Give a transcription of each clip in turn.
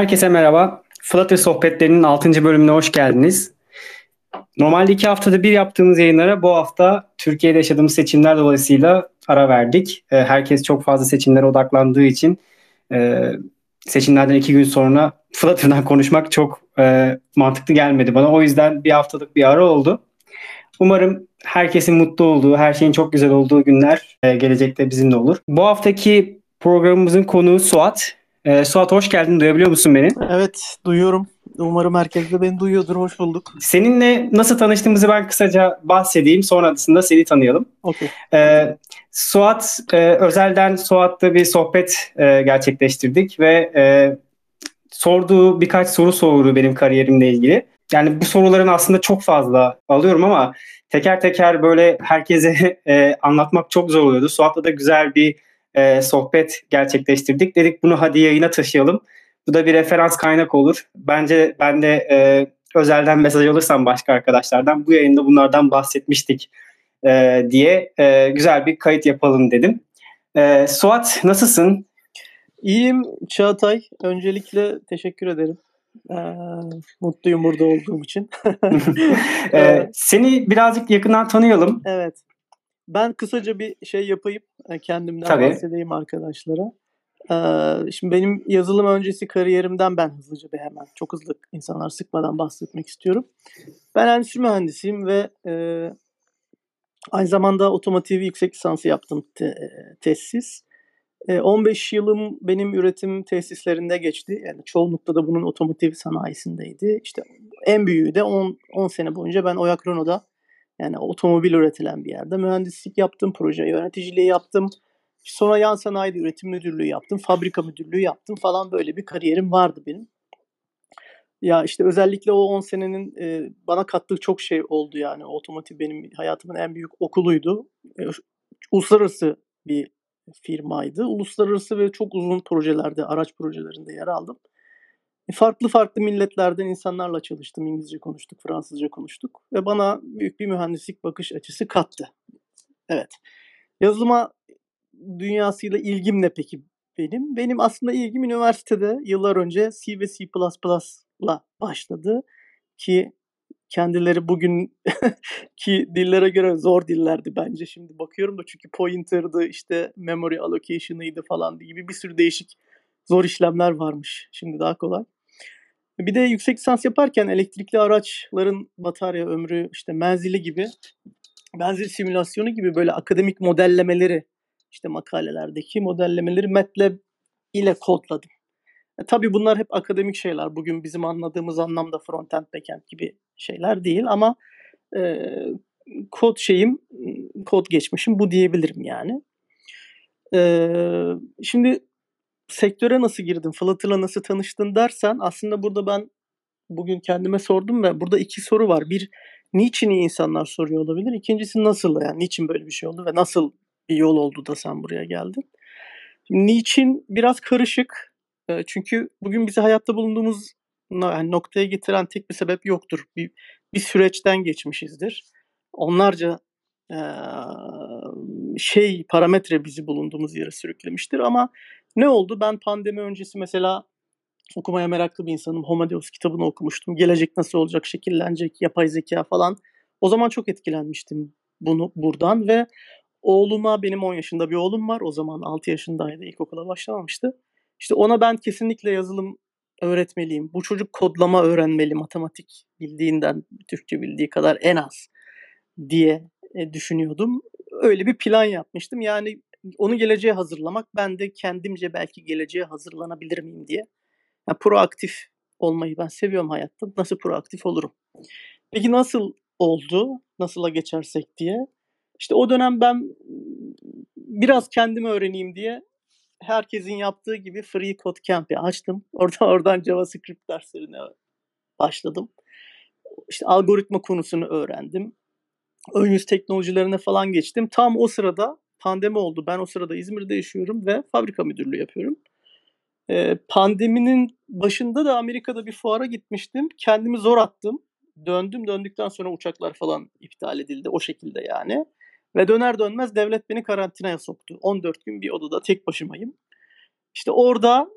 Herkese merhaba. Flutter Sohbetlerinin 6. bölümüne hoş geldiniz. Normalde iki haftada bir yaptığımız yayınlara bu hafta Türkiye'de yaşadığımız seçimler dolayısıyla ara verdik. Ee, herkes çok fazla seçimlere odaklandığı için e, seçimlerden iki gün sonra Flutter'dan konuşmak çok e, mantıklı gelmedi bana. O yüzden bir haftalık bir ara oldu. Umarım herkesin mutlu olduğu, her şeyin çok güzel olduğu günler e, gelecekte bizimle olur. Bu haftaki programımızın konuğu Suat. E, Suat hoş geldin. Duyabiliyor musun beni? Evet, duyuyorum. Umarım herkes de beni duyuyordur. Hoş bulduk. Seninle nasıl tanıştığımızı ben kısaca bahsedeyim. Sonrasında seni tanıyalım. Okay. E, Suat, e, özelden Suat'la bir sohbet e, gerçekleştirdik ve e, sorduğu birkaç soru sordu benim kariyerimle ilgili. Yani bu soruların aslında çok fazla alıyorum ama teker teker böyle herkese e, anlatmak çok zor oluyordu. Suat'la da güzel bir e, sohbet gerçekleştirdik. Dedik bunu hadi yayına taşıyalım. Bu da bir referans kaynak olur. Bence ben de e, özelden mesaj alırsam başka arkadaşlardan bu yayında bunlardan bahsetmiştik e, diye e, güzel bir kayıt yapalım dedim. E, Suat nasılsın? İyiyim Çağatay. Öncelikle teşekkür ederim. Ee, mutluyum burada olduğum için. ee, seni birazcık yakından tanıyalım. Evet. Ben kısaca bir şey yapayım. E, kendimden Tabii. bahsedeyim arkadaşlara. Ee, şimdi benim yazılım öncesi kariyerimden ben hızlıca bir hemen çok hızlı insanlar sıkmadan bahsetmek istiyorum. Ben endüstri mühendisiyim ve e, aynı zamanda otomotiv yüksek lisansı yaptım te, tesis. 15 yılım benim üretim tesislerinde geçti. Yani çoğunlukla da bunun otomotiv sanayisindeydi. İşte en büyüğü de 10, 10 sene boyunca ben Oyak Renault'da yani otomobil üretilen bir yerde mühendislik yaptım, proje yöneticiliği yaptım. Sonra yan sanayide üretim müdürlüğü yaptım, fabrika müdürlüğü yaptım falan böyle bir kariyerim vardı benim. Ya işte özellikle o 10 senenin e, bana kattığı çok şey oldu yani. Otomotiv benim hayatımın en büyük okuluydu. E, uluslararası bir firmaydı. Uluslararası ve çok uzun projelerde, araç projelerinde yer aldım. Farklı farklı milletlerden insanlarla çalıştım. İngilizce konuştuk, Fransızca konuştuk ve bana büyük bir mühendislik bakış açısı kattı. Evet. Yazılıma dünyasıyla ilgim ne peki benim? Benim aslında ilgim üniversitede yıllar önce C ve C++'la başladı ki kendileri bugün ki dillere göre zor dillerdi bence şimdi bakıyorum da çünkü pointer'dı işte memory allocation'ıydı falan gibi bir sürü değişik zor işlemler varmış. Şimdi daha kolay. Bir de yüksek lisans yaparken elektrikli araçların batarya ömrü işte menzili gibi menzil simülasyonu gibi böyle akademik modellemeleri işte makalelerdeki modellemeleri MATLAB ile kodladım. E, tabii bunlar hep akademik şeyler. Bugün bizim anladığımız anlamda frontend, backend gibi şeyler değil ama e, kod şeyim, kod geçmişim bu diyebilirim yani. E, şimdi sektöre nasıl girdin, Flutter'la nasıl tanıştın dersen aslında burada ben bugün kendime sordum ve burada iki soru var. Bir, niçin insanlar soruyor olabilir? İkincisi nasıl yani niçin böyle bir şey oldu ve nasıl bir yol oldu da sen buraya geldin? Niçin biraz karışık çünkü bugün bizi hayatta bulunduğumuz yani noktaya getiren tek bir sebep yoktur. Bir, bir süreçten geçmişizdir. Onlarca e, şey parametre bizi bulunduğumuz yere sürüklemiştir ama ne oldu? Ben pandemi öncesi mesela okumaya meraklı bir insanım. Homo Deus kitabını okumuştum. Gelecek nasıl olacak, şekillenecek, yapay zeka falan. O zaman çok etkilenmiştim bunu buradan ve oğluma benim 10 yaşında bir oğlum var. O zaman 6 yaşındaydı. ilkokula başlamamıştı. İşte ona ben kesinlikle yazılım öğretmeliyim. Bu çocuk kodlama öğrenmeli matematik bildiğinden Türkçe bildiği kadar en az diye e, düşünüyordum. Öyle bir plan yapmıştım. Yani onu geleceğe hazırlamak ben de kendimce belki geleceğe hazırlanabilir miyim diye. Yani proaktif olmayı ben seviyorum hayatta. Nasıl proaktif olurum? Peki nasıl oldu? Nasıla geçersek diye. İşte o dönem ben biraz kendimi öğreneyim diye herkesin yaptığı gibi Free Code Camp'i açtım. Oradan oradan JavaScript derslerine başladım. İşte algoritma konusunu öğrendim. Ön yüz teknolojilerine falan geçtim. Tam o sırada pandemi oldu. Ben o sırada İzmir'de yaşıyorum ve fabrika müdürlüğü yapıyorum. Ee, pandeminin başında da Amerika'da bir fuara gitmiştim. Kendimi zor attım. Döndüm. Döndükten sonra uçaklar falan iptal edildi. O şekilde yani. Ve döner dönmez devlet beni karantinaya soktu. 14 gün bir odada tek başımayım. İşte orada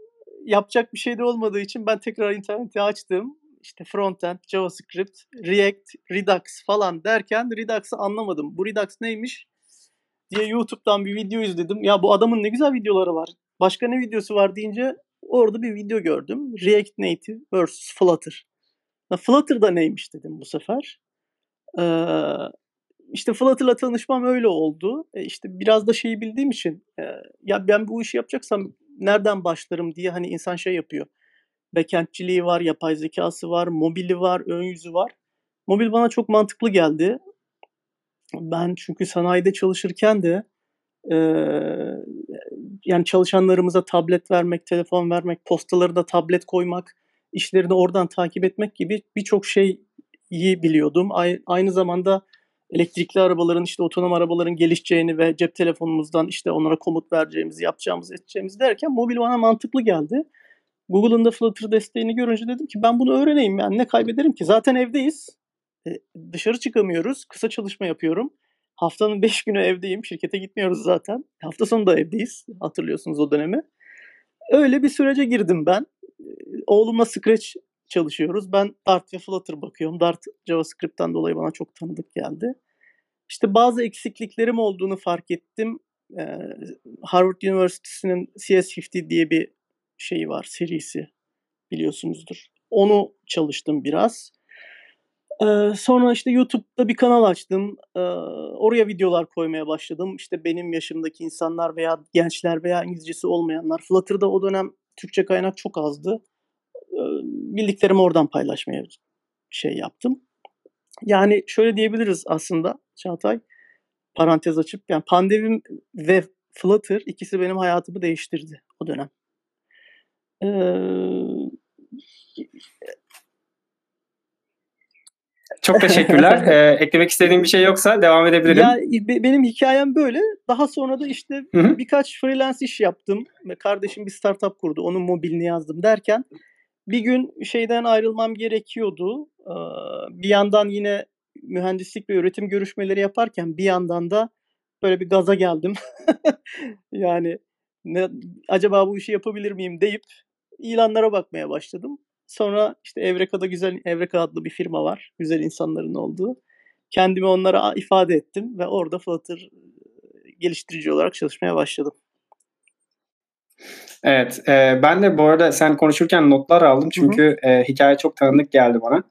yapacak bir şey de olmadığı için ben tekrar interneti açtım. İşte frontend, JavaScript, React, Redux falan derken Redux'ı anlamadım. Bu Redux neymiş diye YouTube'dan bir video izledim. Ya bu adamın ne güzel videoları var. Başka ne videosu var deyince orada bir video gördüm. React Native vs Flutter. Flutter da neymiş dedim bu sefer. Ee, işte Flutter'la tanışmam öyle oldu. E işte biraz da şeyi bildiğim için e, ya ben bu işi yapacaksam nereden başlarım diye hani insan şey yapıyor. Backend'ciliği var, yapay zekası var, mobili var, ön yüzü var. Mobil bana çok mantıklı geldi. Ben çünkü sanayide çalışırken de e, yani çalışanlarımıza tablet vermek, telefon vermek, postaları da tablet koymak, işlerini oradan takip etmek gibi birçok şeyi biliyordum. Aynı zamanda elektrikli arabaların işte otonom arabaların gelişeceğini ve cep telefonumuzdan işte onlara komut vereceğimizi, yapacağımızı, edeceğimizi derken mobil bana mantıklı geldi. Google'ın da Flutter desteğini görünce dedim ki ben bunu öğreneyim yani ne kaybederim ki? Zaten evdeyiz. Dışarı çıkamıyoruz. Kısa çalışma yapıyorum. Haftanın 5 günü evdeyim. Şirkete gitmiyoruz zaten. Hafta sonu da evdeyiz. Hatırlıyorsunuz o dönemi. Öyle bir sürece girdim ben. Oğlumla Scratch çalışıyoruz. Ben Dart ve Flutter bakıyorum. Dart JavaScript'ten dolayı bana çok tanıdık geldi. İşte bazı eksikliklerim olduğunu fark ettim. Harvard Üniversitesi'nin CS50 diye bir şeyi var, serisi biliyorsunuzdur. Onu çalıştım biraz. Sonra işte YouTube'da bir kanal açtım. Ee, oraya videolar koymaya başladım. İşte benim yaşımdaki insanlar veya gençler veya İngilizcesi olmayanlar. Flutter'da o dönem Türkçe kaynak çok azdı. Ee, bildiklerimi oradan paylaşmaya şey yaptım. Yani şöyle diyebiliriz aslında Çağatay. Parantez açıp yani pandemi ve Flutter ikisi benim hayatımı değiştirdi o dönem. Ee, çok teşekkürler. ee, eklemek istediğim bir şey yoksa devam edebilirim. Ya benim hikayem böyle. Daha sonra da işte Hı-hı. birkaç freelance iş yaptım kardeşim bir startup kurdu. Onun mobilini yazdım derken bir gün şeyden ayrılmam gerekiyordu. Ee, bir yandan yine mühendislik ve üretim görüşmeleri yaparken bir yandan da böyle bir gaza geldim. yani ne, acaba bu işi yapabilir miyim deyip ilanlara bakmaya başladım. Sonra işte Evreka'da güzel Evreka adlı bir firma var. Güzel insanların olduğu. Kendimi onlara ifade ettim ve orada Flutter geliştirici olarak çalışmaya başladım. Evet, e, ben de bu arada sen konuşurken notlar aldım çünkü hı hı. E, hikaye çok tanıdık geldi bana.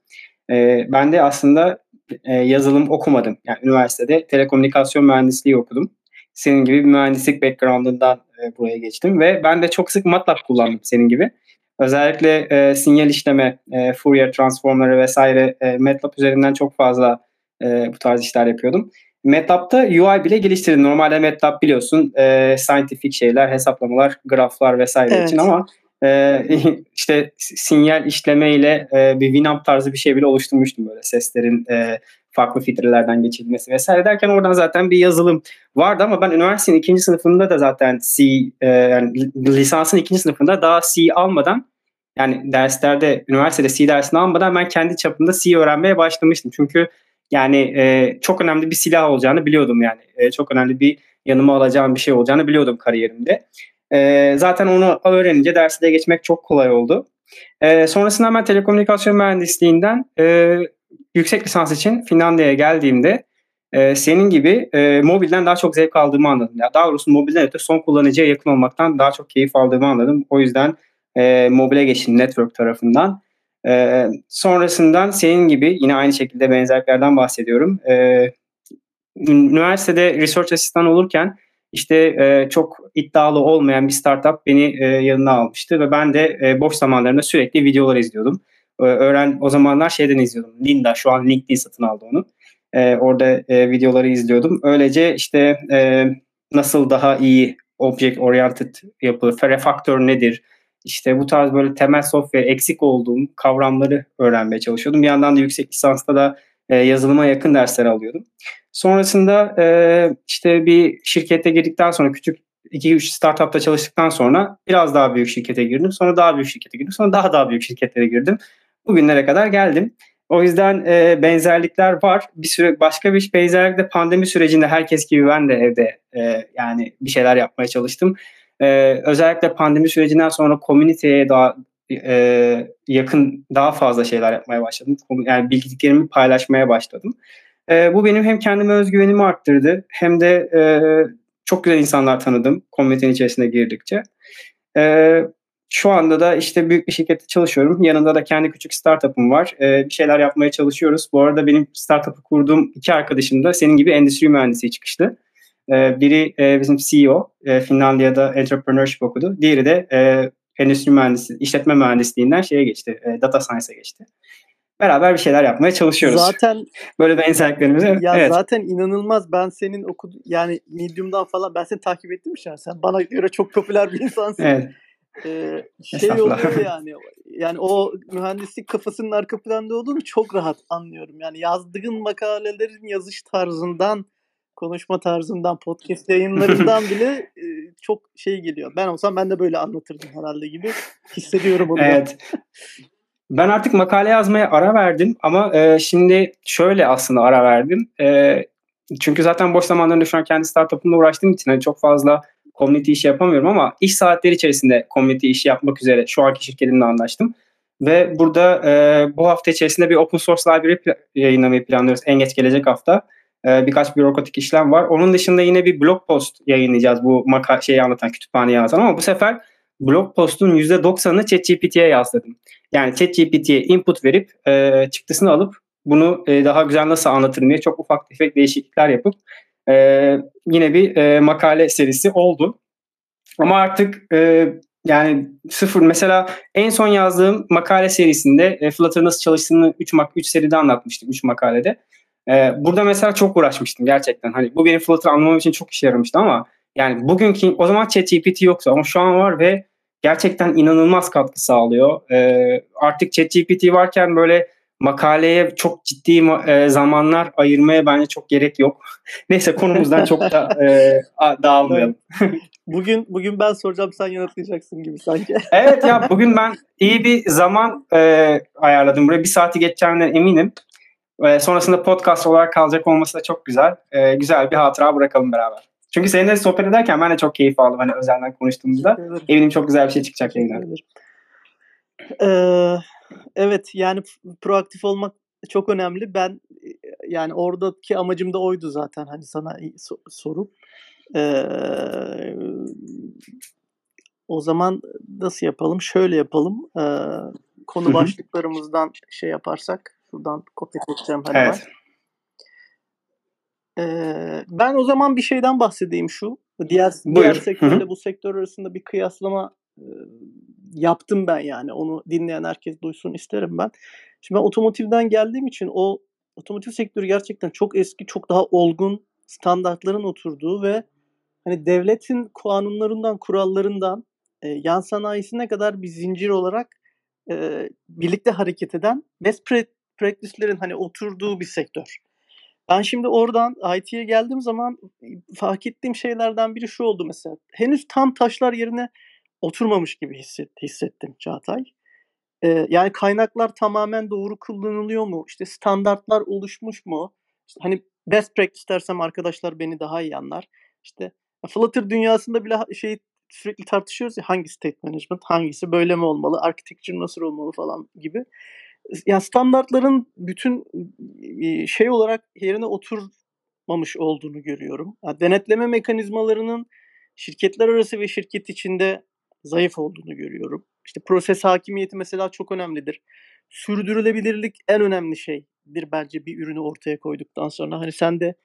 E, ben de aslında e, yazılım okumadım. Yani üniversitede telekomünikasyon mühendisliği okudum. Senin gibi bir mühendislik background'ından e, buraya geçtim ve ben de çok sık MATLAB kullandım senin gibi. Özellikle e, sinyal işleme, e, Fourier transformları vesaire e, MATLAB üzerinden çok fazla e, bu tarz işler yapıyordum. MATLAB'da UI bile geliştirdim. Normalde MATLAB biliyorsun e, scientific şeyler, hesaplamalar, graflar vesaire evet. için ama e, işte sinyal işleme ile e, bir Winamp tarzı bir şey bile oluşturmuştum böyle seslerin e, farklı filtrelerden geçirilmesi vesaire derken oradan zaten bir yazılım vardı ama ben üniversitenin ikinci sınıfında da zaten C e, yani lisansın ikinci sınıfında daha C almadan yani derslerde üniversitede C dersini almadan ben kendi çapımda C öğrenmeye başlamıştım. Çünkü yani e, çok önemli bir silah olacağını biliyordum yani. E, çok önemli bir yanıma alacağım bir şey olacağını biliyordum kariyerimde. E, zaten onu öğrenince dersi de geçmek çok kolay oldu. E, sonrasında ben telekomünikasyon mühendisliğinden e, yüksek lisans için Finlandiya'ya geldiğimde e, senin gibi e, mobilden daha çok zevk aldığımı anladım. Ya daha doğrusu mobilden öte son kullanıcıya yakın olmaktan daha çok keyif aldığımı anladım. O yüzden e, mobile geçtim network tarafından. E, sonrasından senin gibi yine aynı şekilde benzerliklerden bahsediyorum. E, üniversitede research asistan olurken işte e, çok iddialı olmayan bir startup beni e, yanına almıştı ve ben de e, boş zamanlarında sürekli videolar izliyordum. E, öğren o zamanlar şeyden izliyordum. Linda şu an LinkedIn satın aldı onu. E, orada e, videoları izliyordum. Öylece işte e, nasıl daha iyi object oriented yapı, refaktör nedir? İşte bu tarz böyle temel software eksik olduğum kavramları öğrenmeye çalışıyordum. Bir yandan da yüksek lisansta da e, yazılıma yakın dersler alıyordum. Sonrasında e, işte bir şirkete girdikten sonra küçük 2-3 startupta çalıştıktan sonra biraz daha büyük şirkete girdim. Sonra daha büyük şirkete girdim. Sonra daha daha büyük şirketlere girdim. Bugünlere kadar geldim. O yüzden e, benzerlikler var. Bir süre başka bir benzerlik de pandemi sürecinde herkes gibi ben de evde e, yani bir şeyler yapmaya çalıştım. E, özellikle pandemi sürecinden sonra komüniteye daha e, yakın daha fazla şeyler yapmaya başladım. Yani bildiklerimi paylaşmaya başladım. E, bu benim hem kendime özgüvenimi arttırdı hem de e, çok güzel insanlar tanıdım komünitenin içerisine girdikçe. E, şu anda da işte büyük bir şirkette çalışıyorum. Yanında da kendi küçük startup'ım var. E, bir şeyler yapmaya çalışıyoruz. Bu arada benim startup'ı kurduğum iki arkadaşım da senin gibi endüstri mühendisi çıkıştı. E, biri e, bizim CEO, e, Finlandiya'da entrepreneurship okudu. Diğeri de e, endüstri mühendisi, işletme mühendisliğinden şeye geçti, e, data science'a geçti. Beraber bir şeyler yapmaya çalışıyoruz. Zaten böyle ben insight'lerimizi. Ya evet. zaten inanılmaz. Ben senin okudu yani Medium'dan falan ben seni takip ettim ya. Sen bana göre çok popüler bir insansın. evet. Ee, şey oluyor yani. Yani o mühendislik kafasının arka planda olduğunu çok rahat anlıyorum. Yani yazdığın makalelerin yazış tarzından konuşma tarzından, podcast yayınlarından bile e, çok şey geliyor. Ben olsam ben de böyle anlatırdım herhalde gibi hissediyorum onu. Evet. ben artık makale yazmaya ara verdim ama e, şimdi şöyle aslında ara verdim. E, çünkü zaten boş zamanlarında şu an kendi startup'ımla uğraştığım için hani çok fazla community işi yapamıyorum ama iş saatleri içerisinde community işi yapmak üzere şu anki şirketimle anlaştım. Ve burada e, bu hafta içerisinde bir open source library yayınlamayı planlıyoruz en geç gelecek hafta. E, birkaç bürokratik işlem var. Onun dışında yine bir blog post yayınlayacağız bu maka şeyi anlatan kütüphaneyi yazan ama bu sefer blog postun %90'ını ChatGPT'ye yazdım. Yani ChatGPT'ye input verip e, çıktısını alıp bunu e, daha güzel nasıl anlatırım diye çok ufak tefek değişiklikler yapıp e, yine bir e, makale serisi oldu. Ama artık e, yani sıfır mesela en son yazdığım makale serisinde e, Flutter nasıl çalıştığını 3 mak 3 seride anlatmıştım 3 makalede. Ee, burada mesela çok uğraşmıştım gerçekten. Hani bu benim Flutter anlamam için çok işe yaramıştı ama yani bugünkü o zaman ChatGPT yoktu ama şu an var ve gerçekten inanılmaz katkı sağlıyor. Ee, artık ChatGPT varken böyle makaleye çok ciddi e, zamanlar ayırmaya bence çok gerek yok. Neyse konumuzdan çok da e, dağılmayalım. bugün bugün ben soracağım sen yanıtlayacaksın gibi sanki. evet ya bugün ben iyi bir zaman e, ayarladım buraya. Bir saati geçeceğinden eminim. Ve sonrasında podcast olarak kalacak olması da çok güzel. Ee, güzel bir hatıra bırakalım beraber. Çünkü seninle sohbet ederken ben de çok keyif aldım. Hani özelden konuştuğumuzda. Eminim çok güzel bir şey çıkacak yayından. Ee, evet yani proaktif olmak çok önemli. Ben yani oradaki amacım da oydu zaten. Hani sana sorup. Ee, o zaman nasıl yapalım? Şöyle yapalım. Ee, konu başlıklarımızdan şey yaparsak Şuradan kopya çekeceğim hemen. Evet. Ee, ben o zaman bir şeyden bahsedeyim şu. Diğer, diğer sektörle bu sektör arasında bir kıyaslama e, yaptım ben yani. Onu dinleyen herkes duysun isterim ben. Şimdi ben otomotivden geldiğim için o otomotiv sektörü gerçekten çok eski, çok daha olgun standartların oturduğu ve hani devletin kanunlarından, kurallarından e, yan sanayisine kadar bir zincir olarak e, birlikte hareket eden best practice'lerin hani oturduğu bir sektör. Ben şimdi oradan IT'ye geldiğim zaman fark ettiğim şeylerden biri şu oldu mesela. Henüz tam taşlar yerine oturmamış gibi hisset, hissettim Çağatay. Ee, yani kaynaklar tamamen doğru kullanılıyor mu? İşte standartlar oluşmuş mu? İşte hani best practice dersem arkadaşlar beni daha iyi anlar. İşte Flutter dünyasında bile şey sürekli tartışıyoruz ya hangi state management, hangisi böyle mi olmalı, architecture nasıl olmalı falan gibi ya standartların bütün şey olarak yerine oturmamış olduğunu görüyorum. Yani denetleme mekanizmalarının şirketler arası ve şirket içinde zayıf olduğunu görüyorum. İşte proses hakimiyeti mesela çok önemlidir. Sürdürülebilirlik en önemli şeydir bence bir ürünü ortaya koyduktan sonra. Hani sen de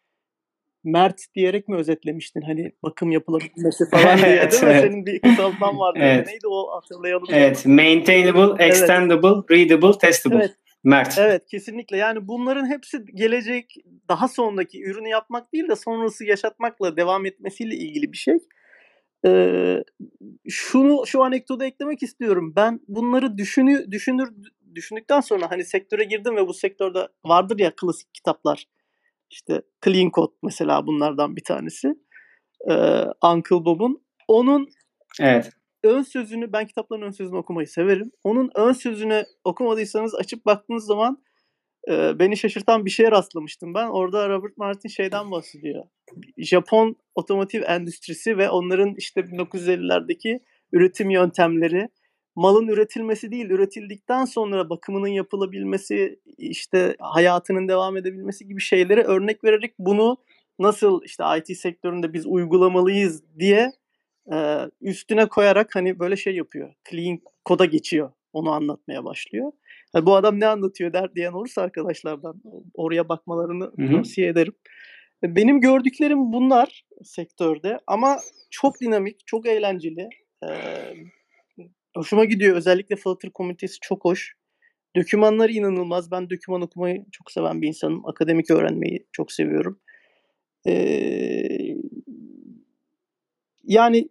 Mert diyerek mi özetlemiştin hani bakım yapılabilmesi falan diye evet, değil mi? Evet. Senin bir kısaltman vardı. Evet. Neydi o hatırlayalım. Evet. Ama. Maintainable, extendable, evet. readable, testable. Evet. Mert. Evet kesinlikle yani bunların hepsi gelecek daha sonraki ürünü yapmak değil de sonrası yaşatmakla devam etmesiyle ilgili bir şey. Ee, şunu şu anekdotu eklemek istiyorum. Ben bunları düşünü, düşünür düşündükten sonra hani sektöre girdim ve bu sektörde vardır ya klasik kitaplar işte Clean Code mesela bunlardan bir tanesi. Ee, Uncle Bob'un. Onun evet. ön sözünü, ben kitapların ön sözünü okumayı severim. Onun ön sözünü okumadıysanız açıp baktığınız zaman e, beni şaşırtan bir şeye rastlamıştım ben. Orada Robert Martin şeyden bahsediyor. Japon otomotiv endüstrisi ve onların işte 1950'lerdeki üretim yöntemleri malın üretilmesi değil, üretildikten sonra bakımının yapılabilmesi, işte hayatının devam edebilmesi gibi şeylere örnek vererek bunu nasıl işte IT sektöründe biz uygulamalıyız diye e, üstüne koyarak hani böyle şey yapıyor. Clean koda geçiyor. Onu anlatmaya başlıyor. Yani bu adam ne anlatıyor der diyen olursa arkadaşlardan oraya bakmalarını Hı-hı. tavsiye ederim. Benim gördüklerim bunlar sektörde ama çok dinamik, çok eğlenceli. Ee, hoşuma gidiyor. Özellikle Flutter komünitesi çok hoş. Dokümanları inanılmaz. Ben doküman okumayı çok seven bir insanım. Akademik öğrenmeyi çok seviyorum. Ee, yani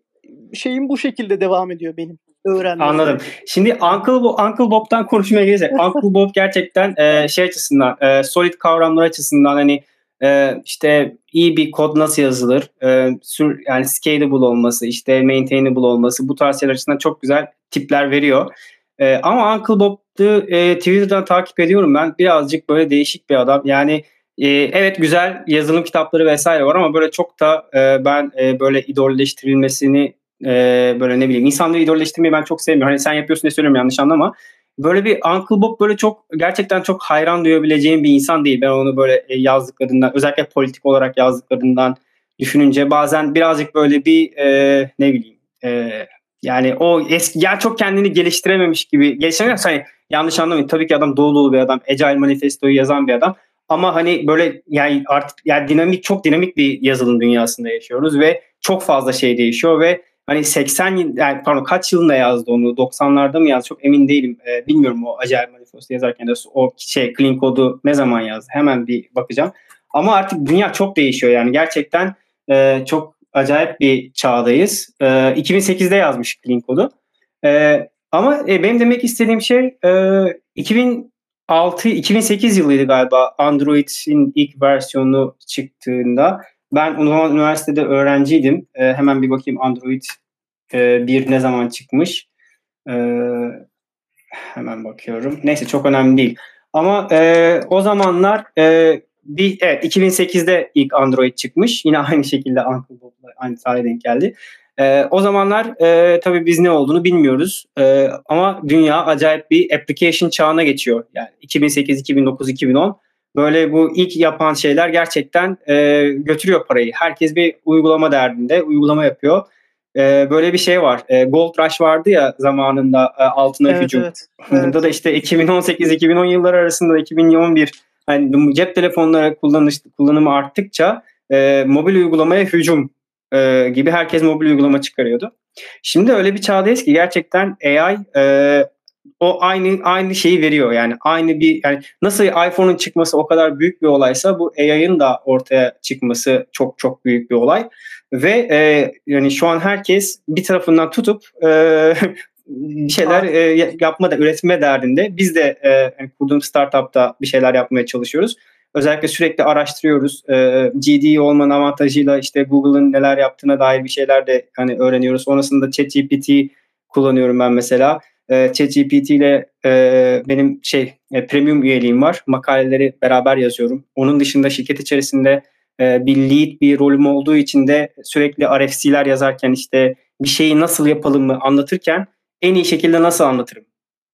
şeyim bu şekilde devam ediyor benim öğrenmem. Anladım. Şimdi Uncle, Bo- Uncle Bob'tan konuşmaya gelecek. Uncle Bob gerçekten e, şey açısından, e, solid kavramlar açısından hani e, işte iyi bir kod nasıl yazılır, e, sür, yani scalable olması, işte maintainable olması bu tarz şeyler açısından çok güzel tipler veriyor. E, ama Uncle Bob'u e, Twitter'dan takip ediyorum ben. Birazcık böyle değişik bir adam. Yani e, evet güzel yazılım kitapları vesaire var ama böyle çok da e, ben e, böyle idolleştirilmesini e, böyle ne bileyim insanları idolleştirmeyi ben çok sevmiyorum. Hani sen yapıyorsun diye söylüyorum yanlış anlama. Böyle bir Uncle Bob böyle çok gerçekten çok hayran duyabileceğim bir insan değil. Ben onu böyle e, yazdıklarından özellikle politik olarak yazdıklarından düşününce bazen birazcık böyle bir e, ne bileyim e, yani o eski ya çok kendini geliştirememiş gibi geliştiremiyor. Hani yanlış anlamayın tabii ki adam dolu dolu bir adam. Agile Manifesto'yu yazan bir adam. Ama hani böyle yani artık yani dinamik çok dinamik bir yazılım dünyasında yaşıyoruz ve çok fazla şey değişiyor ve hani 80 yani pardon kaç yılında yazdı onu? 90'larda mı yazdı? Çok emin değilim. E, bilmiyorum o Agile Manifesto yazarken de o şey clean kodu ne zaman yazdı? Hemen bir bakacağım. Ama artık dünya çok değişiyor yani. Gerçekten e, çok acayip bir çağdayız. E, 2008'de yazmış clean kodu e, ama e, benim demek istediğim şey e, 2006 2008 yılıydı galiba Android'in ilk versiyonu çıktığında ben o zaman üniversitede öğrenciydim. E, hemen bir bakayım Android e, bir ne zaman çıkmış. E, hemen bakıyorum. Neyse çok önemli değil. Ama e, o zamanlar e, bir evet 2008'de ilk Android çıkmış. Yine aynı şekilde Uncle aynı tarihe denk geldi. E, o zamanlar e, tabii biz ne olduğunu bilmiyoruz. E, ama dünya acayip bir application çağına geçiyor. Yani 2008, 2009, 2010 böyle bu ilk yapan şeyler gerçekten e, götürüyor parayı. Herkes bir uygulama derdinde, uygulama yapıyor. E, böyle bir şey var. E, Gold Rush vardı ya zamanında e, altına evet, hücum. Evet, evet. Burada da işte 2018-2010 yılları arasında 2011 hani cep telefonları kullanış, kullanımı arttıkça e, mobil uygulamaya hücum e, gibi herkes mobil uygulama çıkarıyordu. Şimdi öyle bir çağdayız ki gerçekten AI e, o aynı aynı şeyi veriyor yani aynı bir yani nasıl iPhone'un çıkması o kadar büyük bir olaysa bu AI'ın da ortaya çıkması çok çok büyük bir olay ve e, yani şu an herkes bir tarafından tutup e, bir şeyler e, yapma da üretme derdinde biz de e, yani kurduğum startupta bir şeyler yapmaya çalışıyoruz. Özellikle sürekli araştırıyoruz. E, GD olmanın avantajıyla işte Google'ın neler yaptığına dair bir şeyler de hani öğreniyoruz. Sonrasında ChatGPT kullanıyorum ben mesela e, ChatGPT ile e, benim şey e, premium üyeliğim var. Makaleleri beraber yazıyorum. Onun dışında şirket içerisinde e, bir lead bir rolüm olduğu için de sürekli RFC'ler yazarken işte bir şeyi nasıl yapalım mı anlatırken en iyi şekilde nasıl anlatırım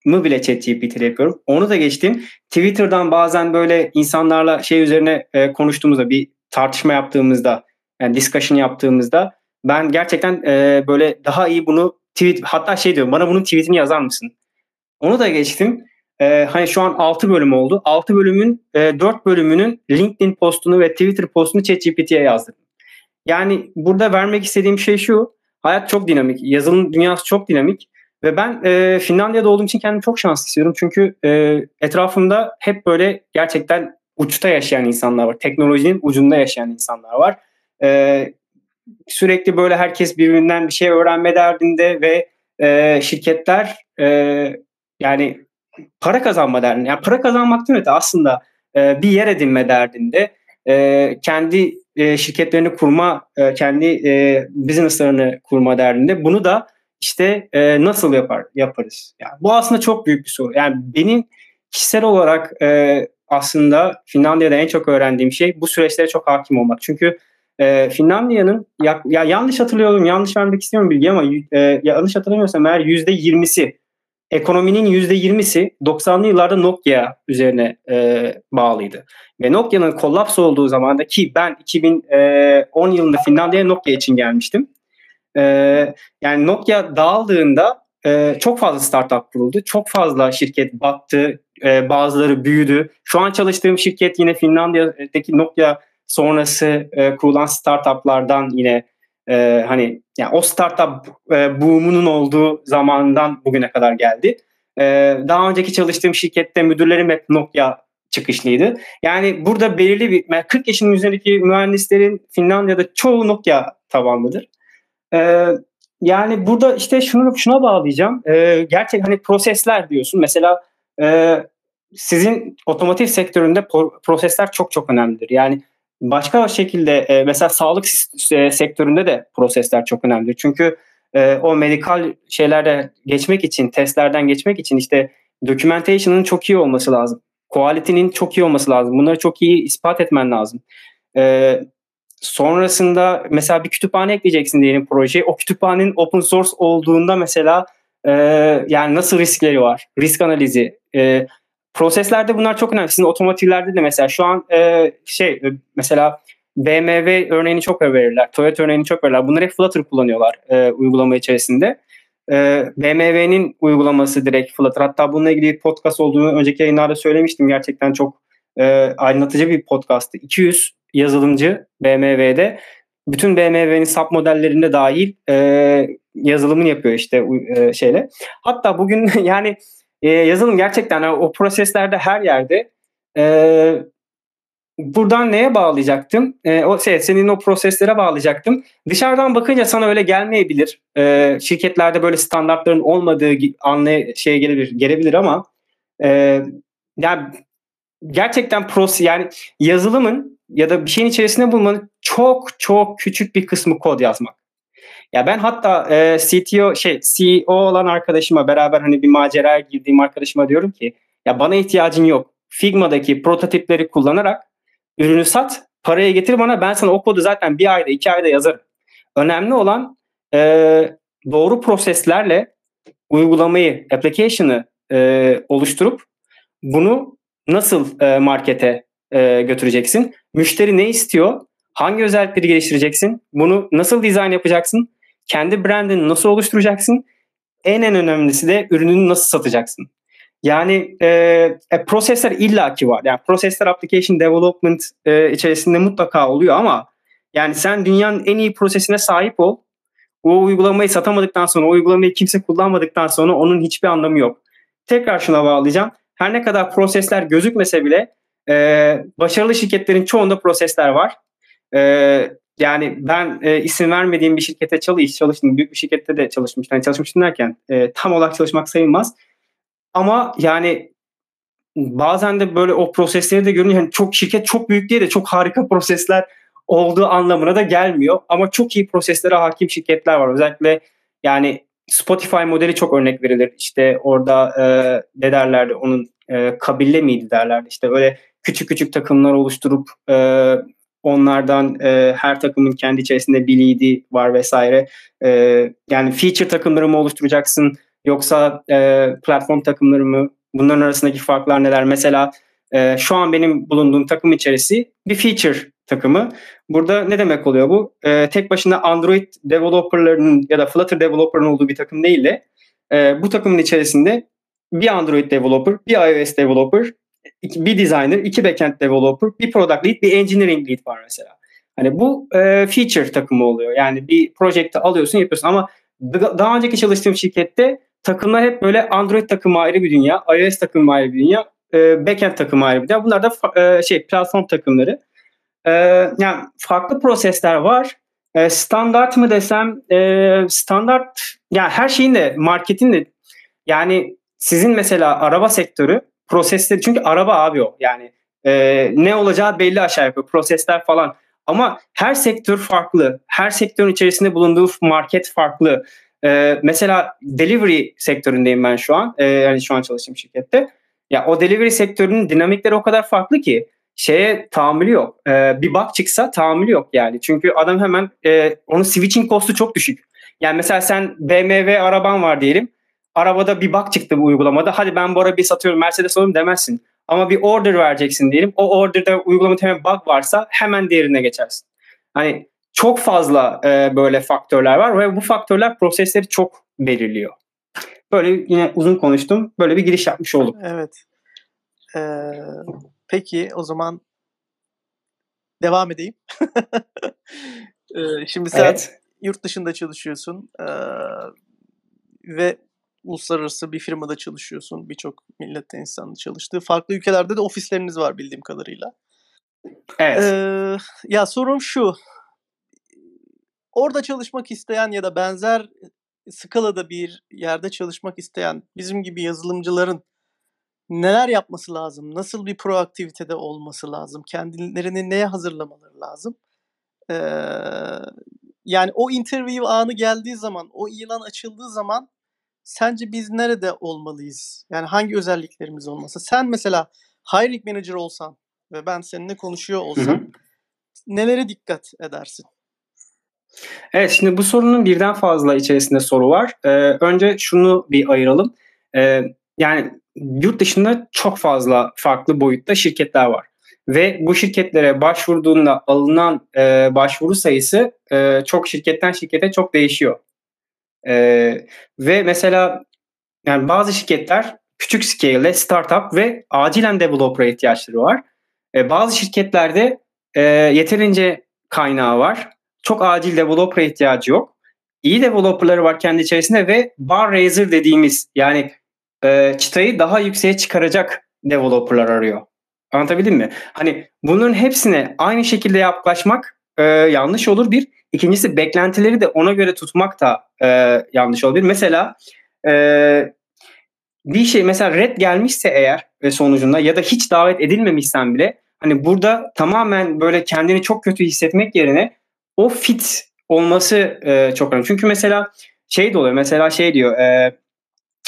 mı bile ChatGPT ile yapıyorum. Onu da geçtim. Twitter'dan bazen böyle insanlarla şey üzerine e, konuştuğumuzda bir tartışma yaptığımızda yani discussion yaptığımızda ben gerçekten e, böyle daha iyi bunu tweet hatta şey diyorum bana bunun tweetini yazar mısın? Onu da geçtim. Ee, hani şu an 6 bölüm oldu. 6 bölümün e, 4 bölümünün LinkedIn postunu ve Twitter postunu ChatGPT'ye yazdım. Yani burada vermek istediğim şey şu. Hayat çok dinamik. Yazılım dünyası çok dinamik. Ve ben e, Finlandiya'da olduğum için kendimi çok şanslı hissediyorum. Çünkü e, etrafımda hep böyle gerçekten uçta yaşayan insanlar var. Teknolojinin ucunda yaşayan insanlar var. E, sürekli böyle herkes birbirinden bir şey öğrenme derdinde ve e, şirketler e, yani para kazanma derdinde. Yani para kazanmaktan öte aslında e, bir yer edinme derdinde. E, kendi e, şirketlerini kurma, e, kendi e, businesslarını kurma derdinde. Bunu da işte e, nasıl yapar yaparız? Yani bu aslında çok büyük bir soru. Yani benim kişisel olarak e, aslında Finlandiya'da en çok öğrendiğim şey bu süreçlere çok hakim olmak. Çünkü e, Finlandiya'nın ya, ya yanlış hatırlıyorum, yanlış vermek istiyorum bilgi ama e, yanlış hatırlamıyorsam eğer %20'si ekonominin %20'si 90'lı yıllarda Nokia üzerine e, bağlıydı. Ve Nokia'nın kollaps olduğu zamanda ki ben 2010 yılında Finlandiya'ya Nokia için gelmiştim. E, yani Nokia dağıldığında e, çok fazla startup kuruldu. Çok fazla şirket battı. E, bazıları büyüdü. Şu an çalıştığım şirket yine Finlandiya'daki Nokia sonrası e, kurulan startuplardan yine e, hani yani o startup e, boom'unun olduğu zamandan bugüne kadar geldi. E, daha önceki çalıştığım şirkette müdürlerim hep Nokia çıkışlıydı. Yani burada belirli bir 40 yaşının üzerindeki mühendislerin Finlandiya'da çoğu Nokia tabanlıdır. E, yani burada işte şunu şuna bağlayacağım. E, gerçek hani prosesler diyorsun. Mesela e, sizin otomotiv sektöründe pro- prosesler çok çok önemlidir. Yani başka şekilde e, mesela sağlık e, sektöründe de prosesler çok önemlidir. Çünkü e, o medikal şeylerde geçmek için, testlerden geçmek için işte documentation'ın çok iyi olması lazım. Quality'nin çok iyi olması lazım. Bunları çok iyi ispat etmen lazım. E, sonrasında mesela bir kütüphane ekleyeceksin diyelim projeye. O kütüphanenin open source olduğunda mesela e, yani nasıl riskleri var? Risk analizi, e, Proseslerde bunlar çok önemli. Sizin otomotivlerde de mesela şu an e, şey e, mesela BMW örneğini çok verirler. Toyota örneğini çok verirler. Bunları hep Flutter kullanıyorlar e, uygulama içerisinde. E, BMW'nin uygulaması direkt Flutter. Hatta bununla ilgili bir podcast olduğunu önceki yayınlarda söylemiştim. Gerçekten çok e, aydınlatıcı bir podcast'tı. 200 yazılımcı BMW'de bütün BMW'nin sub modellerinde dahil e, yazılımını yapıyor işte e, şeyle. Hatta bugün yani e, yazılım gerçekten o proseslerde her yerde. E, buradan neye bağlayacaktım? E, o şey, senin o proseslere bağlayacaktım. Dışarıdan bakınca sana öyle gelmeyebilir. E, şirketlerde böyle standartların olmadığı anlay şey gelebilir, gelebilir ama e, yani gerçekten pros yani yazılımın ya da bir şeyin içerisinde bulmanın çok çok küçük bir kısmı kod yazmak. Ya ben hatta e, CTO şey CEO olan arkadaşıma beraber hani bir maceraya girdiğim arkadaşıma diyorum ki ya bana ihtiyacın yok. Figma'daki prototipleri kullanarak ürünü sat, paraya getir bana ben sana o kodu zaten bir ayda iki ayda yazarım. Önemli olan e, doğru proseslerle uygulamayı, application'ı e, oluşturup bunu nasıl e, markete e, götüreceksin? Müşteri ne istiyor? Hangi özellikleri geliştireceksin? Bunu nasıl dizayn yapacaksın? Kendi brandini nasıl oluşturacaksın? En en önemlisi de ürününü nasıl satacaksın? Yani e, e, prosesler illaki var. Yani prosesler application development e, içerisinde mutlaka oluyor ama yani sen dünyanın en iyi prosesine sahip ol. O uygulamayı satamadıktan sonra, o uygulamayı kimse kullanmadıktan sonra onun hiçbir anlamı yok. Tekrar şuna bağlayacağım. Her ne kadar prosesler gözükmese bile e, başarılı şirketlerin çoğunda prosesler var. E, yani ben e, isim vermediğim bir şirkete çalış, çalıştım. Büyük bir şirkette de çalışmıştım. Yani çalışmıştım derken e, tam olarak çalışmak sayılmaz. Ama yani bazen de böyle o prosesleri de görünüyor. Yani çok şirket çok büyük diye de çok harika prosesler olduğu anlamına da gelmiyor. Ama çok iyi proseslere hakim şirketler var. Özellikle yani Spotify modeli çok örnek verilir. İşte orada e, ne derlerdi onun e, kabille miydi derlerdi. İşte öyle küçük küçük takımlar oluşturup e, Onlardan e, her takımın kendi içerisinde bir lead'i var vesaire. E, yani feature takımları mı oluşturacaksın yoksa e, platform takımları mı? Bunların arasındaki farklar neler? Mesela e, şu an benim bulunduğum takım içerisi bir feature takımı. Burada ne demek oluyor bu? E, tek başına Android developerlarının ya da Flutter developer'ın olduğu bir takım değil de e, bu takımın içerisinde bir Android developer, bir iOS developer, bir designer, iki backend developer, bir product lead, bir engineering lead var mesela. Hani bu e, feature takımı oluyor. Yani bir projekte alıyorsun yapıyorsun ama daha önceki çalıştığım şirkette takımlar hep böyle Android takımı ayrı bir dünya, iOS takımı ayrı bir dünya, e, backend takımı ayrı bir dünya. Bunlar da e, şey platform takımları. E, yani farklı prosesler var. E, standart mı desem e, standart yani her şeyin de marketin de yani sizin mesela araba sektörü prosesleri çünkü araba abi o yani e, ne olacağı belli aşağı yukarı prosesler falan ama her sektör farklı her sektörün içerisinde bulunduğu market farklı e, mesela delivery sektöründeyim ben şu an e, yani şu an çalıştığım şirkette Ya o delivery sektörünün dinamikleri o kadar farklı ki şeye tahammülü yok. Ee, bir bak çıksa tahammülü yok yani. Çünkü adam hemen e, onun switching costu çok düşük. Yani mesela sen BMW araban var diyelim. Arabada bir bak çıktı bu uygulamada. Hadi ben bu arabayı satıyorum Mercedes alayım demezsin. Ama bir order vereceksin diyelim. O orderda uygulamada hemen bug varsa hemen diğerine geçersin. Hani çok fazla e, böyle faktörler var ve bu faktörler prosesleri çok belirliyor. Böyle yine uzun konuştum. Böyle bir giriş yapmış oldum. Evet. Ee, peki o zaman devam edeyim. ee, şimdi sen evet. yurt dışında çalışıyorsun ee, ve uluslararası bir firmada çalışıyorsun. Birçok milletten insanın çalıştığı. Farklı ülkelerde de ofisleriniz var bildiğim kadarıyla. Evet. Ee, ya sorum şu. Orada çalışmak isteyen ya da benzer skalada bir yerde çalışmak isteyen bizim gibi yazılımcıların neler yapması lazım? Nasıl bir proaktivitede olması lazım? Kendilerini neye hazırlamaları lazım? Ee, yani o interview anı geldiği zaman, o ilan açıldığı zaman sence biz nerede olmalıyız? Yani hangi özelliklerimiz olması? Sen mesela hiring manager olsan ve ben seninle konuşuyor olsam hı hı. nelere dikkat edersin? Evet şimdi bu sorunun birden fazla içerisinde soru var. Ee, önce şunu bir ayıralım. Ee, yani yurt dışında çok fazla farklı boyutta şirketler var. Ve bu şirketlere başvurduğunda alınan e, başvuru sayısı e, çok şirketten şirkete çok değişiyor. E, ve mesela yani bazı şirketler küçük scale, startup ve acilen developer ihtiyaçları var. E, bazı şirketlerde e, yeterince kaynağı var çok acil developer ihtiyacı yok. İyi developerları var kendi içerisinde ve bar raiser dediğimiz yani e, çıtayı daha yükseğe çıkaracak developerlar arıyor. Anlatabildim mi? Hani bunların hepsine aynı şekilde yaklaşmak e, yanlış olur bir. İkincisi beklentileri de ona göre tutmak da e, yanlış olabilir. Mesela e, bir şey mesela red gelmişse eğer ve sonucunda ya da hiç davet edilmemişsen bile hani burada tamamen böyle kendini çok kötü hissetmek yerine o fit olması e, çok önemli. Çünkü mesela şey de oluyor. Mesela şey diyor e,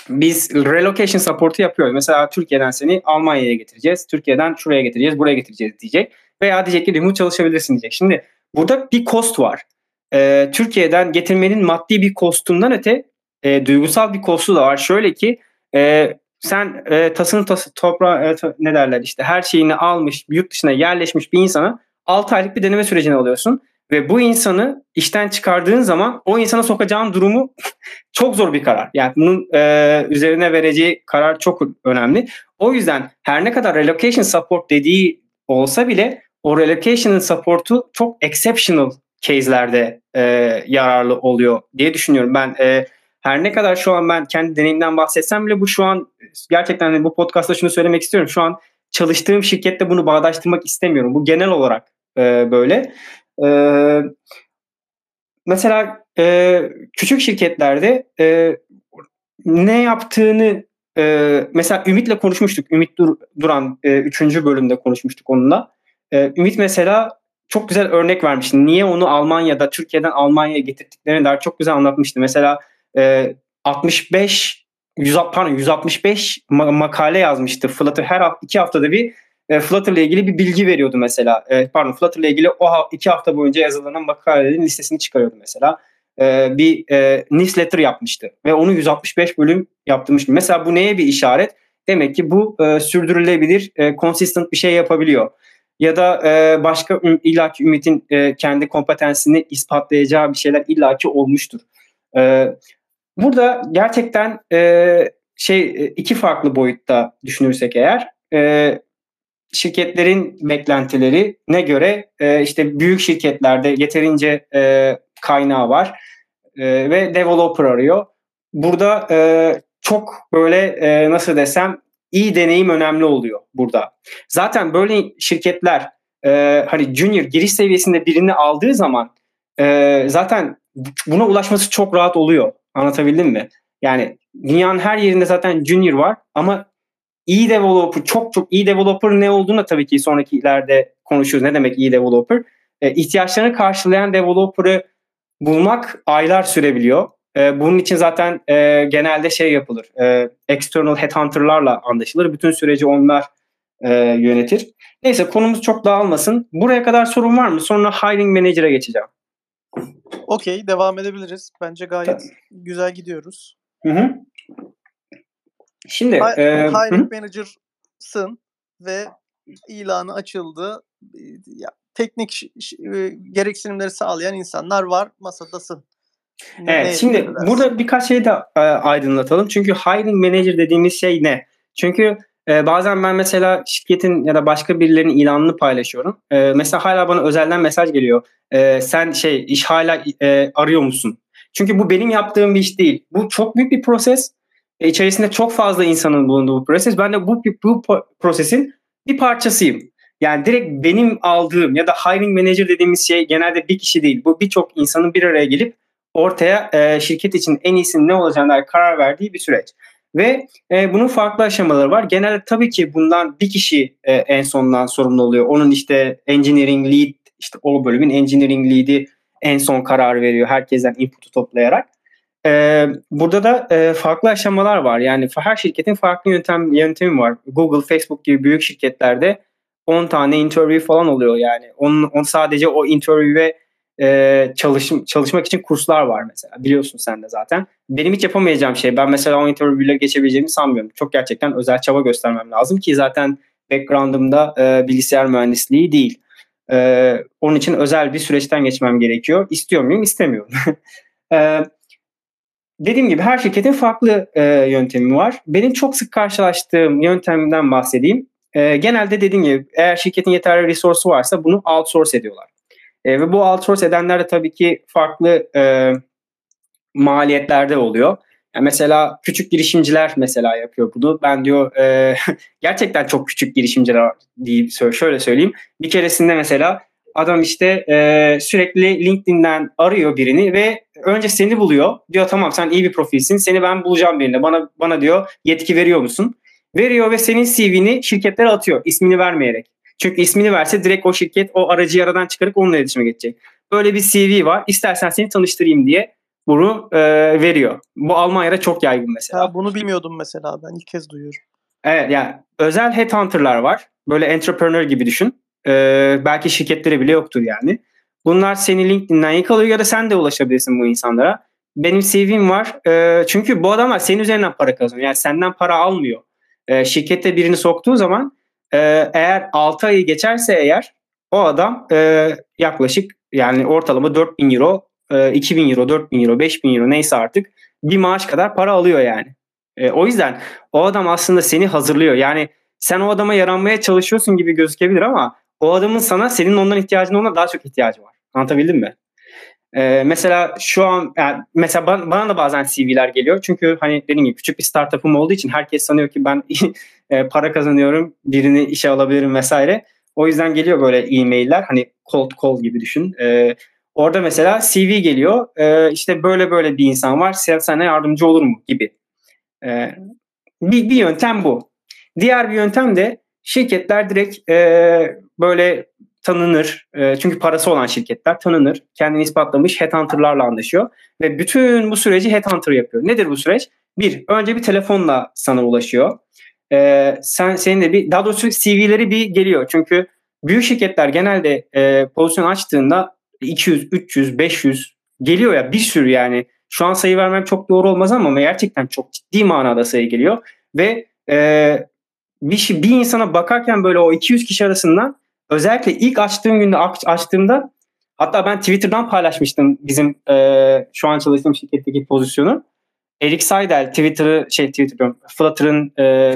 biz relocation support'u yapıyoruz. Mesela Türkiye'den seni Almanya'ya getireceğiz. Türkiye'den şuraya getireceğiz, buraya getireceğiz diyecek. Veya diyecek ki remote çalışabilirsin diyecek. Şimdi burada bir cost var. E, Türkiye'den getirmenin maddi bir kostundan öte e, duygusal bir kostu da var. Şöyle ki e, sen e, tasını tası, toprağı e, ne derler işte her şeyini almış, yurt dışına yerleşmiş bir insana 6 aylık bir deneme sürecini alıyorsun. Ve bu insanı işten çıkardığın zaman o insana sokacağın durumu çok zor bir karar. Yani bunun e, üzerine vereceği karar çok önemli. O yüzden her ne kadar relocation support dediği olsa bile o relocation'ın support'u çok exceptional case'lerde e, yararlı oluyor diye düşünüyorum. Ben e, her ne kadar şu an ben kendi deneyimden bahsetsem bile bu şu an gerçekten hani bu podcast'ta şunu söylemek istiyorum. Şu an çalıştığım şirkette bunu bağdaştırmak istemiyorum. Bu genel olarak e, böyle. E, mesela e, küçük şirketlerde e, ne yaptığını e, mesela Ümit'le konuşmuştuk. Ümit Dur, Duran 3. E, bölümde konuşmuştuk onunla. E, Ümit mesela çok güzel örnek vermişti. Niye onu Almanya'da, Türkiye'den Almanya'ya getirdiklerini daha çok güzel anlatmıştı. Mesela e, 65 100, pardon 165 makale yazmıştı Flutter. Her iki haftada bir e, Flutter ile ilgili bir bilgi veriyordu mesela. E, pardon Flutter ile ilgili o ha, iki hafta boyunca yazılanan makalelerin listesini çıkarıyordu mesela. E, bir e, newsletter yapmıştı ve onu 165 bölüm yaptırmış. Mesela bu neye bir işaret? Demek ki bu e, sürdürülebilir, e, consistent bir şey yapabiliyor. Ya da e, başka illaki Ümit'in e, kendi kompetensini ispatlayacağı bir şeyler illaki olmuştur. E, burada gerçekten şey e, iki farklı boyutta düşünürsek eğer e, şirketlerin beklentileri ne göre e, işte büyük şirketlerde yeterince e, kaynağı var e, ve developer arıyor. Burada e, çok böyle e, nasıl desem iyi deneyim önemli oluyor burada. Zaten böyle şirketler e, hani junior giriş seviyesinde birini aldığı zaman e, zaten buna ulaşması çok rahat oluyor. Anlatabildim mi? Yani dünyanın her yerinde zaten junior var ama iyi developer, çok çok iyi developer ne olduğunu tabii ki sonraki ileride konuşuruz. Ne demek iyi developer? E, ihtiyaçlarını karşılayan developer'ı bulmak aylar sürebiliyor. E, bunun için zaten e, genelde şey yapılır. E, external headhunter'larla anlaşılır. Bütün süreci onlar e, yönetir. Neyse konumuz çok dağılmasın. Buraya kadar sorun var mı? Sonra hiring manager'a geçeceğim. Okey devam edebiliriz. Bence gayet Tabii. güzel gidiyoruz. Hı hı. Şimdi Hi- e, hiring hı. manager'sın ve ilanı açıldı. Ya, teknik e, gereksinimleri sağlayan insanlar var. Masadasın. Evet, ne şimdi burada birkaç şey de e, aydınlatalım. Çünkü hiring manager dediğimiz şey ne? Çünkü e, bazen ben mesela şirketin ya da başka birilerinin ilanını paylaşıyorum. E, mesela hala bana özelden mesaj geliyor. E, sen şey iş hala e, arıyor musun? Çünkü bu benim yaptığım bir iş değil. Bu çok büyük bir proses. E, içerisinde çok fazla insanın bulunduğu bu proses. Ben de bu, bu prosesin bir parçasıyım. Yani direkt benim aldığım ya da hiring manager dediğimiz şey genelde bir kişi değil. Bu birçok insanın bir araya gelip ortaya e, şirket için en iyisinin ne olacağına karar verdiği bir süreç. Ve e, bunun farklı aşamaları var. Genelde tabii ki bundan bir kişi e, en sondan sorumlu oluyor. Onun işte engineering lead, işte o bölümün engineering lead'i en son karar veriyor. Herkesten input'u toplayarak. E, burada da e, farklı aşamalar var. Yani her şirketin farklı yöntem yöntemi var. Google, Facebook gibi büyük şirketlerde 10 tane interview falan oluyor yani. Onun, on sadece o interview'e e, çalışım, çalışmak için kurslar var mesela. Biliyorsun sen de zaten. Benim hiç yapamayacağım şey. Ben mesela o interview'le geçebileceğimi sanmıyorum. Çok gerçekten özel çaba göstermem lazım ki zaten background'ımda e, bilgisayar mühendisliği değil. E, onun için özel bir süreçten geçmem gerekiyor. İstiyor muyum? İstemiyorum. e, dediğim gibi her şirketin farklı e, yöntemi var. Benim çok sık karşılaştığım yöntemden bahsedeyim. E, genelde dediğim gibi eğer şirketin yeterli resource'u varsa bunu outsource ediyorlar. E, ve bu outsource edenler de tabii ki farklı e, maliyetlerde oluyor. Yani mesela küçük girişimciler mesela yapıyor bunu. Ben diyor e, gerçekten çok küçük girişimciler diye şöyle söyleyeyim. Bir keresinde mesela adam işte e, sürekli LinkedIn'den arıyor birini ve önce seni buluyor. Diyor tamam sen iyi bir profilsin. Seni ben bulacağım birine. Bana bana diyor yetki veriyor musun? Veriyor ve senin CV'ni şirketlere atıyor ismini vermeyerek. Çünkü ismini verse direkt o şirket o aracı yaradan çıkarıp onunla iletişime geçecek. Böyle bir CV var. İstersen seni tanıştırayım diye bunu e, veriyor. Bu Almanya'da çok yaygın mesela. Ya bunu bilmiyordum mesela ben ilk kez duyuyorum. Evet yani özel headhunter'lar var. Böyle entrepreneur gibi düşün. Ee, belki şirketleri bile yoktur yani. Bunlar seni LinkedIn'den yakalıyor ya da sen de ulaşabilirsin bu insanlara. Benim CV'm var. Ee, çünkü bu adamlar senin üzerinden para kazanıyor. Yani senden para almıyor. Ee, şirkette birini soktuğu zaman e, eğer 6 ayı geçerse eğer o adam e, yaklaşık yani ortalama 4000 euro, e, 2000 euro, 4000 euro, 5000 euro neyse artık bir maaş kadar para alıyor yani. E, o yüzden o adam aslında seni hazırlıyor. Yani sen o adama yaranmaya çalışıyorsun gibi gözükebilir ama o adamın sana senin ondan ihtiyacın ona daha çok ihtiyacı var. Anlatabildim mi? Ee, mesela şu an yani mesela bana, bana da bazen CV'ler geliyor. Çünkü hani dediğim gibi küçük bir startup'ım olduğu için herkes sanıyor ki ben e, para kazanıyorum, birini işe alabilirim vesaire. O yüzden geliyor böyle e-mailler hani cold call gibi düşün. Ee, orada mesela CV geliyor. Ee, işte böyle böyle bir insan var. Sana yardımcı olur mu gibi. Ee, bir, bir yöntem bu. Diğer bir yöntem de şirketler direkt e, böyle tanınır. E, çünkü parası olan şirketler tanınır. Kendini ispatlamış headhunter'larla anlaşıyor. Ve bütün bu süreci headhunter yapıyor. Nedir bu süreç? Bir, önce bir telefonla sana ulaşıyor. E, sen senin de bir, daha doğrusu CV'leri bir geliyor. Çünkü büyük şirketler genelde e, pozisyon açtığında 200, 300, 500 geliyor ya bir sürü yani. Şu an sayı vermem çok doğru olmaz ama gerçekten çok ciddi manada sayı geliyor. Ve e, bir, bir insana bakarken böyle o 200 kişi arasından özellikle ilk açtığım günde açtığımda hatta ben Twitter'dan paylaşmıştım bizim e, şu an çalıştığım şirketteki pozisyonu. Eric Seidel Twitter'ı şey Twitter diyorum Flutter'ın e,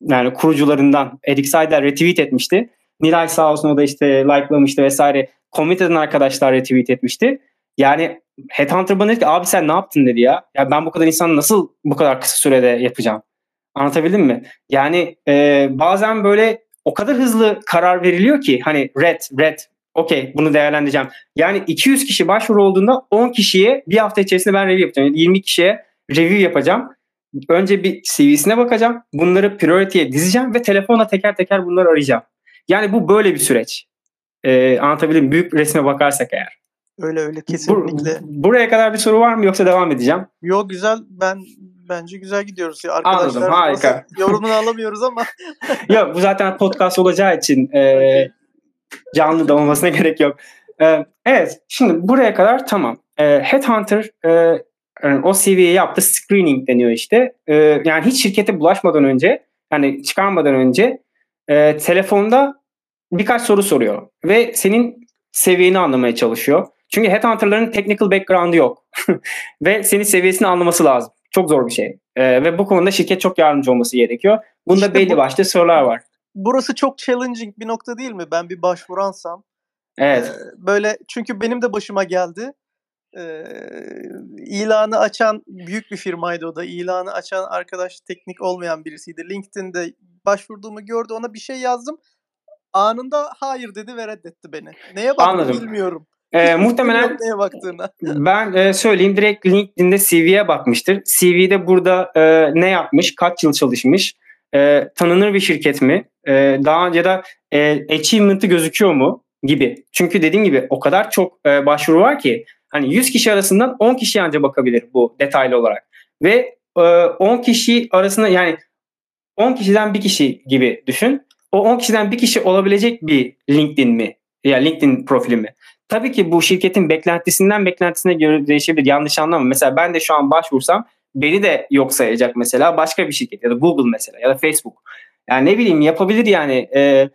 yani kurucularından Eric Seidel retweet etmişti. Nilay sağ olsun o da işte likelamıştı vesaire. Commit eden arkadaşlar retweet etmişti. Yani Headhunter bana dedi ki abi sen ne yaptın dedi ya. Ya ben bu kadar insan nasıl bu kadar kısa sürede yapacağım? Anlatabildim mi? Yani e, bazen böyle o kadar hızlı karar veriliyor ki hani red, red, okey bunu değerlendireceğim. Yani 200 kişi başvuru olduğunda 10 kişiye bir hafta içerisinde ben review yapacağım. Yani 20 kişiye review yapacağım. Önce bir CV'sine bakacağım. Bunları priority'ye dizeceğim ve telefonla teker teker bunları arayacağım. Yani bu böyle bir süreç. Ee, anlatabildim Büyük resme bakarsak eğer. Öyle öyle kesinlikle. Bur- buraya kadar bir soru var mı yoksa devam edeceğim? Yok güzel ben bence güzel gidiyoruz. Arkadaşlar Anladım harika. Yorumunu alamıyoruz ama. yok bu zaten podcast olacağı için e, canlı da olmasına gerek yok. E, evet şimdi buraya kadar tamam. E, Headhunter e, o CV'yi yaptı. Screening deniyor işte. E, yani hiç şirkete bulaşmadan önce yani çıkarmadan önce e, telefonda birkaç soru soruyor ve senin seviyeni anlamaya çalışıyor. Çünkü headhunter'ların technical background'ı yok. ve senin seviyesini anlaması lazım. Çok zor bir şey. Ee, ve bu konuda şirket çok yardımcı olması gerekiyor. Bunda işte belli bu, başlı sorular var. Burası çok challenging bir nokta değil mi? Ben bir başvuransam. Evet. E, böyle çünkü benim de başıma geldi. E, ilanı açan büyük bir firmaydı o da. İlanı açan arkadaş teknik olmayan birisiydi. LinkedIn'de başvurduğumu gördü. Ona bir şey yazdım. Anında hayır dedi ve reddetti beni. Neye baktı Anladım. bilmiyorum. Ee, muhtemelen neye baktığına. ben e, söyleyeyim direkt LinkedIn'de CV'ye bakmıştır. CV'de burada e, ne yapmış, kaç yıl çalışmış, e, tanınır bir şirket mi, e, daha önce de e, achievement'ı gözüküyor mu gibi. Çünkü dediğim gibi o kadar çok e, başvuru var ki hani 100 kişi arasından 10 kişi ancak bakabilir bu detaylı olarak. Ve e, 10 kişi arasında yani 10 kişiden bir kişi gibi düşün. O 10 kişiden bir kişi olabilecek bir LinkedIn mi? Ya LinkedIn profili mi? Tabii ki bu şirketin beklentisinden beklentisine göre değişebilir. Yanlış anlama. Mesela ben de şu an başvursam beni de yok sayacak mesela başka bir şirket ya da Google mesela ya da Facebook. Yani ne bileyim yapabilir yani. Ee,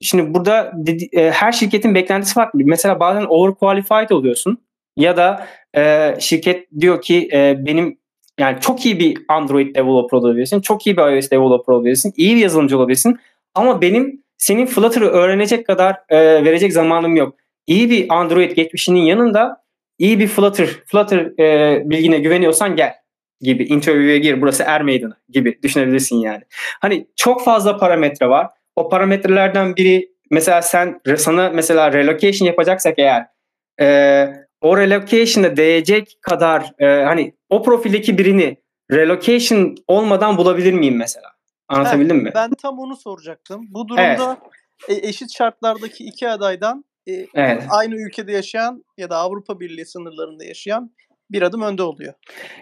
şimdi burada e, her şirketin beklentisi farklı. Mesela bazen overqualified oluyorsun ya da e, şirket diyor ki e, benim yani çok iyi bir Android developer olabilirsin, çok iyi bir iOS developer olabilirsin, iyi bir yazılımcı olabilirsin ama benim senin Flutter'ı öğrenecek kadar e, verecek zamanım yok iyi bir Android geçmişinin yanında iyi bir Flutter, Flutter e, bilgine güveniyorsan gel gibi interview'e gir burası er meydanı gibi düşünebilirsin yani. Hani çok fazla parametre var. O parametrelerden biri mesela sen sana mesela relocation yapacaksak eğer e, o relocation'a değecek kadar e, hani o profildeki birini relocation olmadan bulabilir miyim mesela? Anlatabildim evet, mi? Ben tam onu soracaktım. Bu durumda evet. eşit şartlardaki iki adaydan e, evet. aynı ülkede yaşayan ya da Avrupa Birliği sınırlarında yaşayan bir adım önde oluyor.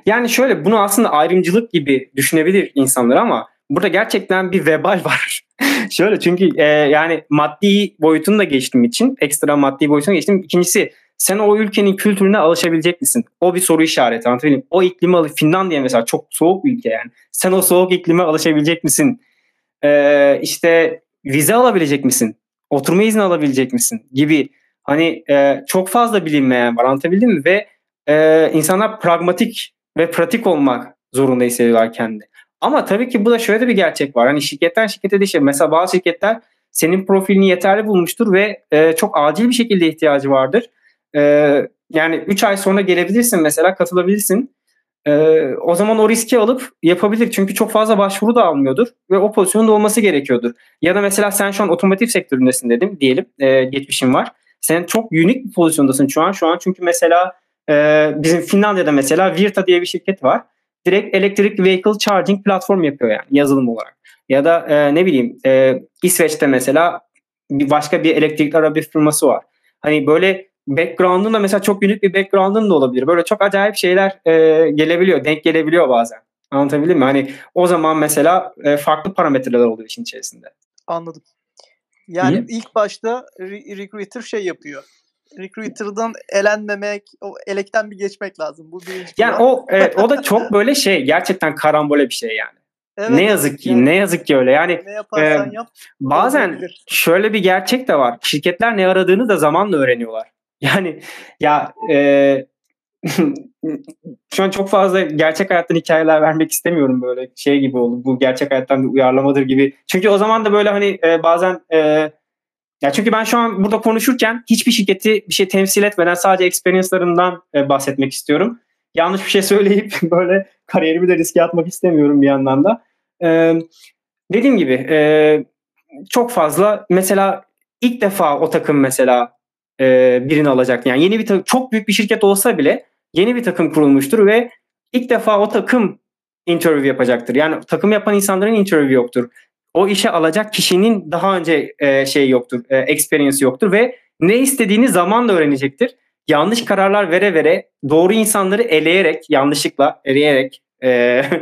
Yani şöyle bunu aslında ayrımcılık gibi düşünebilir insanlar ama burada gerçekten bir vebal var. şöyle çünkü e, yani maddi boyutunu da geçtiğim için ekstra maddi boyutunu geçtim. İkincisi sen o ülkenin kültürüne alışabilecek misin? O bir soru işareti anlatabiliyor O iklimi alıp Finlandiya mesela çok soğuk bir ülke yani. Sen o soğuk iklime alışabilecek misin? Ee, işte vize alabilecek misin? oturma izni alabilecek misin gibi hani e, çok fazla bilinmeyen var anlatabildim mi ve e, insanlar pragmatik ve pratik olmak zorunda hissediyorlar kendi. Ama tabii ki bu da şöyle bir gerçek var. Hani şirketten şirkete değişir. Mesela bazı şirketler senin profilini yeterli bulmuştur ve e, çok acil bir şekilde ihtiyacı vardır. E, yani 3 ay sonra gelebilirsin mesela katılabilirsin. Ee, o zaman o riski alıp yapabilir. Çünkü çok fazla başvuru da almıyordur ve o pozisyonda olması gerekiyordur. Ya da mesela sen şu an otomotiv sektöründesin dedim diyelim. E, geçmişin var. Sen çok unik bir pozisyondasın şu an. Şu an çünkü mesela e, bizim Finlandiya'da mesela Virta diye bir şirket var. Direkt Electric Vehicle Charging platform yapıyor yani yazılım olarak. Ya da e, ne bileyim e, İsveç'te mesela bir başka bir elektrikli araba firması var. Hani böyle background'un da mesela çok unik bir background'un da olabilir. Böyle çok acayip şeyler e, gelebiliyor, denk gelebiliyor bazen. Anlatabildim mi? Hani o zaman mesela e, farklı parametreler oluyor işin içerisinde. Anladım. Yani Hı? ilk başta re- recruiter şey yapıyor. Recruiter'dan elenmemek, o elekten bir geçmek lazım. Bu birinci. Yani o evet, o da çok böyle şey gerçekten karambole bir şey yani. Evet, ne yazık ki yani, ne yazık ki öyle. Yani ne e, yap. Bazen şöyle bir gerçek de var. Şirketler ne aradığını da zamanla öğreniyorlar. Yani ya e, şu an çok fazla gerçek hayattan hikayeler vermek istemiyorum böyle şey gibi oldu. Bu gerçek hayattan bir uyarlamadır gibi. Çünkü o zaman da böyle hani e, bazen e, ya çünkü ben şu an burada konuşurken hiçbir şirketi bir şey temsil etmeden sadece experience'larımdan e, bahsetmek istiyorum. Yanlış bir şey söyleyip böyle kariyerimi de riske atmak istemiyorum bir yandan da. E, dediğim gibi e, çok fazla mesela ilk defa o takım mesela e, birini alacak. Yani yeni bir takım, çok büyük bir şirket olsa bile yeni bir takım kurulmuştur ve ilk defa o takım interview yapacaktır. Yani takım yapan insanların interview yoktur. O işe alacak kişinin daha önce e, şey yoktur, e, experience yoktur ve ne istediğini zamanla öğrenecektir. yanlış kararlar vere vere doğru insanları eleyerek, yanlışlıkla eleyerek e,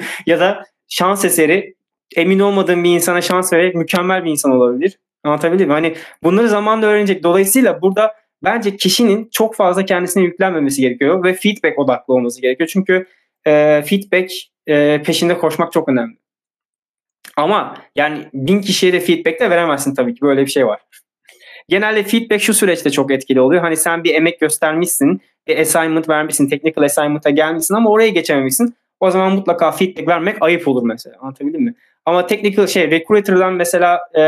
ya da şans eseri emin olmadığım bir insana şans vererek mükemmel bir insan olabilir. Anlatabildim mi? Hani bunları zamanla öğrenecek. Dolayısıyla burada bence kişinin çok fazla kendisine yüklenmemesi gerekiyor ve feedback odaklı olması gerekiyor. Çünkü e, feedback e, peşinde koşmak çok önemli. Ama yani bin kişiye de feedback de veremezsin tabii ki. Böyle bir şey var. Genelde feedback şu süreçte çok etkili oluyor. Hani sen bir emek göstermişsin, bir assignment vermişsin, technical assignment'a gelmişsin ama oraya geçememişsin. O zaman mutlaka feedback vermek ayıp olur mesela. Anlatabildim mi? Ama technical şey recruiter'dan mesela e,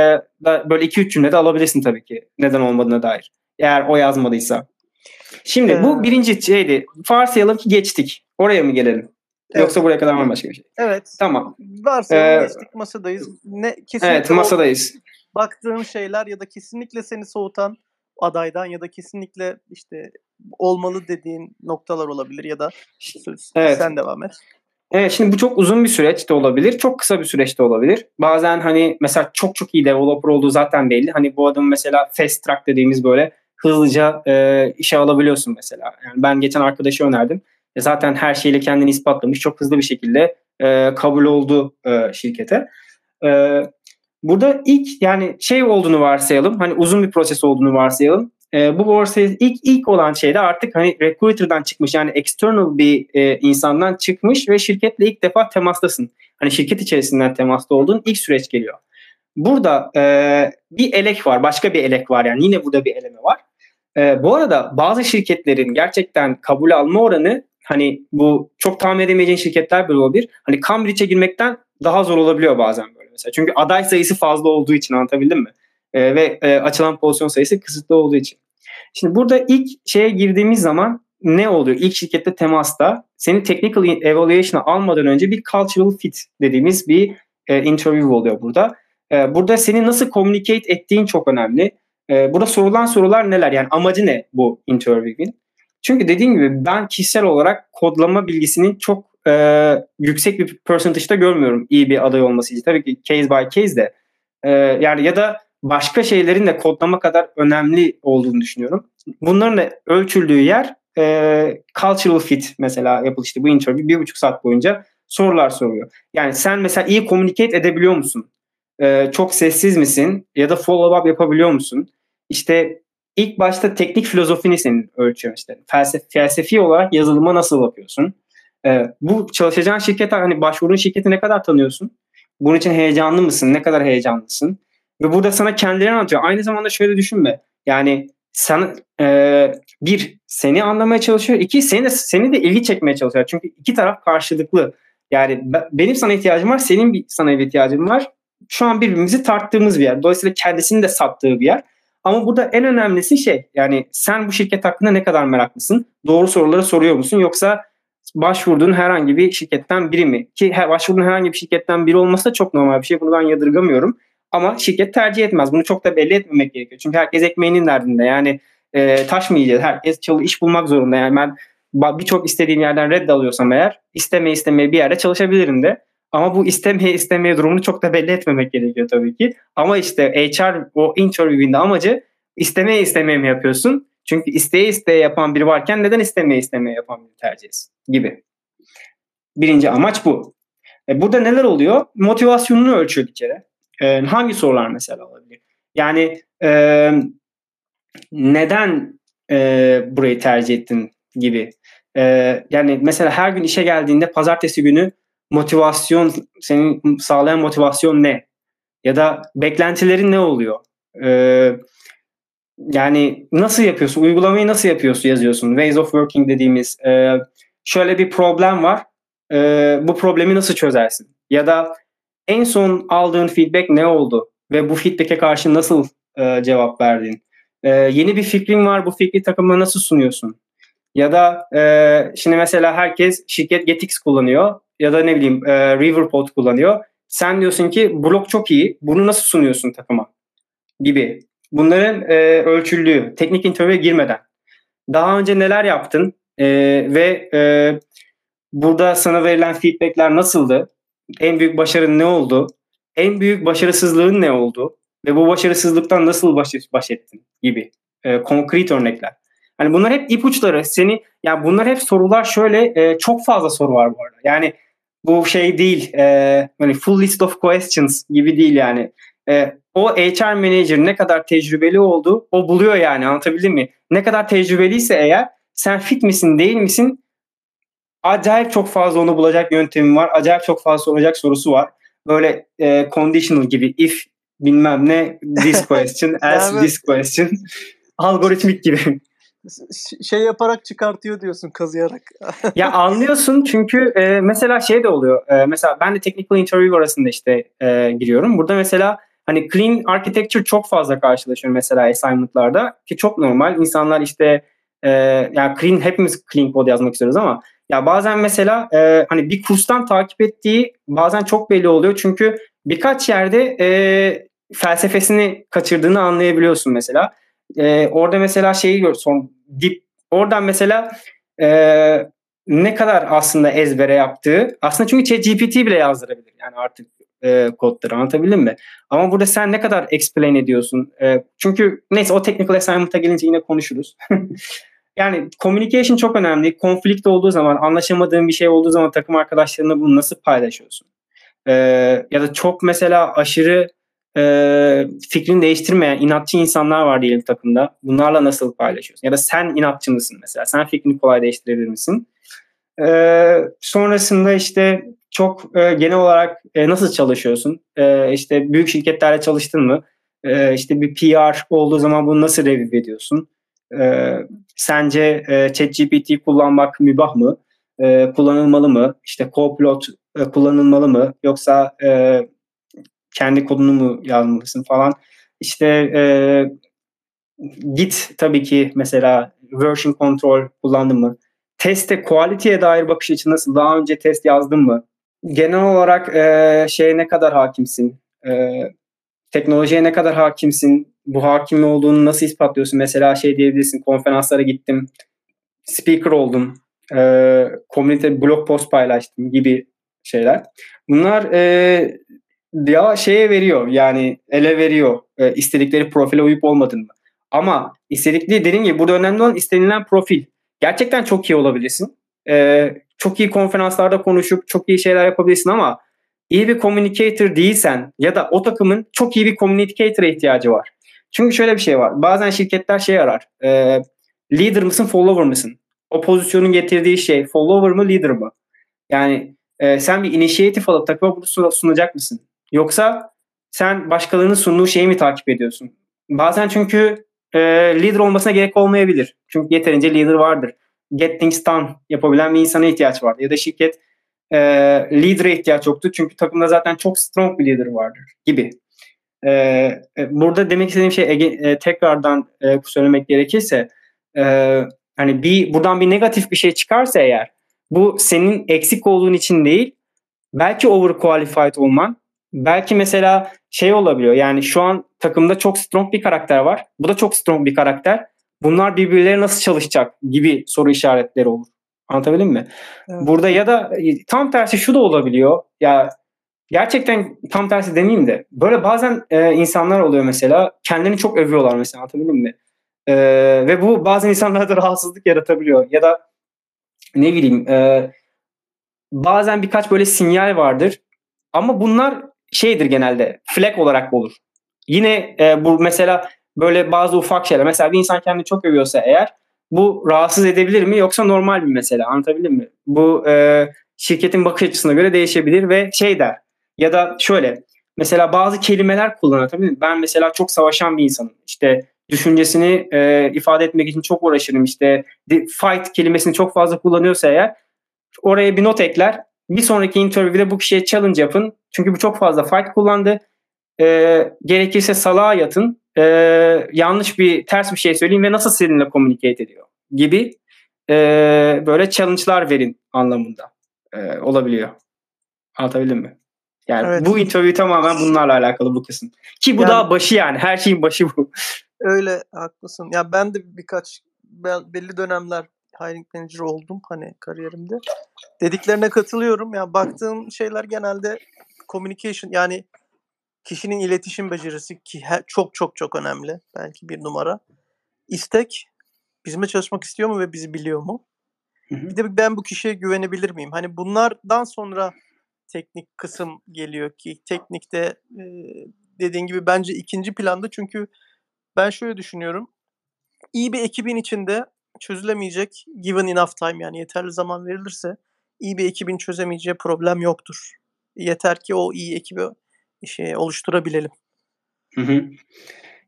da böyle 2-3 cümlede alabilirsin tabii ki. Neden olmadığına dair. Eğer o yazmadıysa. Şimdi ee, bu birinci şeydi. Varsayalım ki geçtik. Oraya mı gelelim? Evet. Yoksa buraya kadar mı başka bir şey? Evet. Tamam. Varsayalım ee, geçtik masadayız. Ne, kesinlikle evet masadayız. baktığın şeyler ya da kesinlikle seni soğutan adaydan ya da kesinlikle işte olmalı dediğin noktalar olabilir ya da evet. sen devam et. Evet şimdi bu çok uzun bir süreç de olabilir. Çok kısa bir süreç de olabilir. Bazen hani mesela çok çok iyi developer olduğu zaten belli. Hani bu adam mesela fast track dediğimiz böyle hızlıca e, işe alabiliyorsun mesela. Yani ben geçen arkadaşı önerdim. E, zaten her şeyle kendini ispatlamış. Çok hızlı bir şekilde e, kabul oldu e, şirkete. E, burada ilk yani şey olduğunu varsayalım. Hani uzun bir proses olduğunu varsayalım e, bu borsaya ilk ilk olan şey de artık hani recruiter'dan çıkmış yani external bir e, insandan çıkmış ve şirketle ilk defa temastasın. Hani şirket içerisinden temasta olduğun ilk süreç geliyor. Burada e, bir elek var, başka bir elek var yani yine burada bir eleme var. E, bu arada bazı şirketlerin gerçekten kabul alma oranı hani bu çok tahmin edemeyeceğin şirketler böyle olabilir. Hani Cambridge'e girmekten daha zor olabiliyor bazen böyle mesela. Çünkü aday sayısı fazla olduğu için anlatabildim mi? E, ve e, açılan pozisyon sayısı kısıtlı olduğu için. Şimdi burada ilk şeye girdiğimiz zaman ne oluyor? İlk şirkette temasta seni technical evaluation'a almadan önce bir cultural fit dediğimiz bir e, interview oluyor burada. E, burada seni nasıl communicate ettiğin çok önemli. E, burada sorulan sorular neler? Yani amacı ne bu interview'in? Çünkü dediğim gibi ben kişisel olarak kodlama bilgisinin çok e, yüksek bir percentage'da görmüyorum iyi bir aday olması için. Tabii ki case by case de. E, yani ya da başka şeylerin de kodlama kadar önemli olduğunu düşünüyorum. Bunların da ölçüldüğü yer e, cultural fit mesela yapılıştı bu interview bir buçuk saat boyunca sorular soruyor. Yani sen mesela iyi communicate edebiliyor musun? E, çok sessiz misin? Ya da follow up yapabiliyor musun? İşte ilk başta teknik filozofini senin ölçüyor işte. Felsef, felsefi olarak yazılıma nasıl bakıyorsun? E, bu çalışacağın şirket hani başvurun şirketi ne kadar tanıyorsun? Bunun için heyecanlı mısın? Ne kadar heyecanlısın? Ve burada sana kendileri anlatıyor. Aynı zamanda şöyle düşünme. Yani sen e, bir seni anlamaya çalışıyor. iki seni de seni de ilgi çekmeye çalışıyor. Çünkü iki taraf karşılıklı. Yani benim sana ihtiyacım var, senin bir sana bir ihtiyacın var. Şu an birbirimizi tarttığımız bir yer. Dolayısıyla kendisini de sattığı bir yer. Ama burada en önemlisi şey yani sen bu şirket hakkında ne kadar meraklısın? Doğru soruları soruyor musun? Yoksa başvurduğun herhangi bir şirketten biri mi? Ki başvurduğun herhangi bir şirketten biri olması da çok normal bir şey. Bunu ben yadırgamıyorum. Ama şirket tercih etmez. Bunu çok da belli etmemek gerekiyor. Çünkü herkes ekmeğinin derdinde. Yani e, taş mı yiyeceğiz? Herkes çalış, iş bulmak zorunda. Yani ben birçok istediğim yerden red alıyorsam eğer istemeye istemeye bir yerde çalışabilirim de. Ama bu istemeye istemeye durumunu çok da belli etmemek gerekiyor tabii ki. Ama işte HR o interview'in de amacı istemeye istemeye mi yapıyorsun? Çünkü isteye isteye yapan biri varken neden istemeye istemeye yapan biri tercih etsin gibi. Birinci amaç bu. E burada neler oluyor? Motivasyonunu ölçüyor bir kere. E, hangi sorular mesela olabilir? Yani e, neden e, burayı tercih ettin gibi. E, yani mesela her gün işe geldiğinde pazartesi günü motivasyon, senin sağlayan motivasyon ne? Ya da beklentilerin ne oluyor? E, yani nasıl yapıyorsun? Uygulamayı nasıl yapıyorsun yazıyorsun? Ways of working dediğimiz e, şöyle bir problem var. E, bu problemi nasıl çözersin? Ya da en son aldığın feedback ne oldu? Ve bu feedback'e karşı nasıl e, cevap verdin? E, yeni bir fikrin var, bu fikri takımına nasıl sunuyorsun? Ya da e, şimdi mesela herkes şirket Getix kullanıyor ya da ne bileyim e, Riverpod kullanıyor. Sen diyorsun ki blok çok iyi, bunu nasıl sunuyorsun takıma? Gibi. Bunların e, ölçüldüğü, teknik interview'e girmeden. Daha önce neler yaptın e, ve e, burada sana verilen feedbackler nasıldı? en büyük başarın ne oldu? En büyük başarısızlığın ne oldu? Ve bu başarısızlıktan nasıl baş, baş ettin gibi e, konkret örnekler. Yani bunlar hep ipuçları. Seni yani bunlar hep sorular şöyle e, çok fazla soru var bu arada. Yani bu şey değil. E, hani full list of questions gibi değil yani. E, o HR manager ne kadar tecrübeli oldu o buluyor yani anlatabildim mi? Ne kadar tecrübeliyse eğer sen fit misin değil misin acayip çok fazla onu bulacak yöntemi var. Acayip çok fazla soracak sorusu var. Böyle e, conditional gibi if bilmem ne this question else this question algoritmik gibi. Şey yaparak çıkartıyor diyorsun kazıyarak. ya anlıyorsun çünkü e, mesela şey de oluyor. E, mesela ben de technical interview arasında işte e, giriyorum. Burada mesela hani clean architecture çok fazla karşılaşıyorum mesela assignment'larda ki çok normal. İnsanlar işte e, yani clean hepimiz clean code yazmak istiyoruz ama ya bazen mesela e, hani bir kurstan takip ettiği bazen çok belli oluyor çünkü birkaç yerde e, felsefesini kaçırdığını anlayabiliyorsun mesela. E, orada mesela şeyi gör son dip oradan mesela e, ne kadar aslında ezbere yaptığı aslında çünkü ChatGPT bile yazdırabilir yani artık e, kodları anlatabildim mi? Ama burada sen ne kadar explain ediyorsun? E, çünkü neyse o technical assignment'a gelince yine konuşuruz. yani communication çok önemli. Konflikt olduğu zaman, anlaşamadığın bir şey olduğu zaman takım arkadaşlarına bunu nasıl paylaşıyorsun? Ee, ya da çok mesela aşırı e, fikrini değiştirmeyen inatçı insanlar var diyelim takımda. Bunlarla nasıl paylaşıyorsun? Ya da sen inatçı mısın mesela? Sen fikrini kolay değiştirebilir misin? Ee, sonrasında işte çok e, genel olarak e, nasıl çalışıyorsun? E, işte büyük şirketlerle çalıştın mı? E, işte bir PR olduğu zaman bunu nasıl review ediyorsun? E, sence e, ChatGPT kullanmak mübah mı? E, kullanılmalı mı? İşte Copilot e, kullanılmalı mı? Yoksa e, kendi kodunu mu yazmalısın falan? İşte e, Git tabii ki mesela version control kullandın mı? Teste, quality'ye dair bakış açın nasıl? Daha önce test yazdın mı? Genel olarak e, şeye ne kadar hakimsin? E, teknolojiye ne kadar hakimsin? Bu hakim olduğunu nasıl ispatlıyorsun? Mesela şey diyebilirsin, konferanslara gittim, speaker oldum, e, komünite blog post paylaştım gibi şeyler. Bunlar e, ya şeye veriyor yani ele veriyor e, istedikleri profile uyup olmadığını. Ama istedikleri dediğim gibi burada önemli olan istenilen profil. Gerçekten çok iyi olabilirsin. E, çok iyi konferanslarda konuşup çok iyi şeyler yapabilirsin ama iyi bir communicator değilsen ya da o takımın çok iyi bir communicator'a ihtiyacı var. Çünkü şöyle bir şey var. Bazen şirketler şey arar. E, leader mısın, follower mısın? O pozisyonun getirdiği şey follower mı, leader mı? Yani e, sen bir inisiyatif alıp takıma bunu sunacak mısın? Yoksa sen başkalarının sunduğu şeyi mi takip ediyorsun? Bazen çünkü e, leader olmasına gerek olmayabilir. Çünkü yeterince leader vardır. Get things done yapabilen bir insana ihtiyaç vardır. Ya da şirket e, leader'a ihtiyaç yoktu. Çünkü takımda zaten çok strong bir leader vardır gibi. E, e, burada demek istediğim şey e, tekrardan e, söylemek gerekirse e, hani bir buradan bir negatif bir şey çıkarsa eğer bu senin eksik olduğun için değil belki overqualified olman belki mesela şey olabiliyor yani şu an takımda çok strong bir karakter var bu da çok strong bir karakter bunlar birbirleri nasıl çalışacak gibi soru işaretleri olur. Anlatabildim mi? Evet. Burada ya da e, tam tersi şu da olabiliyor. Ya gerçekten tam tersi demeyeyim de böyle bazen e, insanlar oluyor mesela kendini çok övüyorlar mesela anlatabildim mi? E, ve bu bazen insanlarda rahatsızlık yaratabiliyor ya da ne bileyim e, bazen birkaç böyle sinyal vardır ama bunlar şeydir genelde flag olarak olur. Yine e, bu mesela böyle bazı ufak şeyler mesela bir insan kendini çok övüyorsa eğer bu rahatsız edebilir mi yoksa normal bir mesele anlatabildim mi? Bu e, şirketin bakış açısına göre değişebilir ve şey der ya da şöyle mesela bazı kelimeler kullanır tabii ben mesela çok savaşan bir insanım işte düşüncesini e, ifade etmek için çok uğraşırım işte fight kelimesini çok fazla kullanıyorsa eğer oraya bir not ekler bir sonraki interview'de bu kişiye challenge yapın çünkü bu çok fazla fight kullandı e, gerekirse salağa yatın e, yanlış bir ters bir şey söyleyeyim ve nasıl seninle communicate ediyor gibi e, böyle challenge'lar verin anlamında e, olabiliyor. Anlatabildim mi? Yani evet. bu interview tamamen bunlarla alakalı bu kısım. Ki bu yani, daha başı yani. Her şeyin başı bu. Öyle haklısın. Ya ben de birkaç belli dönemler hiring manager oldum hani kariyerimde. Dediklerine katılıyorum. Ya yani baktığım şeyler genelde communication yani kişinin iletişim becerisi ki çok çok çok önemli. Belki bir numara. İstek bizimle çalışmak istiyor mu ve bizi biliyor mu? Hı hı. Bir de ben bu kişiye güvenebilir miyim? Hani bunlardan sonra teknik kısım geliyor ki teknikte e, dediğin gibi bence ikinci planda çünkü ben şöyle düşünüyorum. İyi bir ekibin içinde çözülemeyecek given enough time yani yeterli zaman verilirse iyi bir ekibin çözemeyeceği problem yoktur. Yeter ki o iyi ekibi şey oluşturabilelim. Hı hı.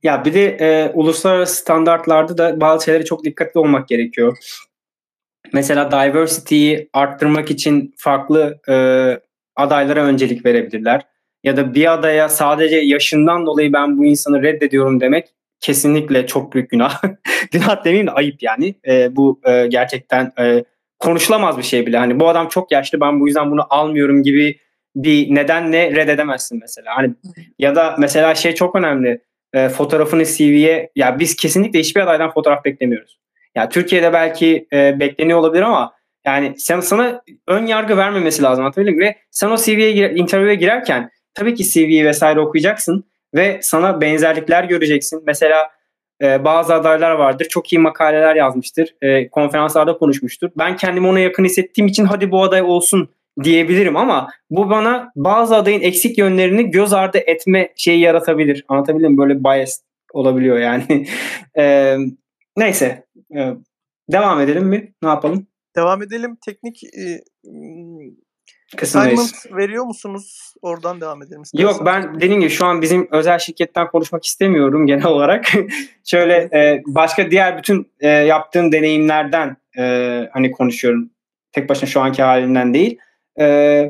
Ya bir de e, uluslararası standartlarda da bazı şeylere çok dikkatli olmak gerekiyor. Mesela diversity'yi arttırmak için farklı e, adaylara öncelik verebilirler. Ya da bir adaya sadece yaşından dolayı ben bu insanı reddediyorum demek kesinlikle çok büyük günah. günah demeyeyim de ayıp yani. E, bu e, gerçekten e, konuşulamaz bir şey bile. Hani bu adam çok yaşlı ben bu yüzden bunu almıyorum gibi bir nedenle reddedemezsin mesela. Hani ya da mesela şey çok önemli. E, fotoğrafını CV'ye ya biz kesinlikle hiçbir adaydan fotoğraf beklemiyoruz. Ya Türkiye'de belki e, bekleniyor olabilir ama yani sen sana ön yargı vermemesi lazım anlatabildim ve sen o CV'ye gir, interview'e girerken tabii ki CV'yi vesaire okuyacaksın ve sana benzerlikler göreceksin. Mesela e, bazı adaylar vardır. Çok iyi makaleler yazmıştır. E, konferanslarda konuşmuştur. Ben kendimi ona yakın hissettiğim için hadi bu aday olsun diyebilirim ama bu bana bazı adayın eksik yönlerini göz ardı etme şeyi yaratabilir. Anlatabildim? Böyle bias olabiliyor yani. e, neyse. E, devam edelim mi? Ne yapalım? Devam edelim. Teknik e, Assignment veriyor musunuz? Oradan devam edelim. Istersen. Yok ben dediğim gibi şu an bizim özel şirketten konuşmak istemiyorum genel olarak. Şöyle e, başka diğer bütün e, yaptığım deneyimlerden e, hani konuşuyorum. Tek başına şu anki halinden değil. E,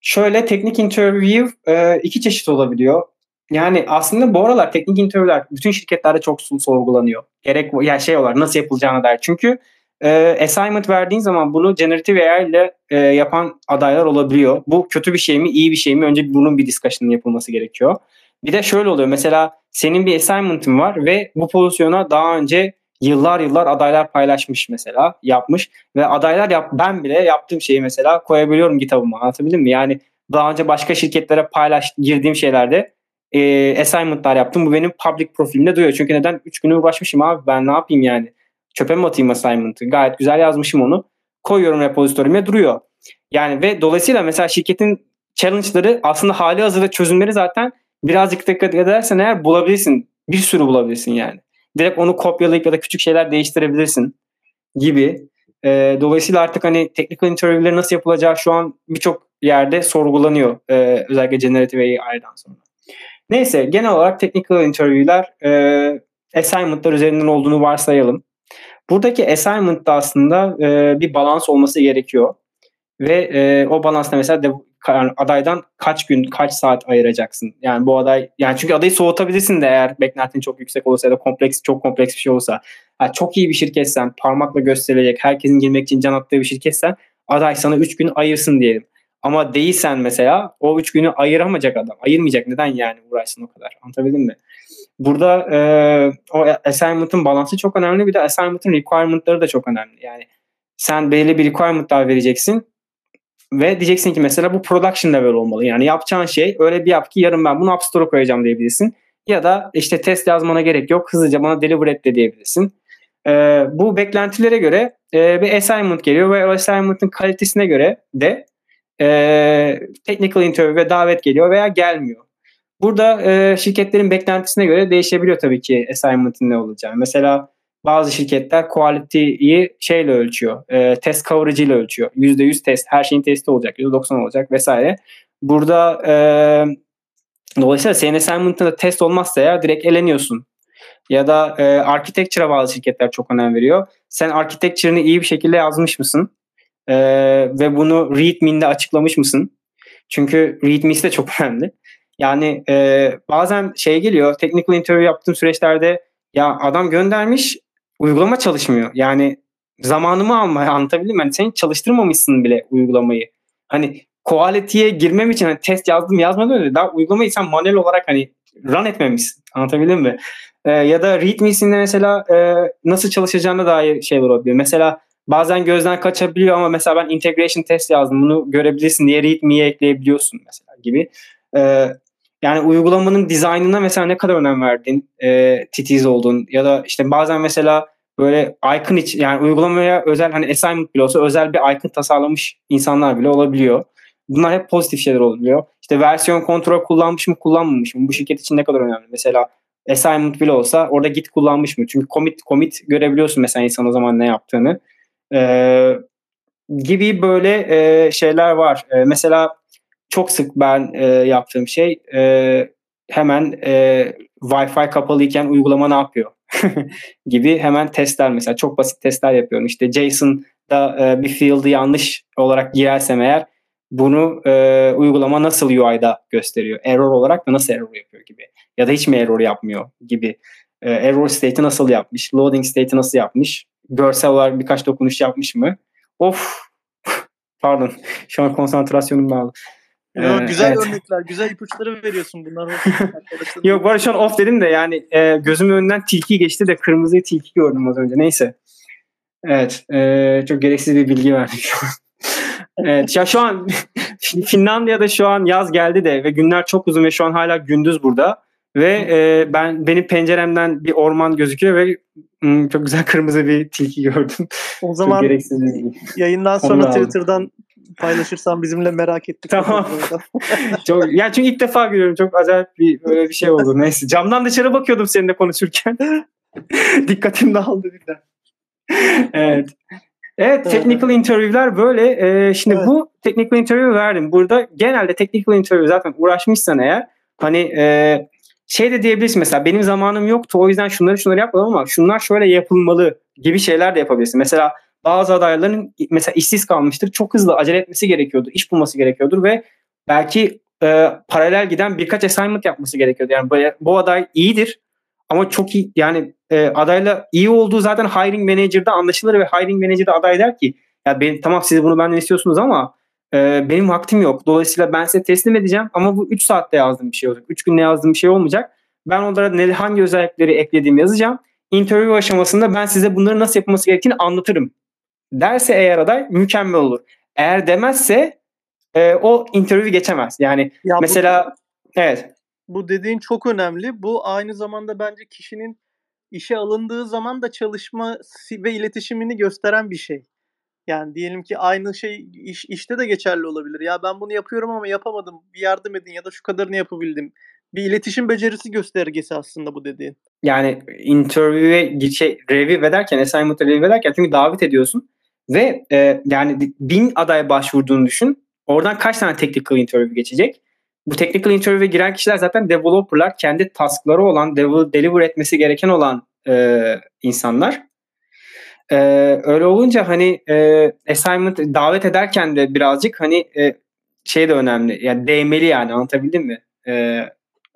şöyle teknik interview e, iki çeşit olabiliyor. Yani aslında bu aralar teknik interviewler bütün şirketlerde çok sorgulanıyor. Gerek yani şey olarak nasıl yapılacağına dair. Çünkü e, assignment verdiğin zaman bunu generative AI ile e, yapan adaylar olabiliyor. Bu kötü bir şey mi, iyi bir şey mi? Önce bunun bir discussion'ın yapılması gerekiyor. Bir de şöyle oluyor. Mesela senin bir assignment'ın var ve bu pozisyona daha önce yıllar yıllar adaylar paylaşmış mesela yapmış ve adaylar yap ben bile yaptığım şeyi mesela koyabiliyorum kitabıma anlatabildim mi? Yani daha önce başka şirketlere paylaş girdiğim şeylerde e, assignment'lar yaptım. Bu benim public profilimde duruyor. Çünkü neden? 3 güne uğraşmışım abi ben ne yapayım yani? Çöpe mi atayım assignment'ı? Gayet güzel yazmışım onu. Koyuyorum repozitorime duruyor. Yani ve dolayısıyla mesela şirketin challenge'ları aslında hali hazırda çözümleri zaten birazcık dikkat edersen eğer bulabilirsin. Bir sürü bulabilirsin yani. Direkt onu kopyalayıp ya da küçük şeyler değiştirebilirsin gibi. E, dolayısıyla artık hani technical interview'leri nasıl yapılacağı şu an birçok yerde sorgulanıyor. E, özellikle generative AI'dan sonra. Neyse genel olarak technical interview'ler e, assignment'lar üzerinden olduğunu varsayalım. Buradaki assignment'ta aslında e, bir balans olması gerekiyor. Ve e, o balansta mesela de, adaydan kaç gün, kaç saat ayıracaksın? Yani bu aday, yani çünkü adayı soğutabilirsin de eğer beklentin çok yüksek olursa ya da kompleks, çok kompleks bir şey olsa. Yani çok iyi bir şirketsen, parmakla gösterilecek, herkesin girmek için can attığı bir şirketsen aday sana 3 gün ayırsın diyelim. Ama değilsen mesela o 3 günü ayıramayacak adam. Ayırmayacak. Neden yani uğraşsın o kadar? Anlatabildim mi? Burada e, o assignment'ın balansı çok önemli. Bir de assignment'ın requirement'ları da çok önemli. Yani sen belli bir requirement'lar vereceksin ve diyeceksin ki mesela bu production level olmalı. Yani yapacağın şey öyle bir yap ki yarın ben bunu App Store'a koyacağım diyebilirsin. Ya da işte test yazmana gerek yok. Hızlıca bana deliver et de diyebilirsin. Ee, bu beklentilere göre e, bir assignment geliyor ve o assignment'ın kalitesine göre de e, technical interview ve davet geliyor veya gelmiyor. Burada e, şirketlerin beklentisine göre değişebiliyor tabii ki assignment'ın ne olacağı. Mesela bazı şirketler quality'yi şeyle ölçüyor. E, test coverage ile ölçüyor. %100 test, her şeyin testi olacak, %90 olacak vesaire. Burada e, dolayısıyla senin assignment'ında test olmazsa ya direkt eleniyorsun. Ya da e, architecture'a bazı şirketler çok önem veriyor. Sen architecture'ını iyi bir şekilde yazmış mısın? E, ve bunu README'inde açıklamış mısın? Çünkü README'si de çok önemli. Yani e, bazen şey geliyor, technical interview yaptığım süreçlerde ya adam göndermiş, uygulama çalışmıyor. Yani zamanımı almaya anlatabildim mi? Yani sen çalıştırmamışsın bile uygulamayı. Hani quality'ye girmem için hani test yazdım yazmadım öyle. Daha uygulamayı sen manuel olarak hani run etmemişsin. Anlatabildim mi? Ee, ya da readme'sinde mesela e, nasıl çalışacağına dair şeyler olabilir. Mesela bazen gözden kaçabiliyor ama mesela ben integration test yazdım. Bunu görebilirsin diye readme'ye ekleyebiliyorsun mesela gibi. Ee, yani uygulamanın dizaynına mesela ne kadar önem verdin, e, titiz oldun ya da işte bazen mesela böyle icon iç yani uygulamaya özel hani assignment bile olsa özel bir icon tasarlamış insanlar bile olabiliyor. Bunlar hep pozitif şeyler oluyor. İşte versiyon kontrol kullanmış mı kullanmamış mı? Bu şirket için ne kadar önemli. Mesela assignment bile olsa orada git kullanmış mı? Çünkü commit commit görebiliyorsun mesela insan o zaman ne yaptığını. Ee, gibi böyle e, şeyler var. E, mesela çok sık ben e, yaptığım şey e, hemen e, Wi-Fi kapalıyken uygulama ne yapıyor gibi hemen testler mesela çok basit testler yapıyorum. İşte JSON'da e, bir field'ı yanlış olarak girersem eğer bunu e, uygulama nasıl UI'da gösteriyor? Error olarak da nasıl error yapıyor gibi. Ya da hiç mi error yapmıyor gibi. E, error state'i nasıl yapmış? Loading state'i nasıl yapmış? Görsel olarak birkaç dokunuş yapmış mı? Of! Pardon. Şu an konsantrasyonum dağıldı. Yo, güzel evet. örnekler, güzel ipuçları veriyorsun bunlar. Yok şu an off dedim de yani e, gözümün önünden tilki geçti de kırmızı tilki gördüm az önce. Neyse. Evet. E, çok gereksiz bir bilgi şu an. evet. Ya şu an Finlandiya'da şu an yaz geldi de ve günler çok uzun ve şu an hala gündüz burada. Ve e, ben benim penceremden bir orman gözüküyor ve hmm, çok güzel kırmızı bir tilki gördüm. O zaman yayından sonra Twitter'dan paylaşırsan bizimle merak ettik. Tamam. çok, yani çünkü ilk defa görüyorum. Çok acayip bir böyle bir şey oldu. Neyse. Camdan dışarı bakıyordum seninle konuşurken. Dikkatim dağıldı birden. evet. Evet, technical interview'ler böyle. Ee, şimdi evet. bu technical interview verdim. Burada genelde technical interview zaten uğraşmışsan eğer hani e, şey de diyebilirsin mesela benim zamanım yoktu o yüzden şunları şunları yapmadım ama şunlar şöyle yapılmalı gibi şeyler de yapabilirsin. Mesela bazı adayların mesela işsiz kalmıştır. Çok hızlı acele etmesi gerekiyordu. iş bulması gerekiyordur ve belki e, paralel giden birkaç assignment yapması gerekiyordu. Yani bu, aday iyidir ama çok iyi yani e, adayla iyi olduğu zaten hiring manager'da anlaşılır ve hiring manager de aday der ki ya ben tamam siz bunu benden istiyorsunuz ama e, benim vaktim yok. Dolayısıyla ben size teslim edeceğim ama bu 3 saatte yazdığım bir şey olacak. 3 günde yazdığım bir şey olmayacak. Ben onlara ne, hangi özellikleri eklediğimi yazacağım. Interview aşamasında ben size bunları nasıl yapılması gerektiğini anlatırım derse eğer aday mükemmel olur. Eğer demezse e, o interview geçemez. Yani ya mesela bu, evet. Bu dediğin çok önemli. Bu aynı zamanda bence kişinin işe alındığı zaman da çalışma ve iletişimini gösteren bir şey. Yani diyelim ki aynı şey iş, işte de geçerli olabilir. Ya ben bunu yapıyorum ama yapamadım. Bir yardım edin ya da şu kadarını yapabildim. Bir iletişim becerisi göstergesi aslında bu dediğin. Yani interview'e şey, review ederken, assignment'ı review ederken çünkü davet ediyorsun ve e, yani bin aday başvurduğunu düşün. Oradan kaç tane technical interview geçecek? Bu technical interview'e giren kişiler zaten developerlar. Kendi taskları olan, deliver etmesi gereken olan e, insanlar. E, öyle olunca hani e, assignment davet ederken de birazcık hani e, şey de önemli. Yani değmeli yani anlatabildim mi? E,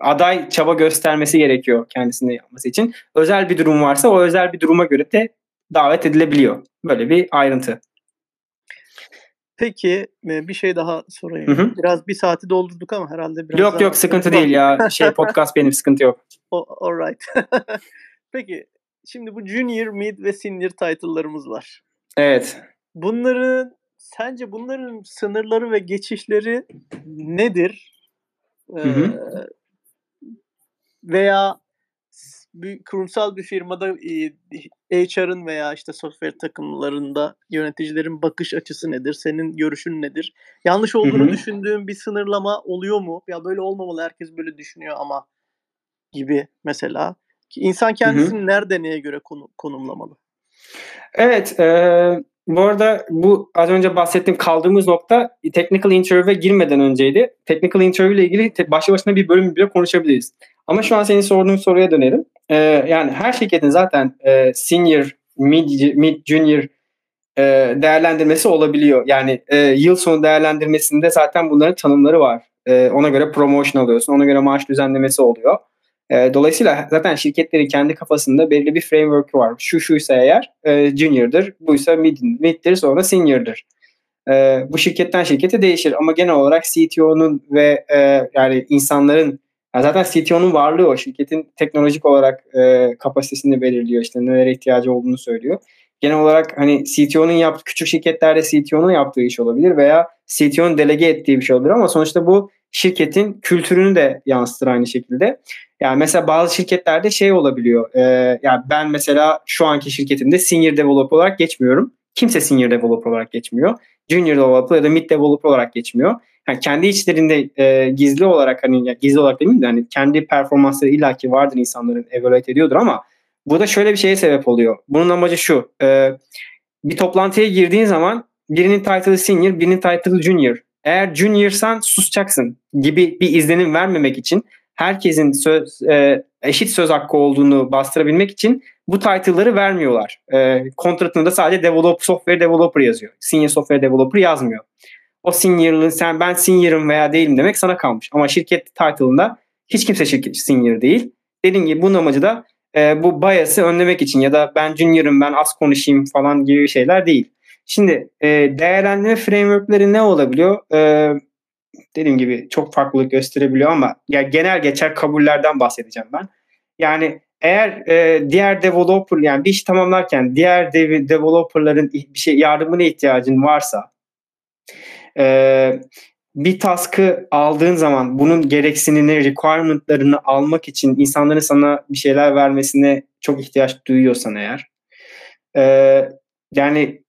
aday çaba göstermesi gerekiyor kendisine yapması için. Özel bir durum varsa o özel bir duruma göre de davet edilebiliyor. Böyle bir ayrıntı. Peki bir şey daha sorayım. Hı hı. Biraz bir saati doldurduk ama herhalde biraz Yok yok sıkıntı değil ya. Şey podcast benim sıkıntı yok. O, alright. Peki şimdi bu junior, mid ve senior title'larımız var. Evet. Bunların sence bunların sınırları ve geçişleri nedir? Hı hı. Ee, veya bir kurumsal bir firmada HR'ın veya işte software takımlarında yöneticilerin bakış açısı nedir? Senin görüşün nedir? Yanlış olduğunu Hı-hı. düşündüğün bir sınırlama oluyor mu? Ya böyle olmamalı herkes böyle düşünüyor ama gibi mesela. Ki insan kendisini Hı-hı. nerede neye göre konu, konumlamalı? Evet, e, bu arada bu az önce bahsettiğim kaldığımız nokta technical interview'e girmeden önceydi. Technical interview ile ilgili başlı başına bir bölüm bile konuşabiliriz. Ama şu an senin sorduğun soruya dönelim. Ee, yani her şirketin zaten e, senior, mid, mid junior e, değerlendirmesi olabiliyor. Yani e, yıl sonu değerlendirmesinde zaten bunların tanımları var. E, ona göre promotion alıyorsun, ona göre maaş düzenlemesi oluyor. E, dolayısıyla zaten şirketlerin kendi kafasında belli bir framework var. Şu şuysa eğer e, junior'dır, buysa mid, mid'dir sonra senior'dır. E, bu şirketten şirkete değişir ama genel olarak CTO'nun ve e, yani insanların yani zaten CTO'nun varlığı o şirketin teknolojik olarak e, kapasitesini belirliyor işte nelere ihtiyacı olduğunu söylüyor. Genel olarak hani CTO'nun yaptığı küçük şirketlerde CTO'nun yaptığı iş olabilir veya CTO'nun delege ettiği bir şey olabilir ama sonuçta bu şirketin kültürünü de yansıtır aynı şekilde. Yani mesela bazı şirketlerde şey olabiliyor. E, yani ben mesela şu anki şirketimde senior developer olarak geçmiyorum. Kimse senior developer olarak geçmiyor. Junior developer ya da mid developer olarak geçmiyor. Yani kendi içlerinde e, gizli olarak hani gizli olarak demeyeyim de hani kendi performansları illaki vardır insanların evaluate ediyordur ama bu da şöyle bir şeye sebep oluyor. Bunun amacı şu. E, bir toplantıya girdiğin zaman birinin title'ı senior, birinin title'ı junior. Eğer juniorsan susacaksın gibi bir izlenim vermemek için herkesin söz, e, eşit söz hakkı olduğunu bastırabilmek için bu title'ları vermiyorlar. E, kontratında sadece develop, software developer yazıyor. Senior software developer yazmıyor. O senior'lığın sen ben senior'ım veya değilim demek sana kalmış. Ama şirket title'ında hiç kimse şirket senior değil. Dediğim gibi bunun amacı da e, bu bias'ı önlemek için ya da ben junior'ım ben az konuşayım falan gibi şeyler değil. Şimdi e, değerlendirme framework'leri ne olabiliyor? E, dediğim gibi çok farklılık gösterebiliyor ama ya genel geçer kabullerden bahsedeceğim ben. Yani eğer e, diğer developer yani bir iş tamamlarken diğer dev, developerların bir şey yardımına ihtiyacın varsa e, bir task'ı aldığın zaman bunun gereksinini, requirement'larını almak için insanların sana bir şeyler vermesine çok ihtiyaç duyuyorsan eğer. E, yani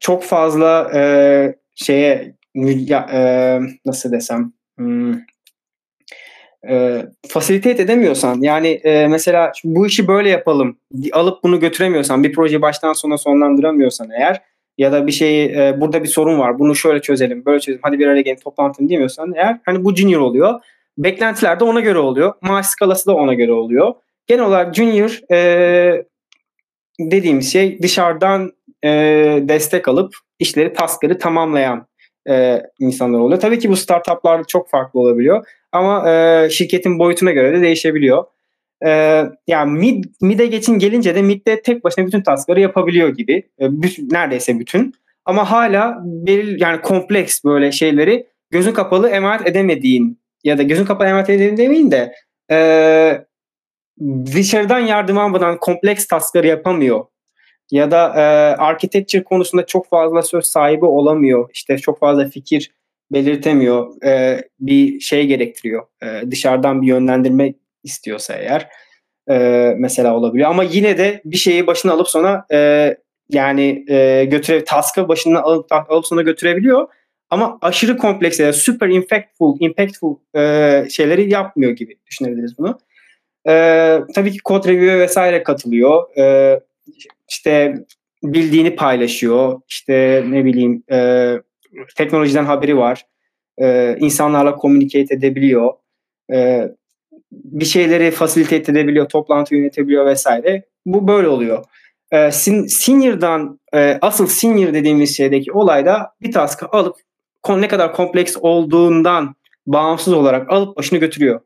çok fazla e, şeye ya, e, nasıl desem hmm, e, fasilitet edemiyorsan yani e, mesela bu işi böyle yapalım alıp bunu götüremiyorsan bir projeyi baştan sona sonlandıramıyorsan eğer ya da bir şeyi e, burada bir sorun var bunu şöyle çözelim böyle çözelim hadi bir araya gelin toplantı diyemiyorsan eğer hani bu junior oluyor beklentiler de ona göre oluyor maaş skalası da ona göre oluyor genel olarak junior e, dediğimiz şey dışarıdan e, destek alıp işleri taskları tamamlayan e, insanlar oluyor. Tabii ki bu startuplarda çok farklı olabiliyor ama e, şirketin boyutuna göre de değişebiliyor. E, yani mid, mid'e geçin gelince de mid'de tek başına bütün taskları yapabiliyor gibi. E, bütün, neredeyse bütün. Ama hala belirli yani kompleks böyle şeyleri gözün kapalı emanet edemediğin ya da gözün kapalı emanet edemediğin demeyin de e, dışarıdan yardım almadan kompleks taskları yapamıyor ya da e, architecture konusunda çok fazla söz sahibi olamıyor. İşte çok fazla fikir belirtemiyor. E, bir şey gerektiriyor. E, dışarıdan bir yönlendirme istiyorsa eğer e, mesela olabiliyor. Ama yine de bir şeyi başına alıp sonra e, yani e, götüre task'ı başına alıp, alıp sonra götürebiliyor. Ama aşırı kompleks ya yani super impactful, impactful e, şeyleri yapmıyor gibi düşünebiliriz bunu. E, tabii ki code review vesaire katılıyor. E, işte bildiğini paylaşıyor. İşte ne bileyim e, teknolojiden haberi var. E, insanlarla communicate edebiliyor. E, bir şeyleri facilitate edebiliyor, toplantı yönetebiliyor vesaire. Bu böyle oluyor. E, sin, senior'dan e, asıl senior dediğimiz şeydeki olayda bir task'ı alıp ne kadar kompleks olduğundan bağımsız olarak alıp başını götürüyor.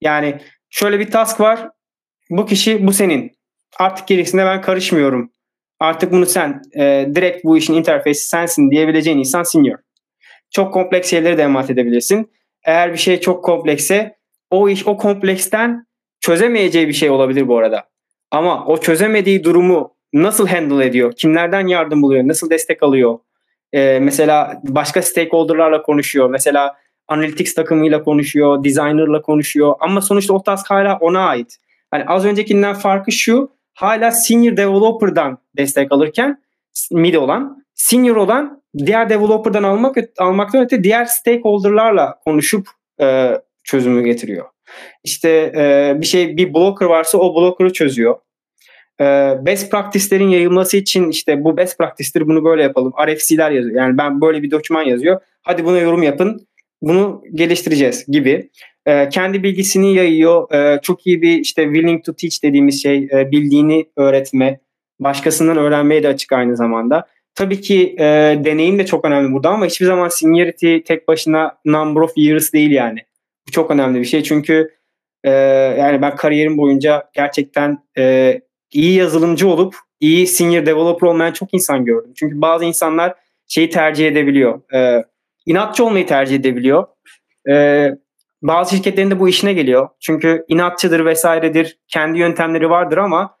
Yani şöyle bir task var. Bu kişi bu senin. Artık gerisine ben karışmıyorum. Artık bunu sen e, direkt bu işin interfeysi sensin diyebileceğin insan senior. Çok kompleks şeyleri de emanet edebilirsin. Eğer bir şey çok komplekse o iş o kompleksten çözemeyeceği bir şey olabilir bu arada. Ama o çözemediği durumu nasıl handle ediyor? Kimlerden yardım buluyor? Nasıl destek alıyor? Ee, mesela başka stakeholder'larla konuşuyor. Mesela analytics takımıyla konuşuyor, designer'la konuşuyor. Ama sonuçta o task hala ona ait. Hani az öncekinden farkı şu hala senior developer'dan destek alırken mid olan senior olan diğer developer'dan almak almaktan öte diğer stakeholder'larla konuşup e, çözümü getiriyor. İşte e, bir şey bir blocker varsa o blocker'ı çözüyor. E, best practice'lerin yayılması için işte bu best practice'tir bunu böyle yapalım. RFC'ler yazıyor. Yani ben böyle bir doküman yazıyor. Hadi buna yorum yapın. Bunu geliştireceğiz gibi e, kendi bilgisini yayıyor. E, çok iyi bir işte willing to teach dediğimiz şey e, bildiğini öğretme, başkasından öğrenmeye de açık aynı zamanda. Tabii ki e, deneyim de çok önemli burada ama hiçbir zaman seniority tek başına number of years değil yani. Çok önemli bir şey çünkü e, yani ben kariyerim boyunca gerçekten e, iyi yazılımcı olup iyi senior developer olmayan çok insan gördüm. Çünkü bazı insanlar şeyi tercih edebiliyor. E, inatçı olmayı tercih edebiliyor. E, bazı şirketlerin de bu işine geliyor. Çünkü inatçıdır vesairedir. Kendi yöntemleri vardır ama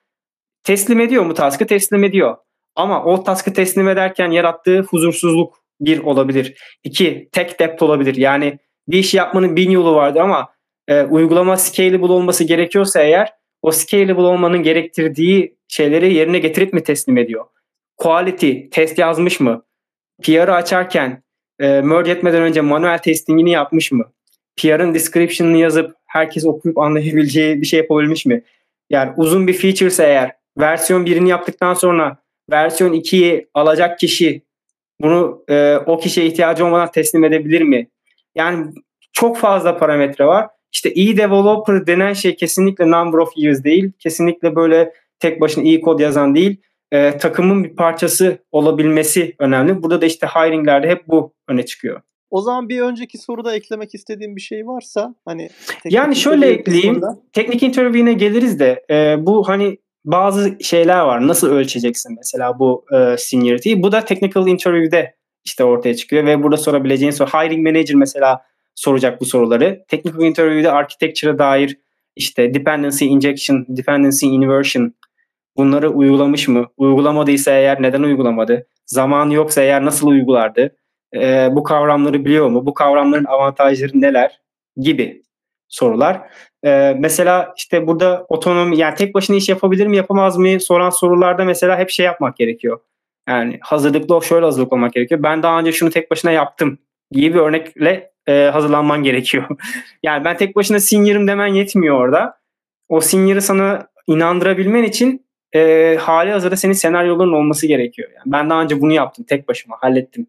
teslim ediyor mu task'ı? Teslim ediyor. Ama o task'ı teslim ederken yarattığı huzursuzluk bir olabilir. İki, tek dept olabilir. Yani bir işi yapmanın bin yolu vardır ama e, uygulama scalable olması gerekiyorsa eğer o scalable olmanın gerektirdiği şeyleri yerine getirip mi teslim ediyor? Quality test yazmış mı? PR'ı açarken e, merge etmeden önce manuel testingini yapmış mı? PR'ın description'ını yazıp herkes okuyup anlayabileceği bir şey yapabilmiş mi? Yani uzun bir feature eğer versiyon 1'ini yaptıktan sonra versiyon 2'yi alacak kişi bunu e, o kişiye ihtiyacı olmadan teslim edebilir mi? Yani çok fazla parametre var. İşte iyi developer denen şey kesinlikle number of years değil. Kesinlikle böyle tek başına iyi kod yazan değil. E, takımın bir parçası olabilmesi önemli. Burada da işte hiringlerde hep bu öne çıkıyor. O zaman bir önceki soruda eklemek istediğim bir şey varsa hani yani şöyle ekleyeyim. Soruda... Teknik interview'ine geliriz de e, bu hani bazı şeyler var. Nasıl ölçeceksin mesela bu e, seniority'yi? Bu da technical interview'de işte ortaya çıkıyor ve burada sorabileceğin soru. Hiring manager mesela soracak bu soruları. Technical interview'de architecture'a dair işte dependency injection, dependency inversion bunları uygulamış mı? Uygulamadıysa eğer neden uygulamadı? Zaman yoksa eğer nasıl uygulardı? E, bu kavramları biliyor mu? Bu kavramların avantajları neler? Gibi sorular. E, mesela işte burada otonomi yani tek başına iş yapabilir mi yapamaz mı soran sorularda mesela hep şey yapmak gerekiyor. Yani hazırlıklı şöyle hazırlık olmak gerekiyor. Ben daha önce şunu tek başına yaptım gibi bir örnekle e, hazırlanman gerekiyor. yani ben tek başına senior'ım demen yetmiyor orada. O senior'ı sana inandırabilmen için e, hali hazırda senin senaryoların olması gerekiyor. Yani ben daha önce bunu yaptım tek başıma hallettim.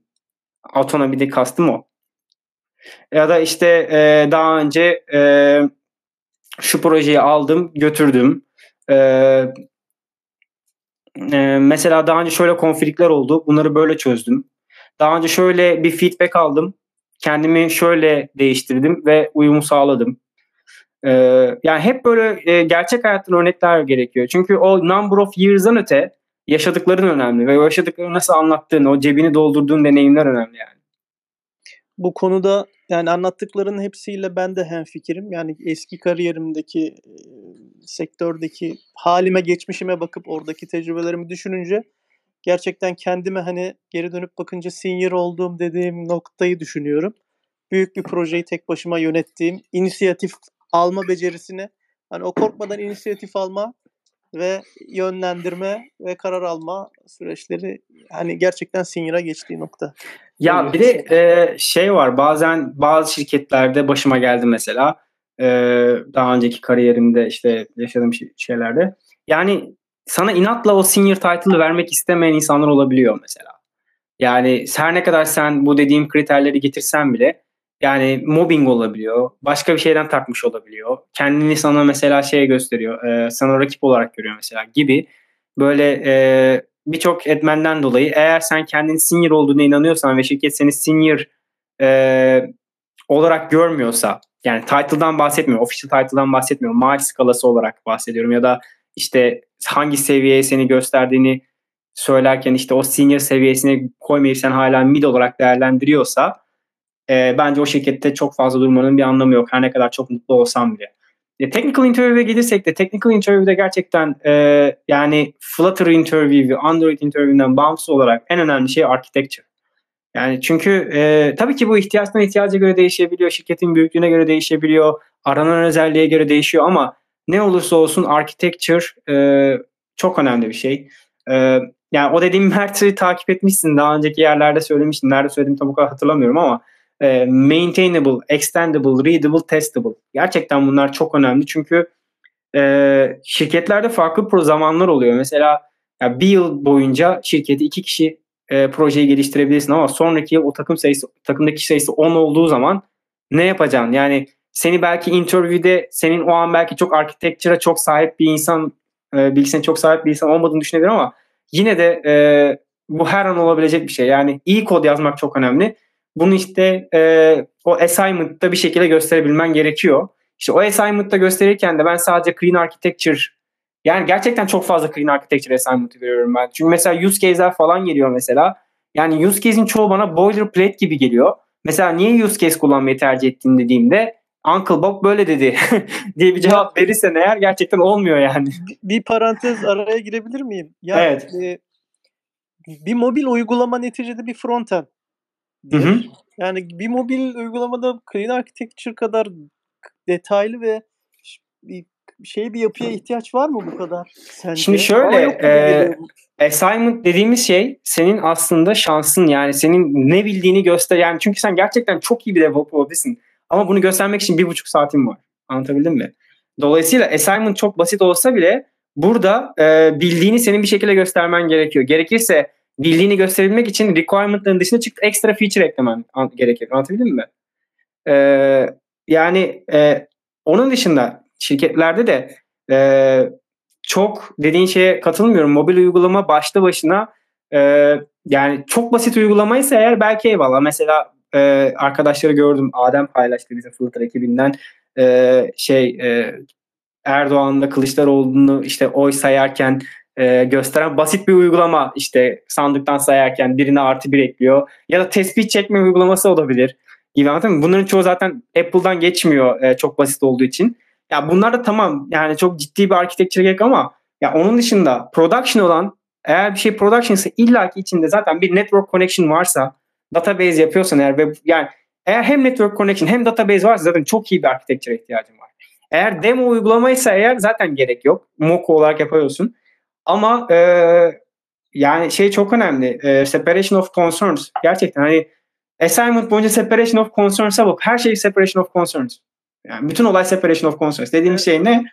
Autonomide kastım o. Ya da işte e, daha önce e, şu projeyi aldım götürdüm. E, e, mesela daha önce şöyle konflikler oldu. Bunları böyle çözdüm. Daha önce şöyle bir feedback aldım. Kendimi şöyle değiştirdim ve uyumu sağladım. Ee, yani hep böyle e, gerçek hayattan örnekler gerekiyor. Çünkü o number of years'dan öte yaşadıkların önemli ve o yaşadıkları nasıl anlattığın, o cebini doldurduğun deneyimler önemli yani. Bu konuda yani anlattıkların hepsiyle ben de hemfikirim. Yani eski kariyerimdeki e, sektördeki halime, geçmişime bakıp oradaki tecrübelerimi düşününce gerçekten kendime hani geri dönüp bakınca senior olduğum dediğim noktayı düşünüyorum. Büyük bir projeyi tek başıma yönettiğim, inisiyatif alma becerisini hani o korkmadan inisiyatif alma ve yönlendirme ve karar alma süreçleri hani gerçekten senior'a geçtiği nokta. Ya bir de e, şey var bazen bazı şirketlerde başıma geldi mesela e, daha önceki kariyerimde işte yaşadığım şeylerde. Yani sana inatla o senior title'ı vermek istemeyen insanlar olabiliyor mesela. Yani her ne kadar sen bu dediğim kriterleri getirsen bile yani mobbing olabiliyor. Başka bir şeyden takmış olabiliyor. Kendini sana mesela şey gösteriyor. E, sana rakip olarak görüyor mesela gibi. Böyle e, birçok etmenden dolayı eğer sen kendini senior olduğuna inanıyorsan ve şirket seni senior e, olarak görmüyorsa yani title'dan bahsetmiyorum. Official title'dan bahsetmiyorum. Maaş skalası olarak bahsediyorum ya da işte hangi seviyeye seni gösterdiğini söylerken işte o senior seviyesine koymayıp sen hala mid olarak değerlendiriyorsa e, bence o şirkette çok fazla durmanın bir anlamı yok. Her ne kadar çok mutlu olsam bile. E, technical interview'e gelirsek de technical interview'de gerçekten e, yani Flutter interview ve Android interview'den bağımsız olarak en önemli şey architecture. Yani çünkü e, tabii ki bu ihtiyaçtan ihtiyaca göre değişebiliyor, şirketin büyüklüğüne göre değişebiliyor, aranan özelliğe göre değişiyor ama ne olursa olsun architecture e, çok önemli bir şey. E, yani o dediğim Mert'i takip etmişsin. Daha önceki yerlerde söylemiştim. Nerede söyledim tam o kadar hatırlamıyorum ama e, maintainable, extendable, readable, testable. Gerçekten bunlar çok önemli çünkü e, şirketlerde farklı pro zamanlar oluyor. Mesela ya bir yıl boyunca şirketi iki kişi e, projeyi geliştirebilirsin ama sonraki yıl o takım sayısı takımdaki sayısı 10 olduğu zaman ne yapacaksın? Yani seni belki interview'de senin o an belki çok architecture'a çok sahip bir insan e, bilgisine çok sahip bir insan olmadığını düşünebilir ama yine de e, bu her an olabilecek bir şey. Yani iyi kod yazmak çok önemli. Bunu işte e, o assignment'ta bir şekilde gösterebilmen gerekiyor. İşte o assignment'ta gösterirken de ben sadece clean architecture yani gerçekten çok fazla clean architecture assignment veriyorum ben. Çünkü mesela use case'ler falan geliyor mesela. Yani use case'in çoğu bana boilerplate gibi geliyor. Mesela niye use case kullanmayı tercih ettin dediğimde Uncle Bob böyle dedi diye bir cevap verirsen eğer gerçekten olmuyor yani. Bir parantez araya girebilir miyim? Yani, evet. E, bir mobil uygulama neticede bir frontend. Yani bir mobil uygulamada Clean Architecture kadar detaylı ve şey bir yapıya ihtiyaç var mı bu kadar sence? Şimdi şöyle e, assignment dediğimiz şey senin aslında şansın yani senin ne bildiğini göster yani çünkü sen gerçekten çok iyi bir developer olabilirsin ama bunu göstermek için bir buçuk saatin var. Anlatabildim mi? Dolayısıyla assignment çok basit olsa bile burada e, bildiğini senin bir şekilde göstermen gerekiyor. Gerekirse bildiğini gösterebilmek için requirement'ların dışına çıkıp ekstra feature eklemen gerekir. Anlatabildim mi? E, yani e, onun dışında şirketlerde de e, çok dediğin şeye katılmıyorum. Mobil uygulama başta başına e, yani çok basit uygulamaysa eğer belki eyvallah. Mesela e, arkadaşları gördüm. Adem paylaştı bize Filter ekibinden e, şey e, Erdoğan'la Kılıçdaroğlu'nu işte oy sayarken e, gösteren basit bir uygulama işte sandıktan sayarken birine artı bir ekliyor ya da tespit çekme uygulaması olabilir gibi anladın mı? Bunların çoğu zaten Apple'dan geçmiyor e, çok basit olduğu için. Ya bunlar da tamam yani çok ciddi bir architecture gerek ama ya onun dışında production olan eğer bir şey production ise illaki içinde zaten bir network connection varsa database yapıyorsan eğer ve yani eğer hem network connection hem database varsa zaten çok iyi bir architecture ihtiyacın var. Eğer demo uygulamaysa eğer zaten gerek yok. Moco olarak yapıyorsun. Ama e, yani şey çok önemli. E, separation of concerns. Gerçekten hani assignment boyunca separation of concerns'a bak. Her şey separation of concerns. Yani bütün olay separation of concerns. Dediğimiz şey ne?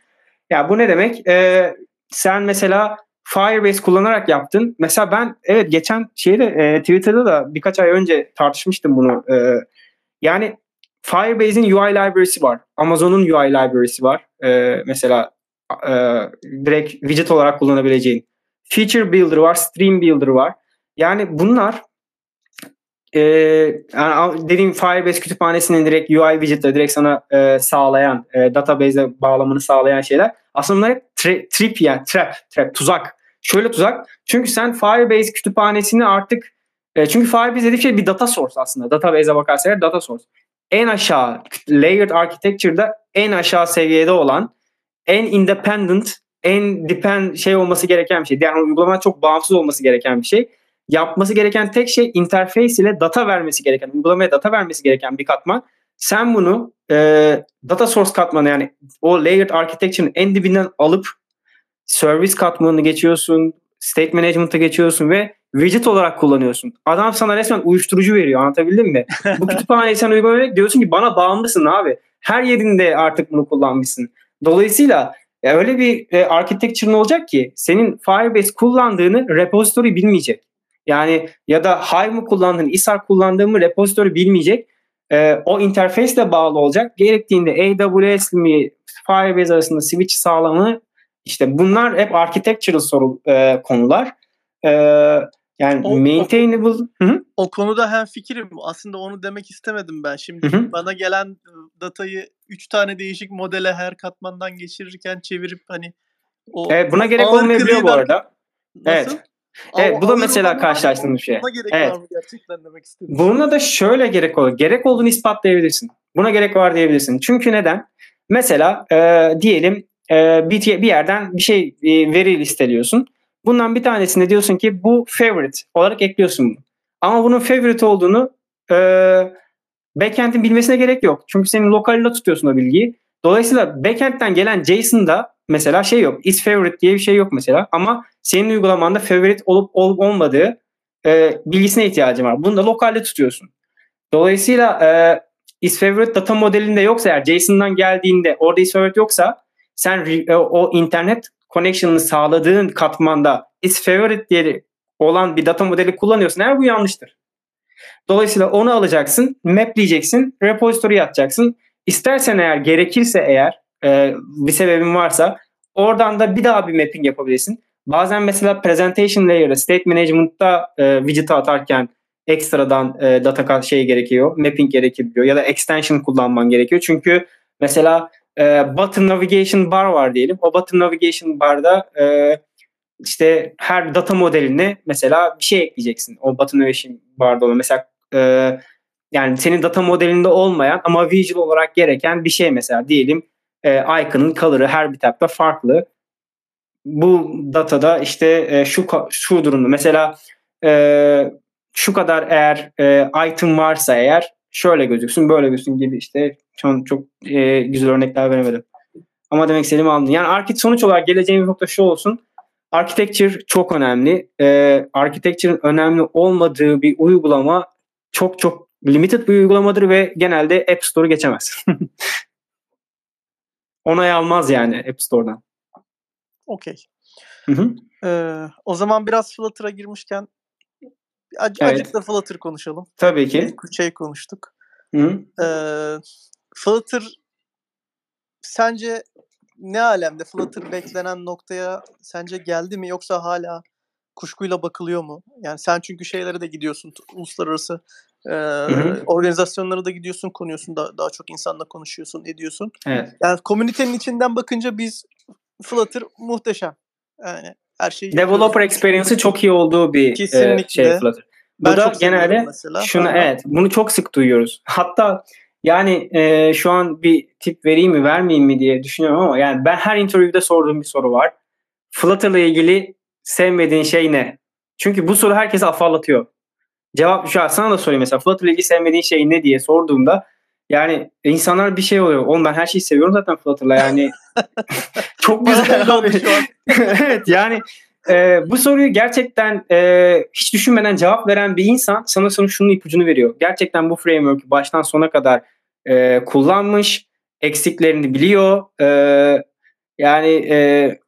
Ya bu ne demek? E, sen mesela Firebase kullanarak yaptın. Mesela ben evet geçen şeyde e, Twitter'da da birkaç ay önce tartışmıştım bunu. E, yani Firebase'in UI library'si var. Amazon'un UI library'si var. E, mesela e, direkt widget olarak kullanabileceğin. Feature Builder var, Stream Builder var. Yani bunlar e, yani dediğim Firebase kütüphanesinin direkt UI widget'ı direkt sana e, sağlayan, e, database'e bağlamını sağlayan şeyler. Aslında bunlar hep tri, trip yani trap, trap, tuzak. Şöyle tuzak. Çünkü sen Firebase kütüphanesini artık e, çünkü Firebase dediği şey bir data source aslında. Database'e bakarsan data source. En aşağı layered architecture'da en aşağı seviyede olan en independent, en depend şey olması gereken bir şey. Yani uygulama çok bağımsız olması gereken bir şey. Yapması gereken tek şey interface ile data vermesi gereken, uygulamaya data vermesi gereken bir katman. Sen bunu e, data source katmanı yani o layered architecture'ın en dibinden alıp service katmanını geçiyorsun, state management'a geçiyorsun ve widget olarak kullanıyorsun. Adam sana resmen uyuşturucu veriyor anlatabildim mi? Bu kütüphaneyi sen uygulamaya diyorsun ki bana bağımlısın abi. Her yerinde artık bunu kullanmışsın. Dolayısıyla ya öyle bir e, architecture'ın olacak ki senin Firebase kullandığını repository bilmeyecek. Yani ya da Hive mı kullandığını, Isar kullandığımı repository bilmeyecek. E, o interface bağlı olacak. Gerektiğinde AWS mi Firebase arasında switch sağlamı işte bunlar hep architectural soru e, konular. E, yani o, maintainable. O, Hı-hı. o konuda hem fikrim. Aslında onu demek istemedim ben. Şimdi Hı-hı. bana gelen ıı, datayı 3 tane değişik modele her katmandan geçirirken çevirip hani o Evet buna gerek olmayabiliyor bu arada. Nasıl? Evet. Evet bu da mesela karşılaştığımız şey. Buna gerek evet. var mı gerçekten demek istedim. Buna da şöyle gerek olur. Gerek olduğunu ispatlayabilirsin. Buna gerek var diyebilirsin. Çünkü neden? Mesela e, diyelim e, bir, bir yerden bir şey e, veri listeliyorsun. Bundan bir tanesinde diyorsun ki bu favorite olarak ekliyorsun bunu. Ama bunun favorite olduğunu e, backend'in bilmesine gerek yok. Çünkü senin lokalinde tutuyorsun o bilgiyi. Dolayısıyla backend'den gelen JSON'da mesela şey yok. Is favorite diye bir şey yok mesela. Ama senin uygulamanda favorite olup olup olmadığı e, bilgisine ihtiyacın var. Bunu da lokalde tutuyorsun. Dolayısıyla e, is favorite data modelinde yoksa eğer JSON'dan geldiğinde orada is favorite yoksa sen e, o internet connection'ını sağladığın katmanda is favorite diye olan bir data modeli kullanıyorsun. Eğer bu yanlıştır. Dolayısıyla onu alacaksın, mapleyeceksin, repository atacaksın. İstersen eğer gerekirse eğer e, bir sebebin varsa oradan da bir daha bir mapping yapabilirsin. Bazen mesela presentation layer'ı state management'ta e, widget'ı atarken ekstradan e, data şey gerekiyor, mapping gerekiyor ya da extension kullanman gerekiyor. Çünkü mesela e, button navigation bar var diyelim. O button navigation barda e, işte her data modeline mesela bir şey ekleyeceksin. O button navigation barda olan mesela e, yani senin data modelinde olmayan ama visual olarak gereken bir şey mesela diyelim e, icon'ın color'ı her bir tabda farklı. Bu datada işte e, şu şu durumda mesela e, şu kadar eğer e, item varsa eğer şöyle gözüksün böyle gözüksün gibi işte çok, çok e, güzel örnekler veremedim. Ama demek istediğimi anladın. Yani arkit sonuç olarak geleceğin bir nokta şu olsun. Architecture çok önemli. Ee, architecture'ın önemli olmadığı bir uygulama çok çok limited bir uygulamadır ve genelde App Store'u geçemez. Onay almaz yani App Store'dan. Okey. Ee, o zaman biraz Flutter'a girmişken ac- Evet. acık da Flutter konuşalım. Tabii ki. Şey konuştuk. Hı. Ee, Flutter sence ne alemde? Flutter beklenen noktaya sence geldi mi yoksa hala kuşkuyla bakılıyor mu? Yani sen çünkü şeylere de gidiyorsun, uluslararası e, organizasyonlara da gidiyorsun, konuyorsun, da, daha çok insanla konuşuyorsun, ediyorsun. Evet. Yani komünitenin içinden bakınca biz Flutter muhteşem. Yani her şeyi Developer experience'ı çok iyi olduğu bir e, Kesinlikle. şey Flutter. Bu Ben da genelde mesela. şunu Aha. evet bunu çok sık duyuyoruz. Hatta yani e, şu an bir tip vereyim mi vermeyeyim mi diye düşünüyorum ama yani ben her interview'de sorduğum bir soru var. Flutter'la ilgili sevmediğin şey ne? Çünkü bu soru herkesi afallatıyor. Cevap şu an sana da sorayım mesela Flutter'la ilgili sevmediğin şey ne diye sorduğumda yani insanlar bir şey oluyor. Oğlum ben her şeyi seviyorum zaten Flutter'la yani. çok güzel abi. evet yani e, bu soruyu gerçekten e, hiç düşünmeden cevap veren bir insan sana sonra şunun ipucunu veriyor. Gerçekten bu framework'ü baştan sona kadar e, kullanmış, eksiklerini biliyor. E, yani e,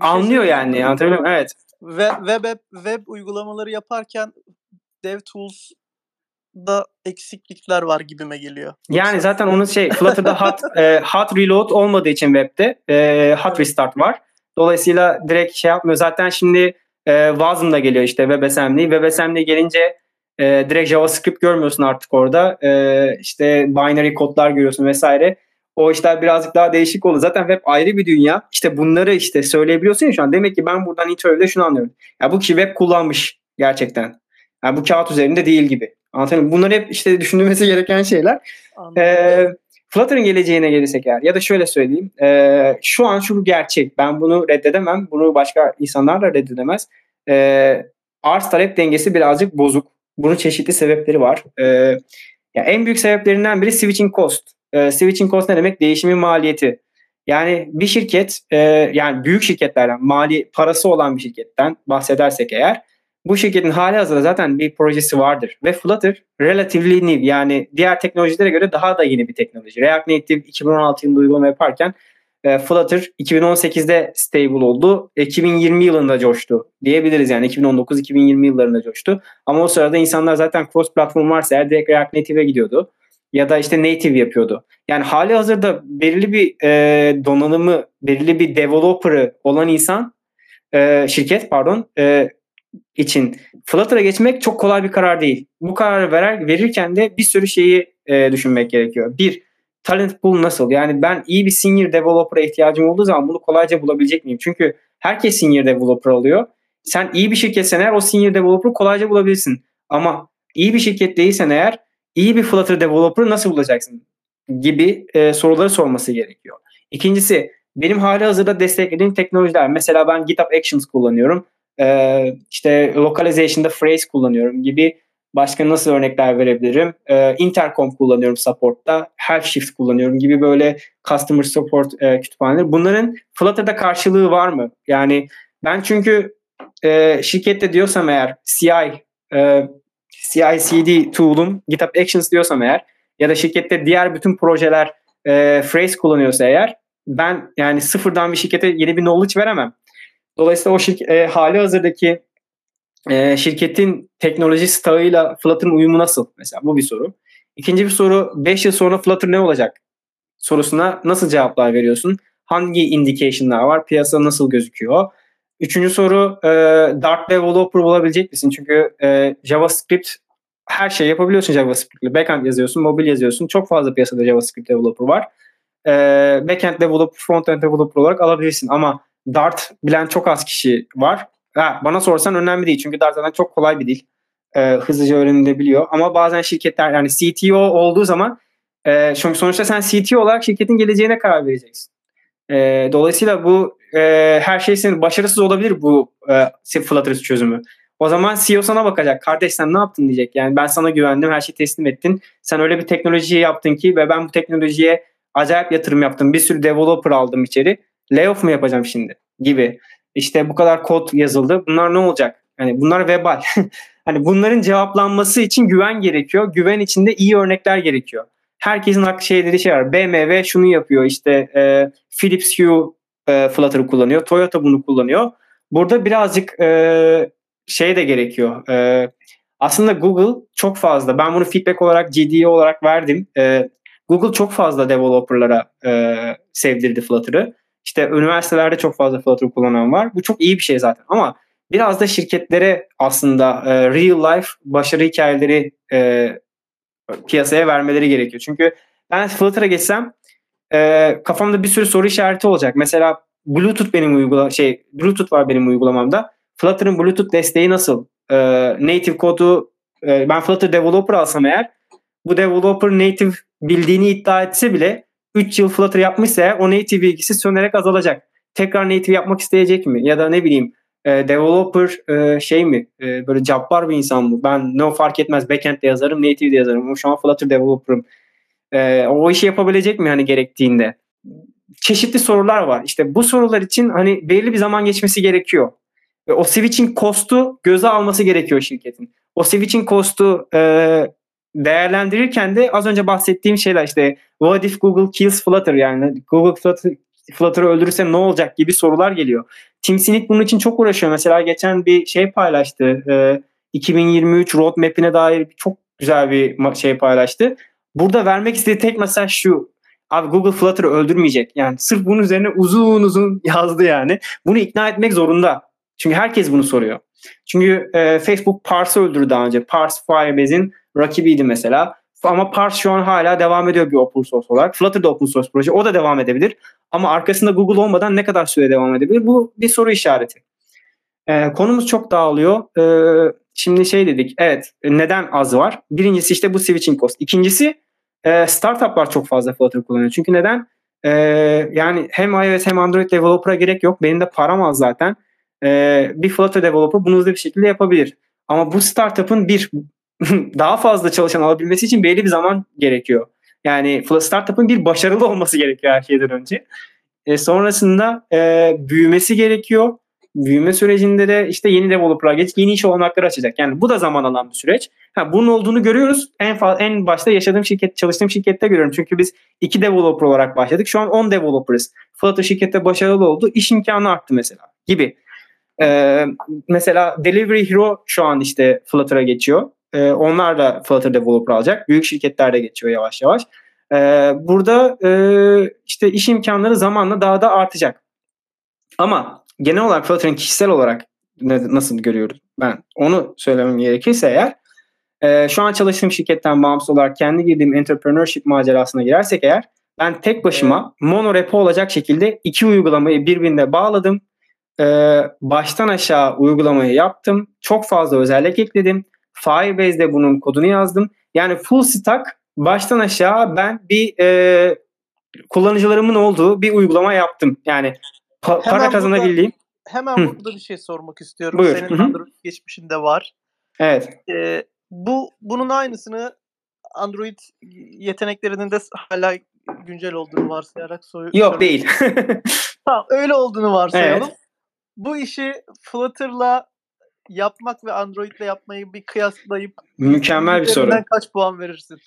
anlıyor yani. Anlatabiliyor muyum? Evet. Web, web, web uygulamaları yaparken DevTools da eksiklikler var gibime geliyor. Yani zaten onun şey Flutter'da hot, e, hot reload olmadığı için web'de e, hot restart var. Dolayısıyla direkt şey yapmıyor. Zaten şimdi e, Wasm da geliyor işte WebAssembly. WebAssembly gelince e, direkt JavaScript görmüyorsun artık orada. E, işte binary kodlar görüyorsun vesaire. O işler birazcık daha değişik oldu. Zaten web ayrı bir dünya. İşte bunları işte söyleyebiliyorsun ya şu an. Demek ki ben buradan interview'de şunu anlıyorum. Ya bu kişi web kullanmış gerçekten. Yani bu kağıt üzerinde değil gibi. Muyum? Bunlar hep işte düşünülmesi gereken şeyler. Anladım. Ee, Flutter'ın geleceğine gelirsek eğer ya da şöyle söyleyeyim. ee, şu an şu gerçek. Ben bunu reddedemem. Bunu başka insanlar da reddedemez. Ee, arz talep dengesi birazcık bozuk. Bunun çeşitli sebepleri var. Ee, ya en büyük sebeplerinden biri switching cost. Ee, switching cost ne demek? Değişimin maliyeti. Yani bir şirket e, yani büyük şirketlerden mali parası olan bir şirketten bahsedersek eğer bu şirketin hali hazırda zaten bir projesi vardır. Ve Flutter relatively new yani diğer teknolojilere göre daha da yeni bir teknoloji. React Native 2016 yılında uygulama yaparken e, Flutter 2018'de stable oldu. 2020 yılında coştu diyebiliriz yani 2019-2020 yıllarında coştu. Ama o sırada insanlar zaten cross platform varsa eğer direkt React Native'e gidiyordu. Ya da işte native yapıyordu. Yani hali hazırda belirli bir e, donanımı, belirli bir developer'ı olan insan, e, şirket pardon, e, için Flutter'a geçmek çok kolay bir karar değil. Bu kararı verer, verirken de bir sürü şeyi e, düşünmek gerekiyor. Bir, talent pool nasıl? Yani ben iyi bir senior developer'a ihtiyacım olduğu zaman bunu kolayca bulabilecek miyim? Çünkü herkes senior developer alıyor. Sen iyi bir şirketsen eğer o senior developer'ı kolayca bulabilirsin. Ama iyi bir şirket değilsen eğer iyi bir Flutter developer'ı nasıl bulacaksın? Gibi e, soruları sorması gerekiyor. İkincisi benim hali hazırda desteklediğim teknolojiler. Mesela ben GitHub Actions kullanıyorum. Ee, işte localization'da phrase kullanıyorum gibi başka nasıl örnekler verebilirim? Ee, intercom kullanıyorum support'ta. Helpshift kullanıyorum gibi böyle customer support e, kütüphaneleri. Bunların Flutter'da karşılığı var mı? Yani ben çünkü e, şirkette diyorsam eğer CI e, CI/CD tool'um GitHub Actions diyorsam eğer ya da şirkette diğer bütün projeler e, phrase kullanıyorsa eğer ben yani sıfırdan bir şirkete yeni bir knowledge veremem. Dolayısıyla o şirket, e, hali hazırdaki e, şirketin teknoloji stağıyla Flutter'ın uyumu nasıl? Mesela bu bir soru. İkinci bir soru 5 yıl sonra Flutter ne olacak? Sorusuna nasıl cevaplar veriyorsun? Hangi indication'lar var? Piyasa nasıl gözüküyor? Üçüncü soru e, Dart developer bulabilecek misin? Çünkü e, JavaScript her şey yapabiliyorsun JavaScript'le. Backend yazıyorsun, mobil yazıyorsun. Çok fazla piyasada JavaScript developer var. E, backend developer, frontend developer olarak alabilirsin ama Dart bilen çok az kişi var. Ha, bana sorsan önemli değil çünkü Dart zaten çok kolay bir dil. Ee, hızlıca öğrenilebiliyor. Ama bazen şirketler yani CTO olduğu zaman e, çünkü sonuçta sen CTO olarak şirketin geleceğine karar vereceksin. E, dolayısıyla bu e, her şey senin başarısız olabilir bu e, Flutter çözümü. O zaman CEO sana bakacak. Kardeş sen ne yaptın diyecek. Yani ben sana güvendim. Her şeyi teslim ettin. Sen öyle bir teknolojiyi yaptın ki ve ben bu teknolojiye acayip yatırım yaptım. Bir sürü developer aldım içeri. Layoff mu yapacağım şimdi? Gibi. İşte bu kadar kod yazıldı. Bunlar ne olacak? Yani bunlar vebal. hani bunların cevaplanması için güven gerekiyor. Güven içinde iyi örnekler gerekiyor. Herkesin haklı şeyleri şey var. BMW şunu yapıyor. İşte e, Philips Hue e, Flutter'ı kullanıyor. Toyota bunu kullanıyor. Burada birazcık e, şey de gerekiyor. E, aslında Google çok fazla. Ben bunu feedback olarak GDE olarak verdim. E, Google çok fazla developerlara e, sevdirdi Flutter'ı. İşte üniversitelerde çok fazla Flutter kullanan var. Bu çok iyi bir şey zaten. Ama biraz da şirketlere aslında e, real life başarı hikayeleri e, piyasaya vermeleri gerekiyor. Çünkü ben Flutter'a geçsem e, kafamda bir sürü soru işareti olacak. Mesela Bluetooth benim uygula şey Bluetooth var benim uygulamamda. Flutter'ın Bluetooth desteği nasıl? E, native kodu e, ben Flutter developer alsam eğer bu developer native bildiğini iddia etse bile 3 yıl Flutter yapmışsa o native bilgisi sönerek azalacak. Tekrar native yapmak isteyecek mi? Ya da ne bileyim e, developer e, şey mi? E, böyle cabbar bir insan mı? Ben ne fark etmez backend'de yazarım, native'de yazarım. Ama şu an Flutter developer'ım. E, o işi yapabilecek mi hani gerektiğinde? Çeşitli sorular var. İşte bu sorular için hani belli bir zaman geçmesi gerekiyor. Ve o switching cost'u göze alması gerekiyor şirketin. O switching cost'u e, değerlendirirken de az önce bahsettiğim şeyler işte what if Google kills Flutter yani Google Flutter, Flutter'ı öldürürse ne olacak gibi sorular geliyor. Tim Sinek bunun için çok uğraşıyor. Mesela geçen bir şey paylaştı. E, 2023 roadmap'ine dair çok güzel bir şey paylaştı. Burada vermek istediği tek mesaj şu. Abi Google Flutter'ı öldürmeyecek. Yani sırf bunun üzerine uzun uzun yazdı yani. Bunu ikna etmek zorunda. Çünkü herkes bunu soruyor. Çünkü e, Facebook Parse öldürdü daha önce. Parse Firebase'in rakibiydi mesela. Ama Parse şu an hala devam ediyor bir open source olarak. Flutter da open source proje. O da devam edebilir. Ama arkasında Google olmadan ne kadar süre devam edebilir? Bu bir soru işareti. Ee, konumuz çok dağılıyor. Ee, şimdi şey dedik. Evet neden az var? Birincisi işte bu switching cost. İkincisi e, startuplar çok fazla Flutter kullanıyor. Çünkü neden? Ee, yani hem iOS hem Android developer'a gerek yok. Benim de param az zaten. Ee, bir Flutter developer bunu hızlı bir şekilde yapabilir. Ama bu startup'ın bir daha fazla çalışan alabilmesi için belli bir zaman gerekiyor. Yani startup'ın bir başarılı olması gerekiyor her şeyden önce. E, sonrasında e, büyümesi gerekiyor. Büyüme sürecinde de işte yeni developer'lar geç, yeni iş olanakları açacak. Yani bu da zaman alan bir süreç. Ha, bunun olduğunu görüyoruz. En fa- en başta yaşadığım şirket, çalıştığım şirkette görüyorum. Çünkü biz iki developer olarak başladık. Şu an 10 developer'ız. Flutter şirkette başarılı oldu. İş imkanı arttı mesela gibi. Ee, mesela Delivery Hero şu an işte Flutter'a geçiyor. E, onlar da Flutter Developer alacak. Büyük şirketler de geçiyor yavaş yavaş. E, burada e, işte iş imkanları zamanla daha da artacak. Ama genel olarak Flutter'ın kişisel olarak nasıl görüyoruz ben onu söylemem gerekirse eğer e, şu an çalıştığım şirketten bağımsız olarak kendi girdiğim entrepreneurship macerasına girersek eğer ben tek başıma mono repo olacak şekilde iki uygulamayı birbirine bağladım. Ee, baştan aşağı uygulamayı yaptım. Çok fazla özellik ekledim. Firebase'de bunun kodunu yazdım. Yani full stack baştan aşağı ben bir e, kullanıcılarımın olduğu bir uygulama yaptım. Yani pa- para kazanabildiğim. Burada, hemen Hı. burada bir şey sormak istiyorum. Buyur. Senin Hı-hı. Android geçmişinde var. Evet. Ee, bu bunun aynısını Android yeteneklerinin de hala güncel olduğunu varsayarak soruyorum. Yok değil. tamam öyle olduğunu varsayalım. Evet. Bu işi Flutter'la yapmak ve Android'le yapmayı bir kıyaslayıp mükemmel bir soru. kaç puan verirsin?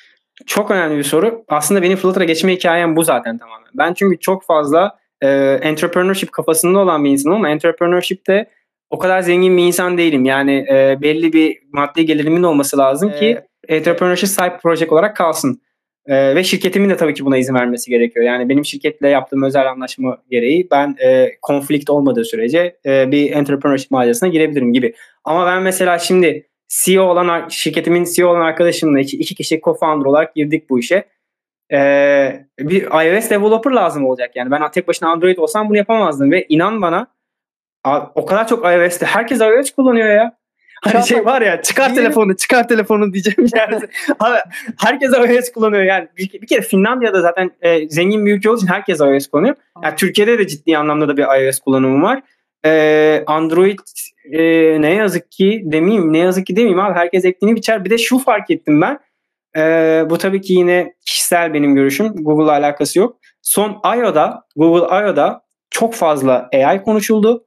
Çok önemli bir soru. Aslında benim Flutter'a geçme hikayem bu zaten tamamen. Ben çünkü çok fazla e, entrepreneurship kafasında olan bir insanım ama entrepreneurship'te o kadar zengin bir insan değilim. Yani e, belli bir maddi gelirimin olması lazım ki entrepreneurship side project olarak kalsın. E, ve şirketimin de tabii ki buna izin vermesi gerekiyor. Yani benim şirketle yaptığım özel anlaşma gereği ben e, konflikt olmadığı sürece e, bir entrepreneurship macerasına girebilirim gibi. Ama ben mesela şimdi CEO olan şirketimin CEO olan arkadaşımla iki, iki kişi co-founder olarak girdik bu işe. Ee, bir iOS developer lazım olacak yani. Ben tek başına Android olsam bunu yapamazdım ve inan bana o kadar çok iOS'te herkes iOS kullanıyor ya. Hani şey var ya çıkar telefonu çıkar telefonu diyeceğim yani. herkes iOS kullanıyor yani. Bir, bir kere Finlandiya'da zaten e, zengin bir ülke olduğu için herkes iOS kullanıyor. Yani Türkiye'de de ciddi anlamda da bir iOS kullanımı var. e, Android e, ne yazık ki demeyeyim ne yazık ki demeyeyim abi herkes ektiğini biçer. Bir de şu fark ettim ben. E, bu tabii ki yine kişisel benim görüşüm. Google'la alakası yok. Son I.O.'da Google I.O.'da çok fazla AI konuşuldu.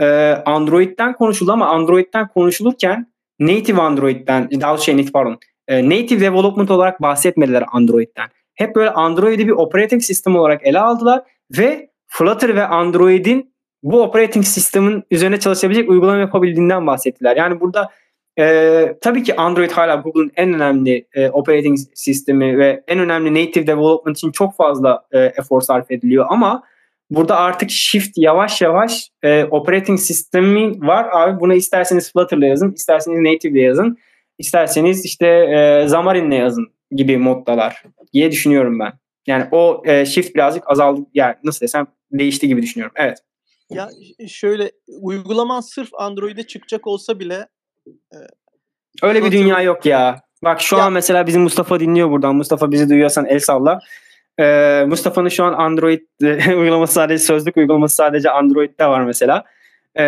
E, Android'den konuşuldu ama Android'den konuşulurken native Android'den daha şey native pardon e, native development olarak bahsetmediler Android'den. Hep böyle Android'i bir operating sistem olarak ele aldılar ve Flutter ve Android'in bu operating sistemin üzerine çalışabilecek uygulama yapabildiğinden bahsettiler. Yani burada e, tabii ki Android hala Google'ın en önemli e, operating sistemi ve en önemli native development için çok fazla e, efor sarf ediliyor ama burada artık shift yavaş yavaş e, operating sistemi var. Abi buna isterseniz Flutter'la yazın, isterseniz Native'le yazın, isterseniz işte e, Xamarin'le yazın gibi moddalar diye düşünüyorum ben. Yani o e, shift birazcık azaldı. Yani nasıl desem değişti gibi düşünüyorum. Evet. Ya şöyle uygulaman sırf Android'e çıkacak olsa bile e, öyle bir dünya yok ya. Bak şu ya. an mesela bizim Mustafa dinliyor buradan. Mustafa bizi duyuyorsan el salla. Ee, Mustafa'nın şu an Android uygulaması sadece sözlük uygulaması sadece Android'de var mesela. Ee,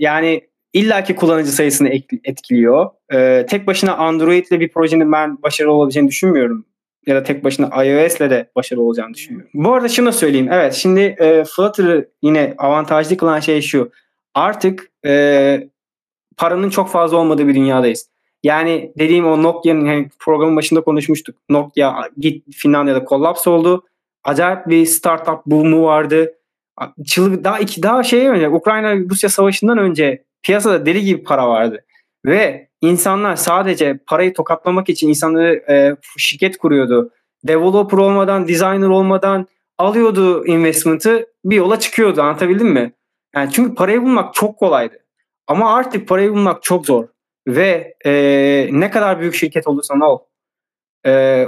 yani illaki kullanıcı sayısını etkiliyor. Ee, tek başına Android ile bir projenin ben başarılı olabileceğini düşünmüyorum ya da tek başına iOS'le de başarılı olacağını düşünüyorum. Bu arada şunu söyleyeyim. Evet şimdi e, Flutter'ı yine avantajlı kılan şey şu. Artık e, paranın çok fazla olmadığı bir dünyadayız. Yani dediğim o Nokia'nın hani programın başında konuşmuştuk. Nokia git Finlandiya'da kollaps oldu. Acayip bir startup boom'u vardı. Çılgın, daha iki daha şey önce Ukrayna Rusya savaşından önce piyasada deli gibi para vardı. Ve insanlar sadece parayı tokatlamak için insanları e, şirket kuruyordu. Developer olmadan, designer olmadan alıyordu investment'ı bir yola çıkıyordu anlatabildim mi? Yani çünkü parayı bulmak çok kolaydı. Ama artık parayı bulmak çok zor. Ve e, ne kadar büyük şirket olursan ol. E,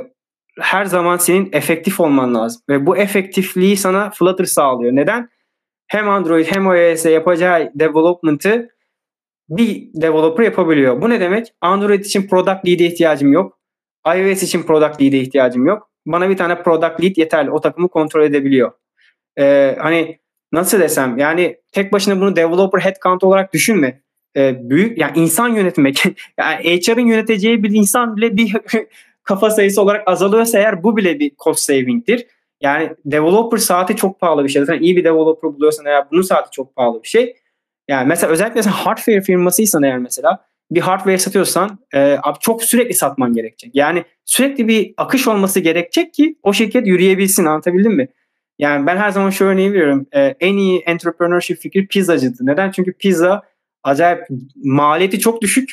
her zaman senin efektif olman lazım. Ve bu efektifliği sana Flutter sağlıyor. Neden? Hem Android hem iOS'e yapacağı development'ı bir developer yapabiliyor. Bu ne demek? Android için product lead'e ihtiyacım yok. iOS için product lead'e ihtiyacım yok. Bana bir tane product lead yeterli. O takımı kontrol edebiliyor. Ee, hani nasıl desem yani tek başına bunu developer headcount olarak düşünme. Ee, büyük yani insan yönetmek yani HR'ın yöneteceği bir insan bile bir kafa sayısı olarak azalıyorsa eğer bu bile bir cost saving'tir. Yani developer saati çok pahalı bir şey. Zaten iyi bir developer buluyorsan eğer bunun saati çok pahalı bir şey. Yani mesela özellikle sen hardware firmasıysan eğer mesela bir hardware satıyorsan e, çok sürekli satman gerekecek. Yani sürekli bir akış olması gerekecek ki o şirket yürüyebilsin anlatabildim mi? Yani ben her zaman şu örneği veriyorum. E, en iyi entrepreneurship fikri pizzacıdı. Neden? Çünkü pizza acayip maliyeti çok düşük.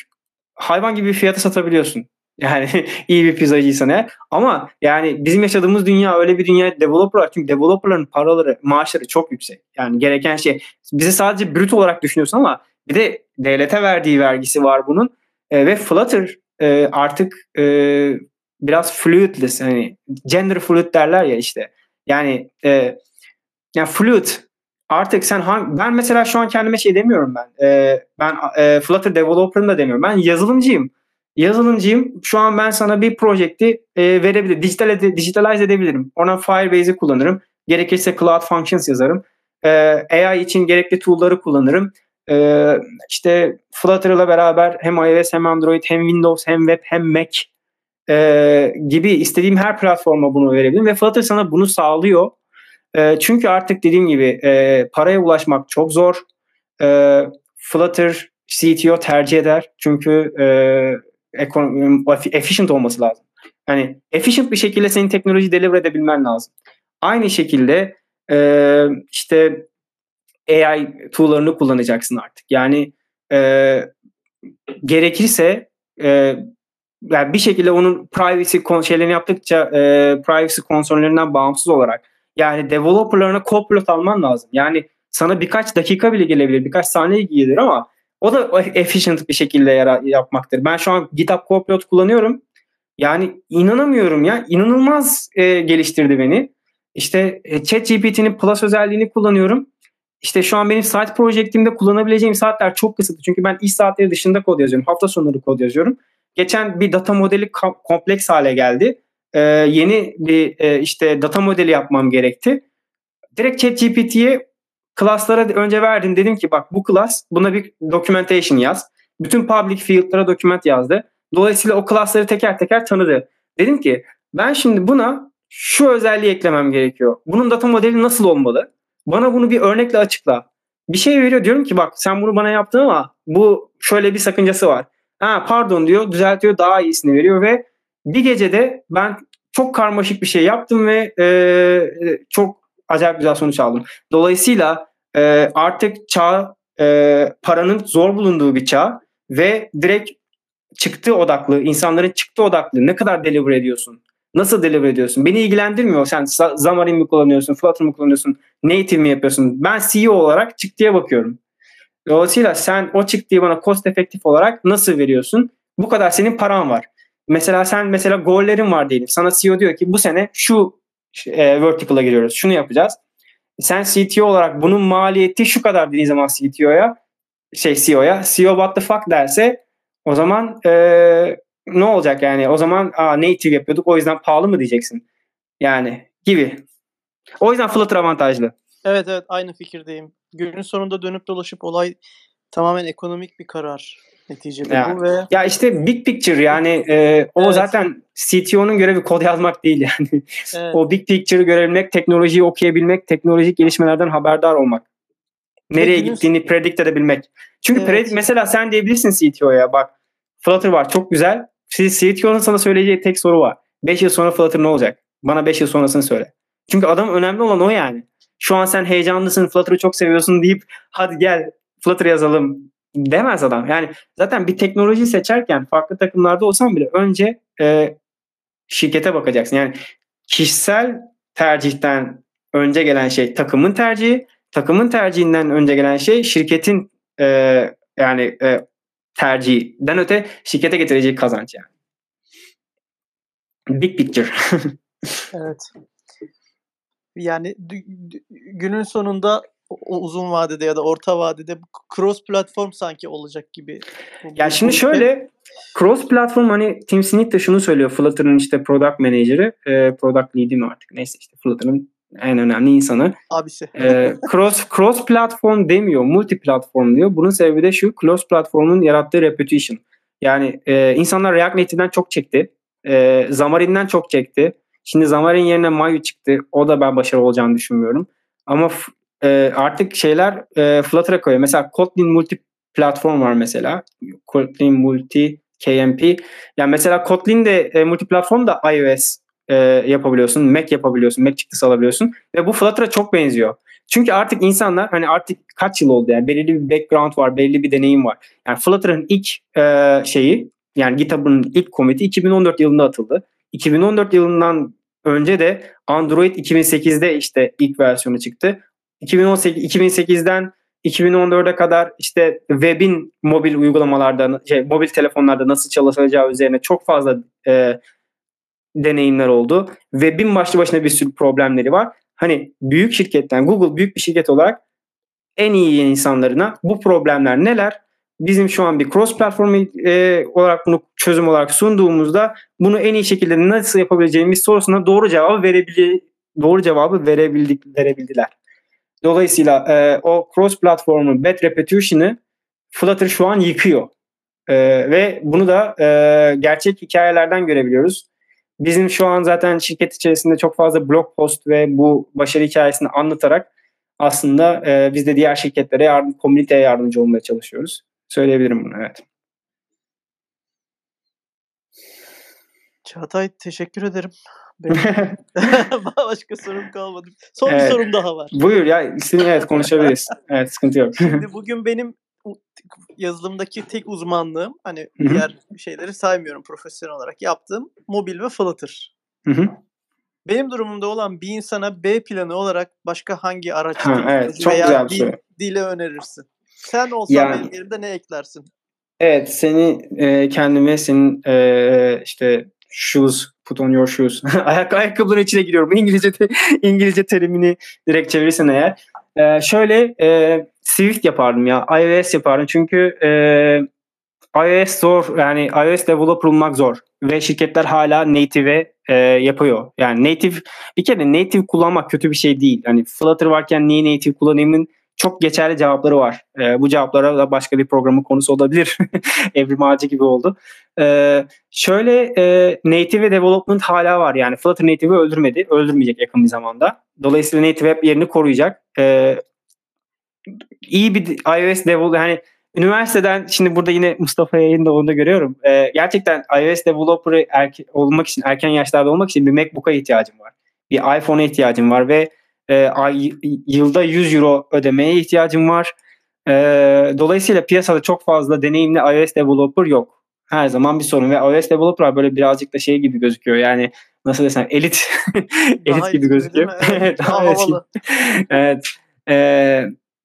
Hayvan gibi bir fiyata satabiliyorsun. Yani iyi bir pizzacıysan eğer. Ama yani bizim yaşadığımız dünya öyle bir dünya developer çünkü developerların paraları, maaşları çok yüksek. Yani gereken şey bize sadece brüt olarak düşünüyorsun ama bir de devlete verdiği vergisi var bunun. E, ve Flutter e, artık e, biraz fluidless hani gender fluid derler ya işte. Yani e, yani fluid artık sen hangi, ben mesela şu an kendime şey demiyorum ben. E, ben e, Flutter developer'ım da demiyorum. Ben yazılımcıyım yazılımcıyım. Şu an ben sana bir projekti e, verebilirim. Dijital ede, digitalize edebilirim. Ona Firebase'i kullanırım. Gerekirse Cloud Functions yazarım. E, AI için gerekli tool'ları kullanırım. E, işte Flutter'la beraber hem iOS hem Android hem Windows hem web hem Mac e, gibi istediğim her platforma bunu verebilirim. Ve Flutter sana bunu sağlıyor. E, çünkü artık dediğim gibi e, paraya ulaşmak çok zor. E, Flutter CTO tercih eder. Çünkü e, efficient olması lazım. Yani efficient bir şekilde senin teknoloji deliver edebilmen lazım. Aynı şekilde e, işte AI tool'larını kullanacaksın artık. Yani e, gerekirse e, yani bir şekilde onun privacy şeylerini yaptıkça e, privacy konsörlerinden bağımsız olarak yani developerlarına copilot alman lazım. Yani sana birkaç dakika bile gelebilir, birkaç saniye gelir ama o da efficient bir şekilde yara- yapmaktır. Ben şu an GitHub Copilot kullanıyorum. Yani inanamıyorum ya. İnanılmaz e, geliştirdi beni. İşte e, ChatGPT'nin Plus özelliğini kullanıyorum. İşte şu an benim site projektimde kullanabileceğim saatler çok kısıtlı. Çünkü ben iş saatleri dışında kod yazıyorum. Hafta sonları kod yazıyorum. Geçen bir data modeli kompleks hale geldi. Ee, yeni bir e, işte data modeli yapmam gerekti. Direkt ChatGPT'ye Class'lara önce verdim. Dedim ki bak bu class buna bir documentation yaz. Bütün public field'lara document yazdı. Dolayısıyla o class'ları teker teker tanıdı. Dedim ki ben şimdi buna şu özelliği eklemem gerekiyor. Bunun data modeli nasıl olmalı? Bana bunu bir örnekle açıkla. Bir şey veriyor diyorum ki bak sen bunu bana yaptın ama bu şöyle bir sakıncası var. Ha pardon diyor düzeltiyor daha iyisini veriyor ve bir gecede ben çok karmaşık bir şey yaptım ve e, çok acayip güzel sonuç aldım. Dolayısıyla e, artık çağ e, paranın zor bulunduğu bir çağ ve direkt çıktı odaklı, insanların çıktı odaklı ne kadar deliver ediyorsun? Nasıl deliver ediyorsun? Beni ilgilendirmiyor. Sen Xamarin mi kullanıyorsun, Flutter mı kullanıyorsun, native mi yapıyorsun? Ben CEO olarak çıktıya bakıyorum. Dolayısıyla sen o çıktıyı bana cost efektif olarak nasıl veriyorsun? Bu kadar senin paran var. Mesela sen mesela gollerin var diyelim. Sana CEO diyor ki bu sene şu e, vertical'a giriyoruz. Şunu yapacağız. Sen CTO olarak bunun maliyeti şu kadar dediğin zaman CTO'ya şey CEO'ya CEO what the fuck derse o zaman e, ne olacak yani? O zaman Aa, native yapıyorduk o yüzden pahalı mı diyeceksin? Yani gibi. O yüzden Flutter avantajlı. Evet evet aynı fikirdeyim. Günün sonunda dönüp dolaşıp olay tamamen ekonomik bir karar neticede ya, bu ve ya işte big picture yani e, o evet. zaten CTO'nun görevi kod yazmak değil yani. Evet. o big picture'ı görebilmek, teknolojiyi okuyabilmek, teknolojik gelişmelerden haberdar olmak. Nereye Peki, gittiğini predict edebilmek. Çünkü evet. predict, mesela sen diyebilirsin CTO'ya bak Flutter var çok güzel. CTO'nun sana söyleyeceği tek soru var. 5 yıl sonra Flutter ne olacak? Bana 5 yıl sonrasını söyle. Çünkü adam önemli olan o yani. Şu an sen heyecanlısın, Flutter'ı çok seviyorsun deyip hadi gel Flutter yazalım demez adam. Yani zaten bir teknoloji seçerken farklı takımlarda olsan bile önce e, şirkete bakacaksın. Yani kişisel tercihten önce gelen şey takımın tercihi, takımın tercihinden önce gelen şey şirketin e, yani e, tercihinden öte şirkete getireceği kazanç yani. Big picture. evet. Yani günün sonunda uzun vadede ya da orta vadede cross platform sanki olacak gibi. Ya şimdi şöyle cross platform hani Tim Smith de şunu söylüyor Flutter'ın işte product manager'ı, e, product lead'i mi artık neyse işte Flutter'ın en önemli insanı. Abisi. E, cross cross platform demiyor, multi platform diyor. Bunun sebebi de şu cross platformun yarattığı reputation. Yani e, insanlar React Native'den çok çekti. E, Xamarin'den çok çekti. Şimdi Xamarin yerine Mayu çıktı. O da ben başarılı olacağını düşünmüyorum. Ama e, artık şeyler e, Flutter'a koyuyor. Mesela Kotlin multi platform var mesela. Kotlin multi KMP. Yani mesela Kotlin de e, multi platform da iOS e, yapabiliyorsun. Mac yapabiliyorsun. Mac çıktısı alabiliyorsun. Ve bu Flutter'a çok benziyor. Çünkü artık insanlar hani artık kaç yıl oldu yani belirli bir background var, belirli bir deneyim var. Yani Flutter'ın ilk e, şeyi yani GitHub'ın ilk commit'i 2014 yılında atıldı. 2014 yılından önce de Android 2008'de işte ilk versiyonu çıktı. 2018 2008'den 2014'e kadar işte web'in mobil uygulamalarda, şey, mobil telefonlarda nasıl çalışacağı üzerine çok fazla e, deneyimler oldu. Web'in başlı başına bir sürü problemleri var. Hani büyük şirketten, Google büyük bir şirket olarak en iyi insanlarına bu problemler neler? Bizim şu an bir cross platform e, olarak bunu çözüm olarak sunduğumuzda bunu en iyi şekilde nasıl yapabileceğimiz sorusuna doğru cevabı verebilir doğru cevabı verebildik verebildiler. Dolayısıyla e, o cross platformun bad reputation'ı Flutter şu an yıkıyor. E, ve bunu da e, gerçek hikayelerden görebiliyoruz. Bizim şu an zaten şirket içerisinde çok fazla blog post ve bu başarı hikayesini anlatarak aslında e, biz de diğer şirketlere yardım, komüniteye yardımcı olmaya çalışıyoruz. Söyleyebilirim bunu evet. Çağatay teşekkür ederim. Başka sorum kalmadı. Son evet. bir sorum daha var. Buyur ya istediğin evet konuşabiliriz. evet sıkıntı yok. Şimdi bugün benim yazılımdaki tek uzmanlığım hani Hı-hı. diğer şeyleri saymıyorum profesyonel olarak yaptığım mobil ve Flutter. Hı-hı. Benim durumumda olan bir insana B planı olarak başka hangi araç ha, evet, çok veya dil, soru. dile önerirsin? Sen olsan yani, benim yerimde ne eklersin? Evet seni e, kendime senin e, işte shoes put on your shoes. Ayak ayakkabıların içine giriyorum. İngilizce te, İngilizce terimini direkt çevirirsen eğer. Ee, şöyle e, Swift yapardım ya. iOS yapardım. Çünkü e, iOS zor. Yani iOS developer olmak zor. Ve şirketler hala native e, yapıyor. Yani native bir kere native kullanmak kötü bir şey değil. Hani Flutter varken niye native kullanayımın çok geçerli cevapları var. E, bu cevaplara da başka bir programın konusu olabilir. Evrim ağacı gibi oldu. E, şöyle e, native development hala var. Yani Flutter native'i öldürmedi. Öldürmeyecek yakın bir zamanda. Dolayısıyla native hep yerini koruyacak. E, iyi bir iOS develop hani üniversiteden şimdi burada yine Mustafa yayında onu da görüyorum. E, gerçekten iOS developer erke, olmak için erken yaşlarda olmak için bir MacBook'a ihtiyacım var. Bir iPhone'a ihtiyacım var ve e, ay, yılda 100 euro ödemeye ihtiyacım var. E, dolayısıyla piyasada çok fazla deneyimli iOS developer yok. Her zaman bir sorun ve iOS developer böyle birazcık da şey gibi gözüküyor. Yani nasıl desem elit elit gibi gözüküyor. Evet, daha havalı. evet. E,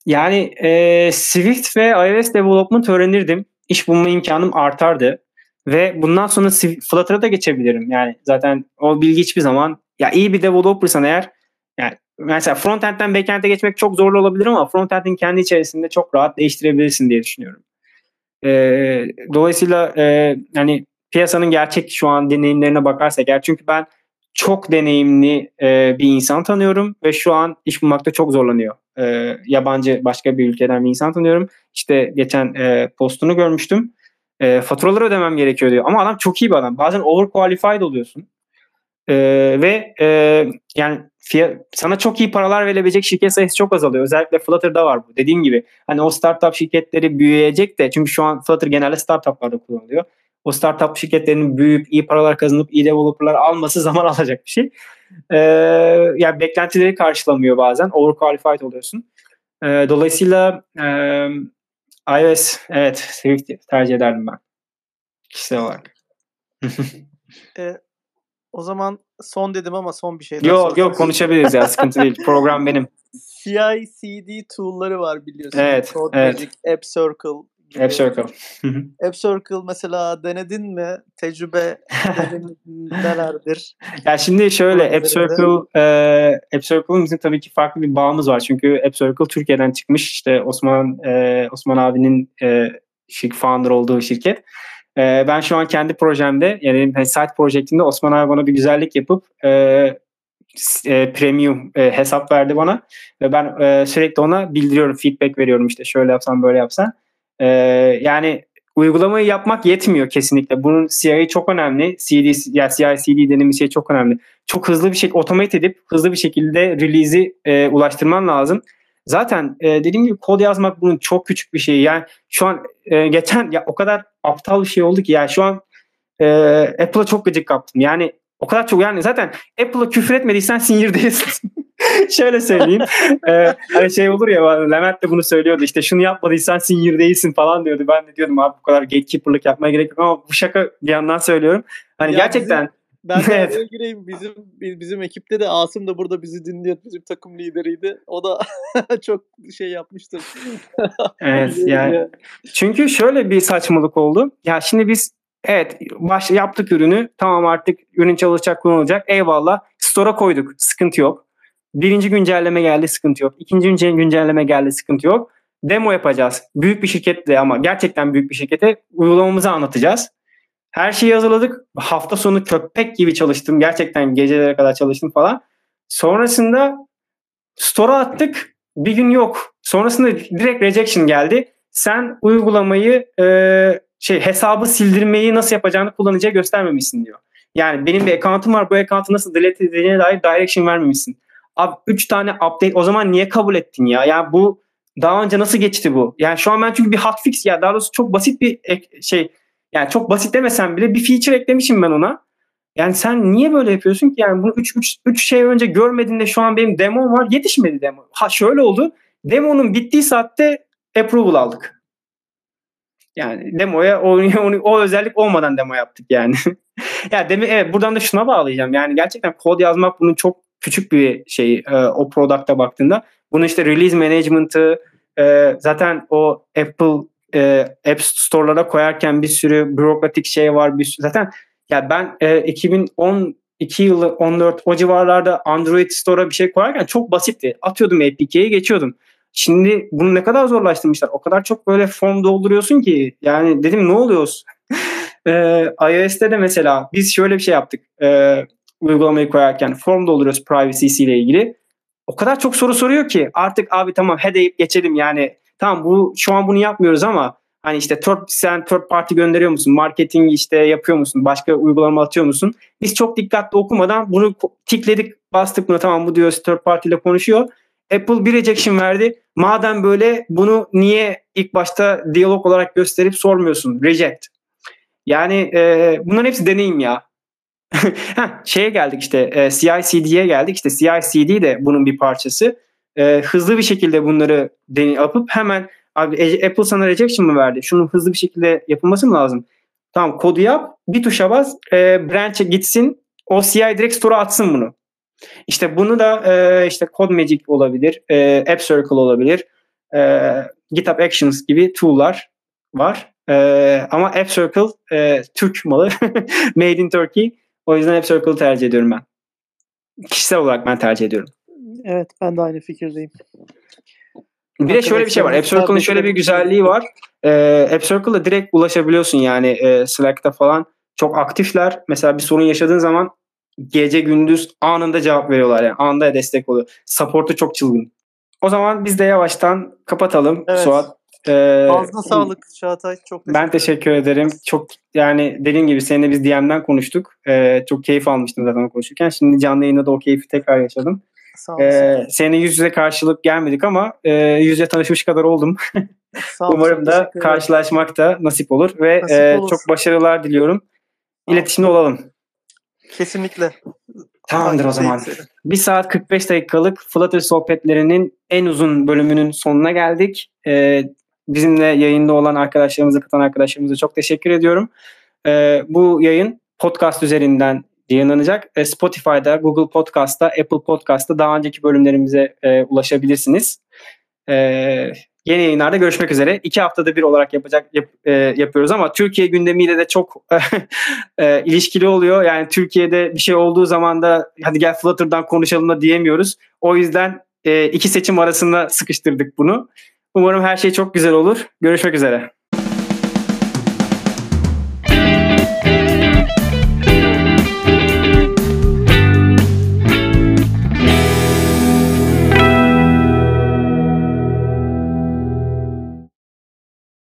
yani e, Swift ve iOS development öğrenirdim. İş bulma imkanım artardı. Ve bundan sonra Flutter'a da geçebilirim. Yani zaten o bilgi hiçbir zaman ya iyi bir developersan eğer yani mesela frontend'den backend'e geçmek çok zorlu olabilir ama frontend'in kendi içerisinde çok rahat değiştirebilirsin diye düşünüyorum. E, dolayısıyla e, yani piyasanın gerçek şu an deneyimlerine bakarsak eğer çünkü ben çok deneyimli e, bir insan tanıyorum ve şu an iş bulmakta çok zorlanıyor. E, yabancı başka bir ülkeden bir insan tanıyorum. İşte geçen e, postunu görmüştüm. E, faturaları ödemem gerekiyor diyor. Ama adam çok iyi bir adam. Bazen overqualified oluyorsun. E, ve e, yani fiyat, sana çok iyi paralar verebilecek şirket sayısı çok azalıyor. Özellikle Flutter'da var bu. Dediğim gibi hani o startup şirketleri büyüyecek de çünkü şu an Flutter genelde startuplarda kullanılıyor o startup şirketlerinin büyüyüp iyi paralar kazanıp iyi developerlar alması zaman alacak bir şey. Ee, yani beklentileri karşılamıyor bazen. Overqualified oluyorsun. Ee, dolayısıyla e, iOS evet Swift tercih ederdim ben. Kişisel olarak. o zaman son dedim ama son bir şey daha Yok yok konuşabiliriz ya sıkıntı değil. Program benim. CI/CD tool'ları var biliyorsun. Evet. Code evet. Magic, App Circle, App Circle. App Circle mesela denedin mi? Tecrübe nelerdir? Ya şimdi şöyle App Circle e, App Circle'ın bizim tabii ki farklı bir bağımız var. Çünkü App Circle Türkiye'den çıkmış. İşte Osman e, Osman abinin e, founder olduğu şirket. E, ben şu an kendi projemde yani hani site projektinde Osman abi bana bir güzellik yapıp e, e, premium e, hesap verdi bana ve ben e, sürekli ona bildiriyorum, feedback veriyorum işte şöyle yapsan böyle yapsan. E, yani uygulamayı yapmak yetmiyor kesinlikle. Bunun CI çok önemli. CD, ya CI, CD dediğimiz şey çok önemli. Çok hızlı bir şekilde automate edip hızlı bir şekilde release'i e, ulaştırman lazım. Zaten e, dediğim gibi kod yazmak bunun çok küçük bir şey. Yani şu an e, geçen ya o kadar aptal bir şey oldu ki yani şu an e, Apple'a çok gıcık kaptım. Yani o kadar çok yani zaten Apple'a küfür etmediysen sinir değilsin. Şöyle söyleyeyim. ee, hani şey olur ya Levent de bunu söylüyordu işte şunu yapmadıysan sinir değilsin falan diyordu. Ben de diyordum abi bu kadar gatekeeper'lık yapmaya gerek yok ama bu şaka bir yandan söylüyorum. Hani ya gerçekten bizim, ben de evet. gireyim. Bizim bizim ekipte de Asım da burada bizi dinliyor. Bizim takım lideriydi. O da çok şey yapmıştır. evet yani. Çünkü şöyle bir saçmalık oldu. Ya şimdi biz Evet baş, yaptık ürünü. Tamam artık ürün çalışacak kullanılacak. Eyvallah. Store'a koyduk. Sıkıntı yok. Birinci güncelleme geldi sıkıntı yok. İkinci güncelleme geldi sıkıntı yok. Demo yapacağız. Büyük bir şirketle ama gerçekten büyük bir şirkete uygulamamızı anlatacağız. Her şeyi hazırladık. Hafta sonu köpek gibi çalıştım. Gerçekten gecelere kadar çalıştım falan. Sonrasında store'a attık. Bir gün yok. Sonrasında direkt rejection geldi. Sen uygulamayı e, şey hesabı sildirmeyi nasıl yapacağını kullanıcıya göstermemişsin diyor. Yani benim bir account'um var bu account'u nasıl delete edeceğine dair direction vermemişsin. Abi 3 tane update o zaman niye kabul ettin ya? Ya bu daha önce nasıl geçti bu? Yani şu an ben çünkü bir hotfix ya daha doğrusu çok basit bir şey yani çok basit demesem bile bir feature eklemişim ben ona. Yani sen niye böyle yapıyorsun ki? Yani bunu 3 3 3 şey önce görmediğinde şu an benim demo var. Yetişmedi demo. Ha şöyle oldu. Demonun bittiği saatte approval aldık. Yani demoya o, o, o özellik olmadan demo yaptık yani. ya demi evet buradan da şuna bağlayacağım. Yani gerçekten kod yazmak bunun çok küçük bir şey e, o product'a baktığında. Bunu işte release management'ı e, zaten o Apple e, App Store'lara koyarken bir sürü bürokratik şey var. Bir sürü, zaten ya ben e, 2012 yılı 14 o civarlarda Android Store'a bir şey koyarken çok basitti. Atıyordum APK'yi geçiyordum. Şimdi bunu ne kadar zorlaştırmışlar. O kadar çok böyle form dolduruyorsun ki. Yani dedim ne oluyoruz? ee, iOS'te de mesela biz şöyle bir şey yaptık. Ee, uygulamayı koyarken form dolduruyoruz privacy ile ilgili. o kadar çok soru soruyor ki artık abi tamam he deyip geçelim yani tamam bu şu an bunu yapmıyoruz ama hani işte third, sen third party gönderiyor musun? Marketing işte yapıyor musun? Başka uygulama atıyor musun? Biz çok dikkatli okumadan bunu tikledik bastık buna tamam bu diyor third party ile konuşuyor. Apple bir rejection verdi. Madem böyle bunu niye ilk başta diyalog olarak gösterip sormuyorsun? Reject. Yani e, bunların hepsi deneyim ya. Heh, şeye geldik işte e, CI/CD'ye geldik. İşte CI/CD de bunun bir parçası. E, hızlı bir şekilde bunları deney yapıp hemen abi e, Apple sana rejection mı verdi? Şunun hızlı bir şekilde yapılması mı lazım? Tamam kodu yap. Bir tuşa bas. E, branch'e gitsin. O CI direkt store'a atsın bunu. İşte bunu da e, işte CodeMagic olabilir. E, App Circle olabilir. E, GitHub Actions gibi tool'lar var. E, ama App Circle e, Türk malı. Made in Turkey. O yüzden App Circle'ı tercih ediyorum ben. Kişisel olarak ben tercih ediyorum. Evet ben de aynı fikirdeyim. Bir de şöyle bir şey var. App Circle'ın şöyle bir güzelliği var. Ee, App Circle'da direkt ulaşabiliyorsun yani e, Slack'ta falan. Çok aktifler. Mesela bir sorun yaşadığın zaman gece gündüz anında cevap veriyorlar yani. Anında destek oluyor. Support'u çok çılgın. O zaman biz de yavaştan kapatalım evet. Suat. Ee, Fazla sağlık Çağatay. Çok teşekkür ben teşekkür ederim. Çok yani dediğim gibi seninle biz DM'den konuştuk. Ee, çok keyif almıştım zaten konuşurken. Şimdi canlı yayında da o keyfi tekrar yaşadım. Sağ ee, seninle yüz yüze karşılık gelmedik ama e, yüz yüze tanışmış kadar oldum. Sağ Umarım da karşılaşmak da nasip olur ve nasip e, çok başarılar diliyorum. İletişimde olalım. Kesinlikle. Tamamdır o zaman. Bir saat 45 dakikalık Flutter sohbetlerinin en uzun bölümünün sonuna geldik. Ee, bizimle yayında olan arkadaşlarımıza, katan arkadaşlarımıza çok teşekkür ediyorum. Ee, bu yayın podcast üzerinden yayınlanacak. Ee, Spotify'da, Google Podcast'ta, Apple Podcast'ta daha önceki bölümlerimize e, ulaşabilirsiniz. Ee, yeni yayınlarda görüşmek üzere. İki haftada bir olarak yapacak yap, e, yapıyoruz ama Türkiye gündemiyle de çok e, ilişkili oluyor. Yani Türkiye'de bir şey olduğu zaman da hadi gel Flutter'dan konuşalım da diyemiyoruz. O yüzden e, iki seçim arasında sıkıştırdık bunu. Umarım her şey çok güzel olur. Görüşmek üzere.